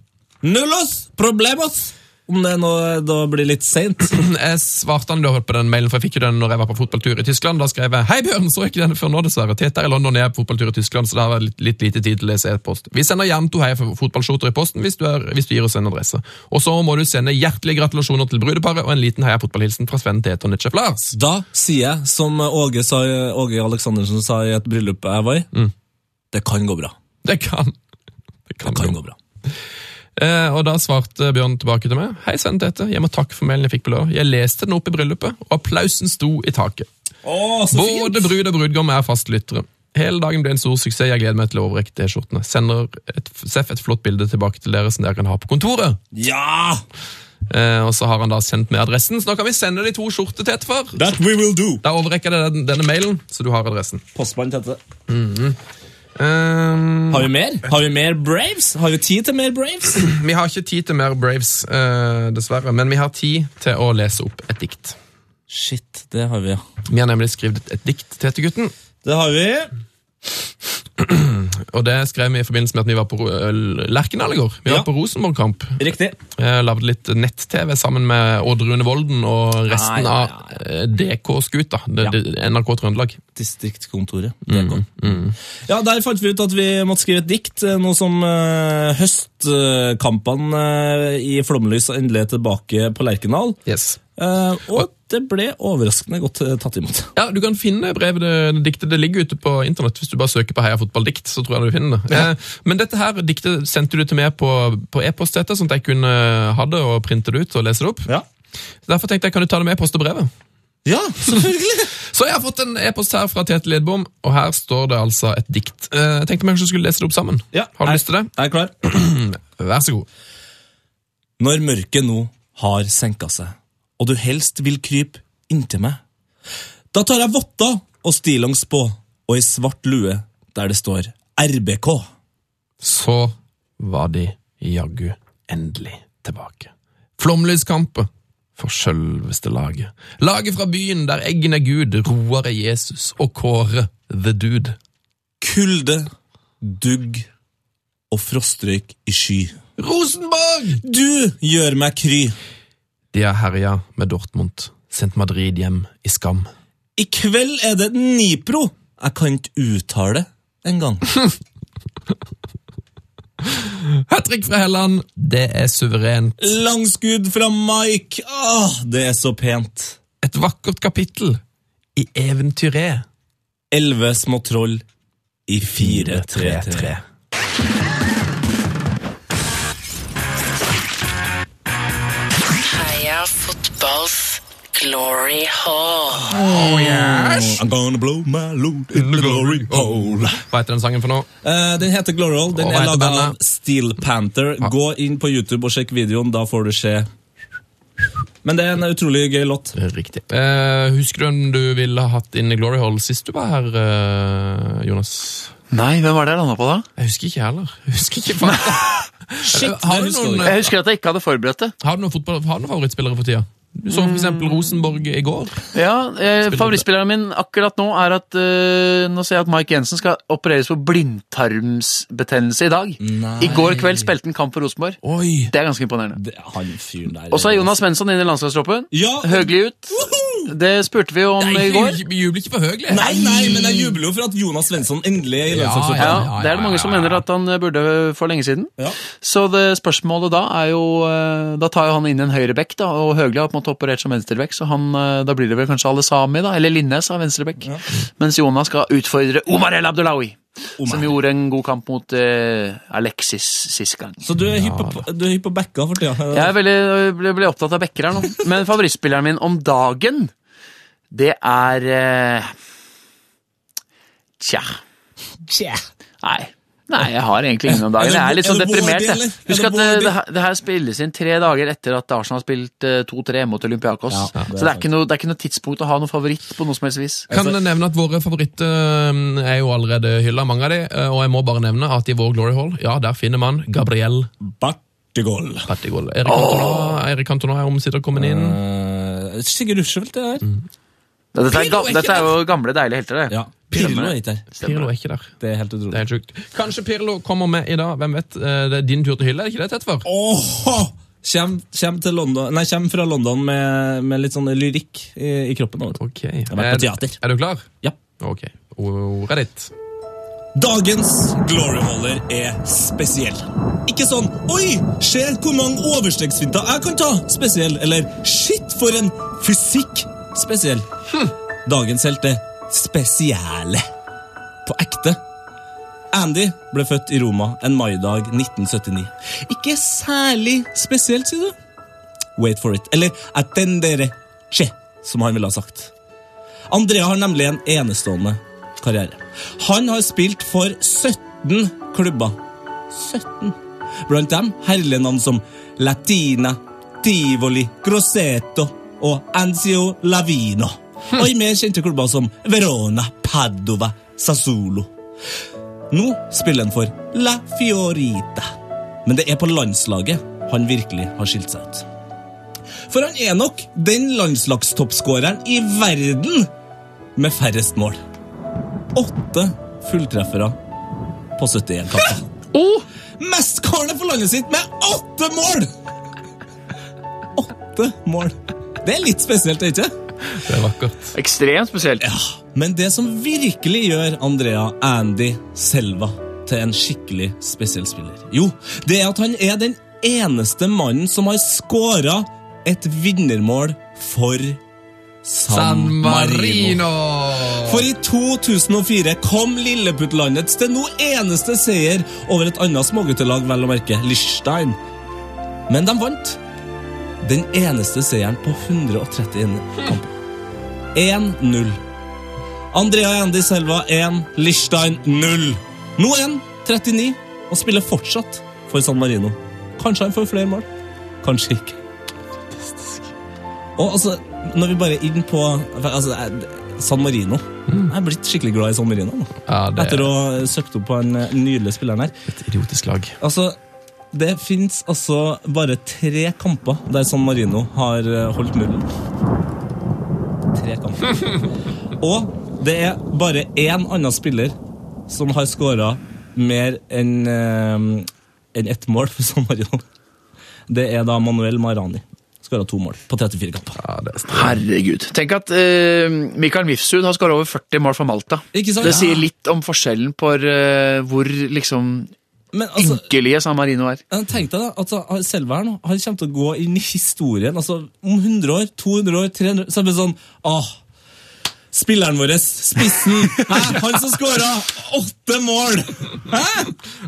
Nullos problemos! Om det nå da blir litt seint. <clears throat> Jeg svarte han da på den mailen, for jeg fikk jo den når jeg var på fotballtur i Tyskland. Da skrev jeg Hei, Bjørn! Så ikke den før nå, dessverre. Tete er i London, jeg er på fotballtur i Tyskland, så det har litt, litt lite tid til å lese e-post. Vi sender gjerne to Heia fotballskjorter i posten hvis du, er, hvis du gir oss en adresse. Og så må du sende hjertelige gratulasjoner til brudeparet og en liten Heia fotballhilsen fra Sven Tete og Netchef Lars. Da sier jeg, som Åge, sa, Åge Aleksandersen sa i et bryllup jeg var i, Mm. det kan gå bra. Det kan. Det kan, Det kan gå bra. Eh, og da svarte Bjørn tilbake til meg. Hei, Sven Tete. Jeg må takke for mailen jeg fikk på lørdag. Jeg leste den opp i bryllupet, og applausen sto i taket. Åh, så fint! Både brud og brudgom er fastlyttere. Hele dagen ble en stor suksess. Jeg gleder meg til å overrekke T-skjortene. Sender et, Seff et flott bilde tilbake til dere som dere kan ha på kontoret. Ja! Eh, og så har han da sendt med adressen, så nå kan vi sende de to skjorter til etterfor. That we will do. Da overrekker jeg den, denne mailen, så du har adressen. Postmann Tete. Um, Har vi mer? Har vi mer Braves? Har vi tid til mer Braves? <clears throat> vi har ikke tid til mer Braves, uh, dessverre, men vi har tid til å lese opp et dikt. Shit, det har vi, ja. Vi har nemlig skrevet et dikt til gutten. Det har vi. <clears throat> Og det skrev vi i forbindelse med at vi var på eh, Lerkendal i går. Vi Ja. var på Rosenborg-kamp. Riktig. Jeg lagde litt nett-TV sammen med Odd Rune Volden og resten Ah, ja, av eh, DK-skuta. Ja. NRK Trøndelag. Distriktskontoret. DK. Ja, Der fant vi ut at vi måtte skrive et dikt, eh, nå som uh, høstkampene uh, i Flomlys endelig er tilbake på Lerkendal. Yes. Eh, og det ble overraskende godt eh, tatt imot. Ja, Du kan finne brevet det, diktet. Det ligger ute på internett. Hvis du bare søker på Heia fotballdikt, så tror jeg du finner det. Eh, men dette her diktet sendte du til meg på, på e-post, sånn at jeg kunne ha det og printe det ut og lese det opp. Ja, Derfor tenkte jeg, kan du ta det med post og brevet? ja selvfølgelig! <laughs> Så jeg har fått en e-post her fra Tete Lidbom, og her står det altså et dikt. Eh, Jeg tenkte vi kanskje skulle lese det opp sammen. Ja, Har du jeg- lyst til det? Jeg er klar. <clears throat> Vær så god. Når mørket nå har senka seg, og du helst vil krype inntil meg, da tar jeg votter og stillongs på, og ei svart lue der det står RBK. Så var de jaggu endelig tilbake. Flomlyskamper for sjølveste laget. Laget fra byen der eggen er Gud, Roar er Jesus og Kåre the Dude. Kulde, dugg og frostrøyk i sky. Rosenborg! Du gjør meg kry. De har herja med Dortmund, sendt Madrid hjem i skam. I kveld er det Nipro. Jeg kan ikke uttale det engang. <laughs> Hat trick fra Helland, det er suverent. Langskudd fra Mike. Åh, det er så pent. Et vakkert kapittel i eventyret. Elleve små troll i 4-3-3. Fotballs glory hall. I'm gonna blow my load in the glory hole. Hva heter den sangen for noe? Uh, den heter Glory Hole. Den Og er laga av? Steel Panther. Gå inn på YouTube og sjekk videoen, da får du se. Men det er en utrolig gøy låt. Riktig. Uh, husker du hvem du ville ha hatt inn i Glory Hole sist du var her, uh, Jonas? Nei, hvem var det jeg landa på da? Jeg husker ikke heller. Jeg husker ikke. <laughs> Shit, har, du noen, Jeg husker at jeg ikke hadde forberedt det. har du noen, fotball, har du noen favorittspillere for tida? Du så for eksempel Rosenborg i går. Ja, eh, Favorittspilleren min akkurat nå er at eh, Nå ser jeg at Mike Jensen skal opereres for blindtarmsbetennelse i dag. Nei. I går kveld spilte han kamp for Rosenborg. Oi! Det er ganske imponerende. Det, han fyren der Og så er Jonas Svensson inne i landslagstroppen. Ja. Høgli ut. Det spurte vi om i går. Vi jubler ikke for Høgli. Nei, nei, men jeg jubler jo for at Jonas Svensson endelig er i Ja, landslagstroppen. Ja, ja, Det er det mange som mener at han burde for lenge siden. Ja. Så det spørsmålet da er jo eh, Da tar jo han inn en høyrebekk, da, og Høgli har på en måte operert som venstrebekk, så han, eh, da blir det vel kanskje Alesami, da, eller Linnes av venstrebekk. Mens Jonas skal utfordre Omar El Abdelawi, som gjorde en god kamp mot uh, Alexis sist gang. Så du er hypp på, du hypp på backa for tida? Jeg er veldig, ble, ble opptatt av bekker her nå. Men favorittspilleren min om dagen, det er Tja. Tja. Nei. Nei, jeg har egentlig ingen om dagen. Jeg er litt sånn Er deprimert. jeg. Er Husk at det, det, her- spilles inn tre dager etter at Arsenal har spilt eh, 2-3 mot Olympiakos. Ja, det er Så det er, ikke noe, det er ikke noe tidspunkt å ha noe favoritt på noe som helst vis. Kan jeg nevne at Våre favoritter eh, er jo allerede hylla, mange av de, eh, og jeg må bare nevne at i vår Glory Hall ja, der finner man Gabriel Battigol. Battigol. Erik Cantona, Erik Cantona er omsider kommet inn. Uh, Sigurd Rushfeldt, det her. Ja, Dette er, ga, Pirlo er ikke dette er jo gamle, deilige helter. det. Ja. Pirlo er ikke der. Pirlo er ikke der. Det er helt Det utrolig. er helt sjukt. Kanskje Pirlo kommer med i dag, hvem vet. Eh, Det er din tur til hylle, er det ikke det, Tetvar? Åh! Kjem, kjem, til London, nei, kjem fra London med, med litt sånn lyrikk i, i kroppen. Også. vet Jeg har vært på Er- teater. Er du klar? Ja. Ok. Ordet er ditt. Dagens gloryholder er spesiell. Ikke sånn 'oi, se hvor mange overstegsfinter jeg kan ta', spesiell. Eller 'shit, for en fysikk', spesiell. Dagens helt er spesiale. På ekte. Andy ble født i Roma en maidag 1979. Ikke særlig spesielt, sier du? Wait for it. Eller attendere che, som han ville ha sagt. Andrea har nemlig en enestående karriere. Han har spilt for 17 klubber. 17. Blant dem herlige navn som Latina, Tivoli, Grosseto og Anzio Lavino. Og i mer kjente klubber som Verona, Padova, Sassolo. Nå spiller han for La Fiorita. Men det er på landslaget han virkelig har skilt seg ut. For han er nok den landslagstoppskåreren i verden med færrest mål. Åtte fulltreffere på 71 kamper. Oh! Mestskårende for landet sitt med åtte mål! Åtte mål. Det er litt spesielt, er ikke? Det er vakkert. Ekstremt spesielt. Ja, Men det som virkelig gjør Andrea Andy Selva til en skikkelig spesiell spiller, jo, det er at han er den eneste mannen som har skåra et vinnermål for San. Marino! For i 2004 kom Lilleputtlandets til nå eneste seier over et annet småguttelag, vel å merke, Liechtenstein. Men de vant. Den eneste seieren på 131 kamper. 1-0. Andrea Andy Selva 1, Lichstein 0. Nå 1, 39, og spiller fortsatt for San Marino. Kanskje han får flere mål. Kanskje ikke. Og altså, når vi bare er inn på altså, San Marino Jeg er blitt skikkelig glad i San Marino. Ja, det Etter er å ha søkt opp på den eh, nydelige spilleren her. et idiotisk lag. Altså, det fins altså bare tre kamper der San Marino har eh, holdt nullen. Tre kamper. <laughs> Og det er bare én annen spiller som har skåra mer enn eh, enn ett mål for San Marino. Det er da Manuel Marani. Skåra to mål på 34 kamper. Ja, er. Herregud. Tenk at uh, Mikael Mifsud har skåra over 40 mål for Malta. Det sier litt om forskjellen på uh, hvor liksom Men altså, ynkelige San Marino er. Men Tenk deg da, her nå, han kommer til å gå inn i historien. altså Om 100 år, 200 år, 300 Så er det sånn Åh, spilleren vår, spissen! Hæ? Han som skåra åtte mål! Hæ?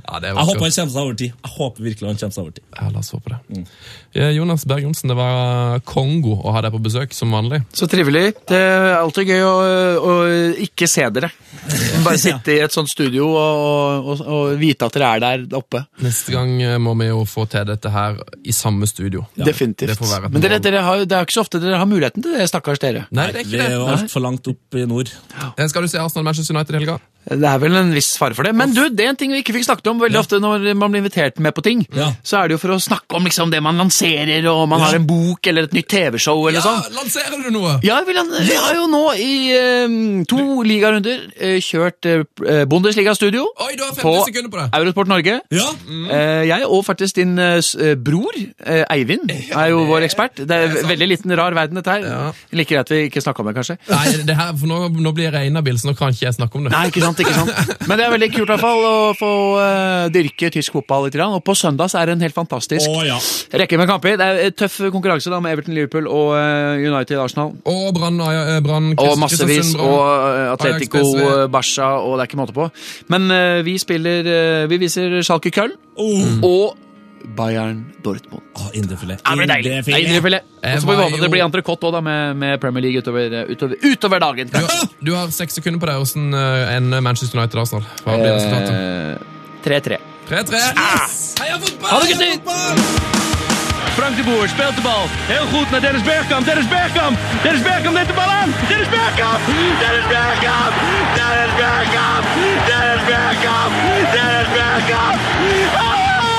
Ja, det er Jeg håper han kommer seg over tid. Jeg håper virkelig han kommer seg over tid. Ja, la oss håpe det. Mm. Jonas Berg Johnsen, det var Kongo å ha deg på besøk, som vanlig. Så trivelig. Det er alltid gøy å, å ikke se dere. Bare <laughs> sitte i et sånt studio og, og, og vite at dere er der oppe. Neste gang eh, må vi jo få til dette her i samme studio. Definitivt. det Men dere, dere har, det er ikke så ofte dere har muligheten til det, stakkars dere. Nei, det er ikke er det. jo altfor langt opp i nord. Den Skal du se Arsenal-Manchester United i helga? Det er vel en viss fare for det. Men du, det er en ting vi ikke fikk snakket om veldig ofte når man blir invitert med på ting. Ja. Så er det jo for å snakke om liksom det man lanserer, og man Ja. har en bok eller et nytt TV-show eller sånn. lanserer du noe? Ja, vi, lan- vi har jo nå i eh, to ligarunder eh, kjørt eh, Bundesliga-studio Oi, du har 50 på sekunder på det. Eurosport Norge. Ja, Eh, jeg og faktisk din eh, eh, bror, eh, Eivind, er jo vår ekspert. Det er veldig liten rar verden, dette her. Ja. Like greit vi ikke snakker om det, kanskje. Nei, det her, for nå, nå blir jeg regna bil, så nå kan ikke jeg snakke om det. Nei, ikke sant, ikke sant. Men det er veldig kult i hvert fall å få uh, dyrke tysk fotball litt. Og på søndag så er det en helt fantastisk oh, ja. rekke med kamper. Det er tøff konkurranse da med Everton, Liverpool og uh, United, Arsenal. Og Brann, eh, Brann Og massevis. Og Atletico, Barca, og det er ikke måte på. Men vi spiller Vi viser Schalke Köln Oh. og Bayern Dortmund. Oh, Indrefilet. Ja. Indrefilet. Og så får vi håpe det blir entrecôte òg, med, med Premier League utover, utover, utover dagen. Du, har- du har seks sekunder på deg. Hvordan eh, ender Manchester United Arsenal? Hva blir resultatet? Eh, 3-3. 3-3. Heia fotball! Ha det, gutter! Frank de Boer speelt de bal. Heel goed naar Dennis Bergkamp. Dennis Bergkamp. Dennis Bergkamp neemt de bal aan. Dennis Bergkamp. Dennis Bergkamp. Dennis Bergkamp. Dennis Bergkamp. Dennis Bergkamp.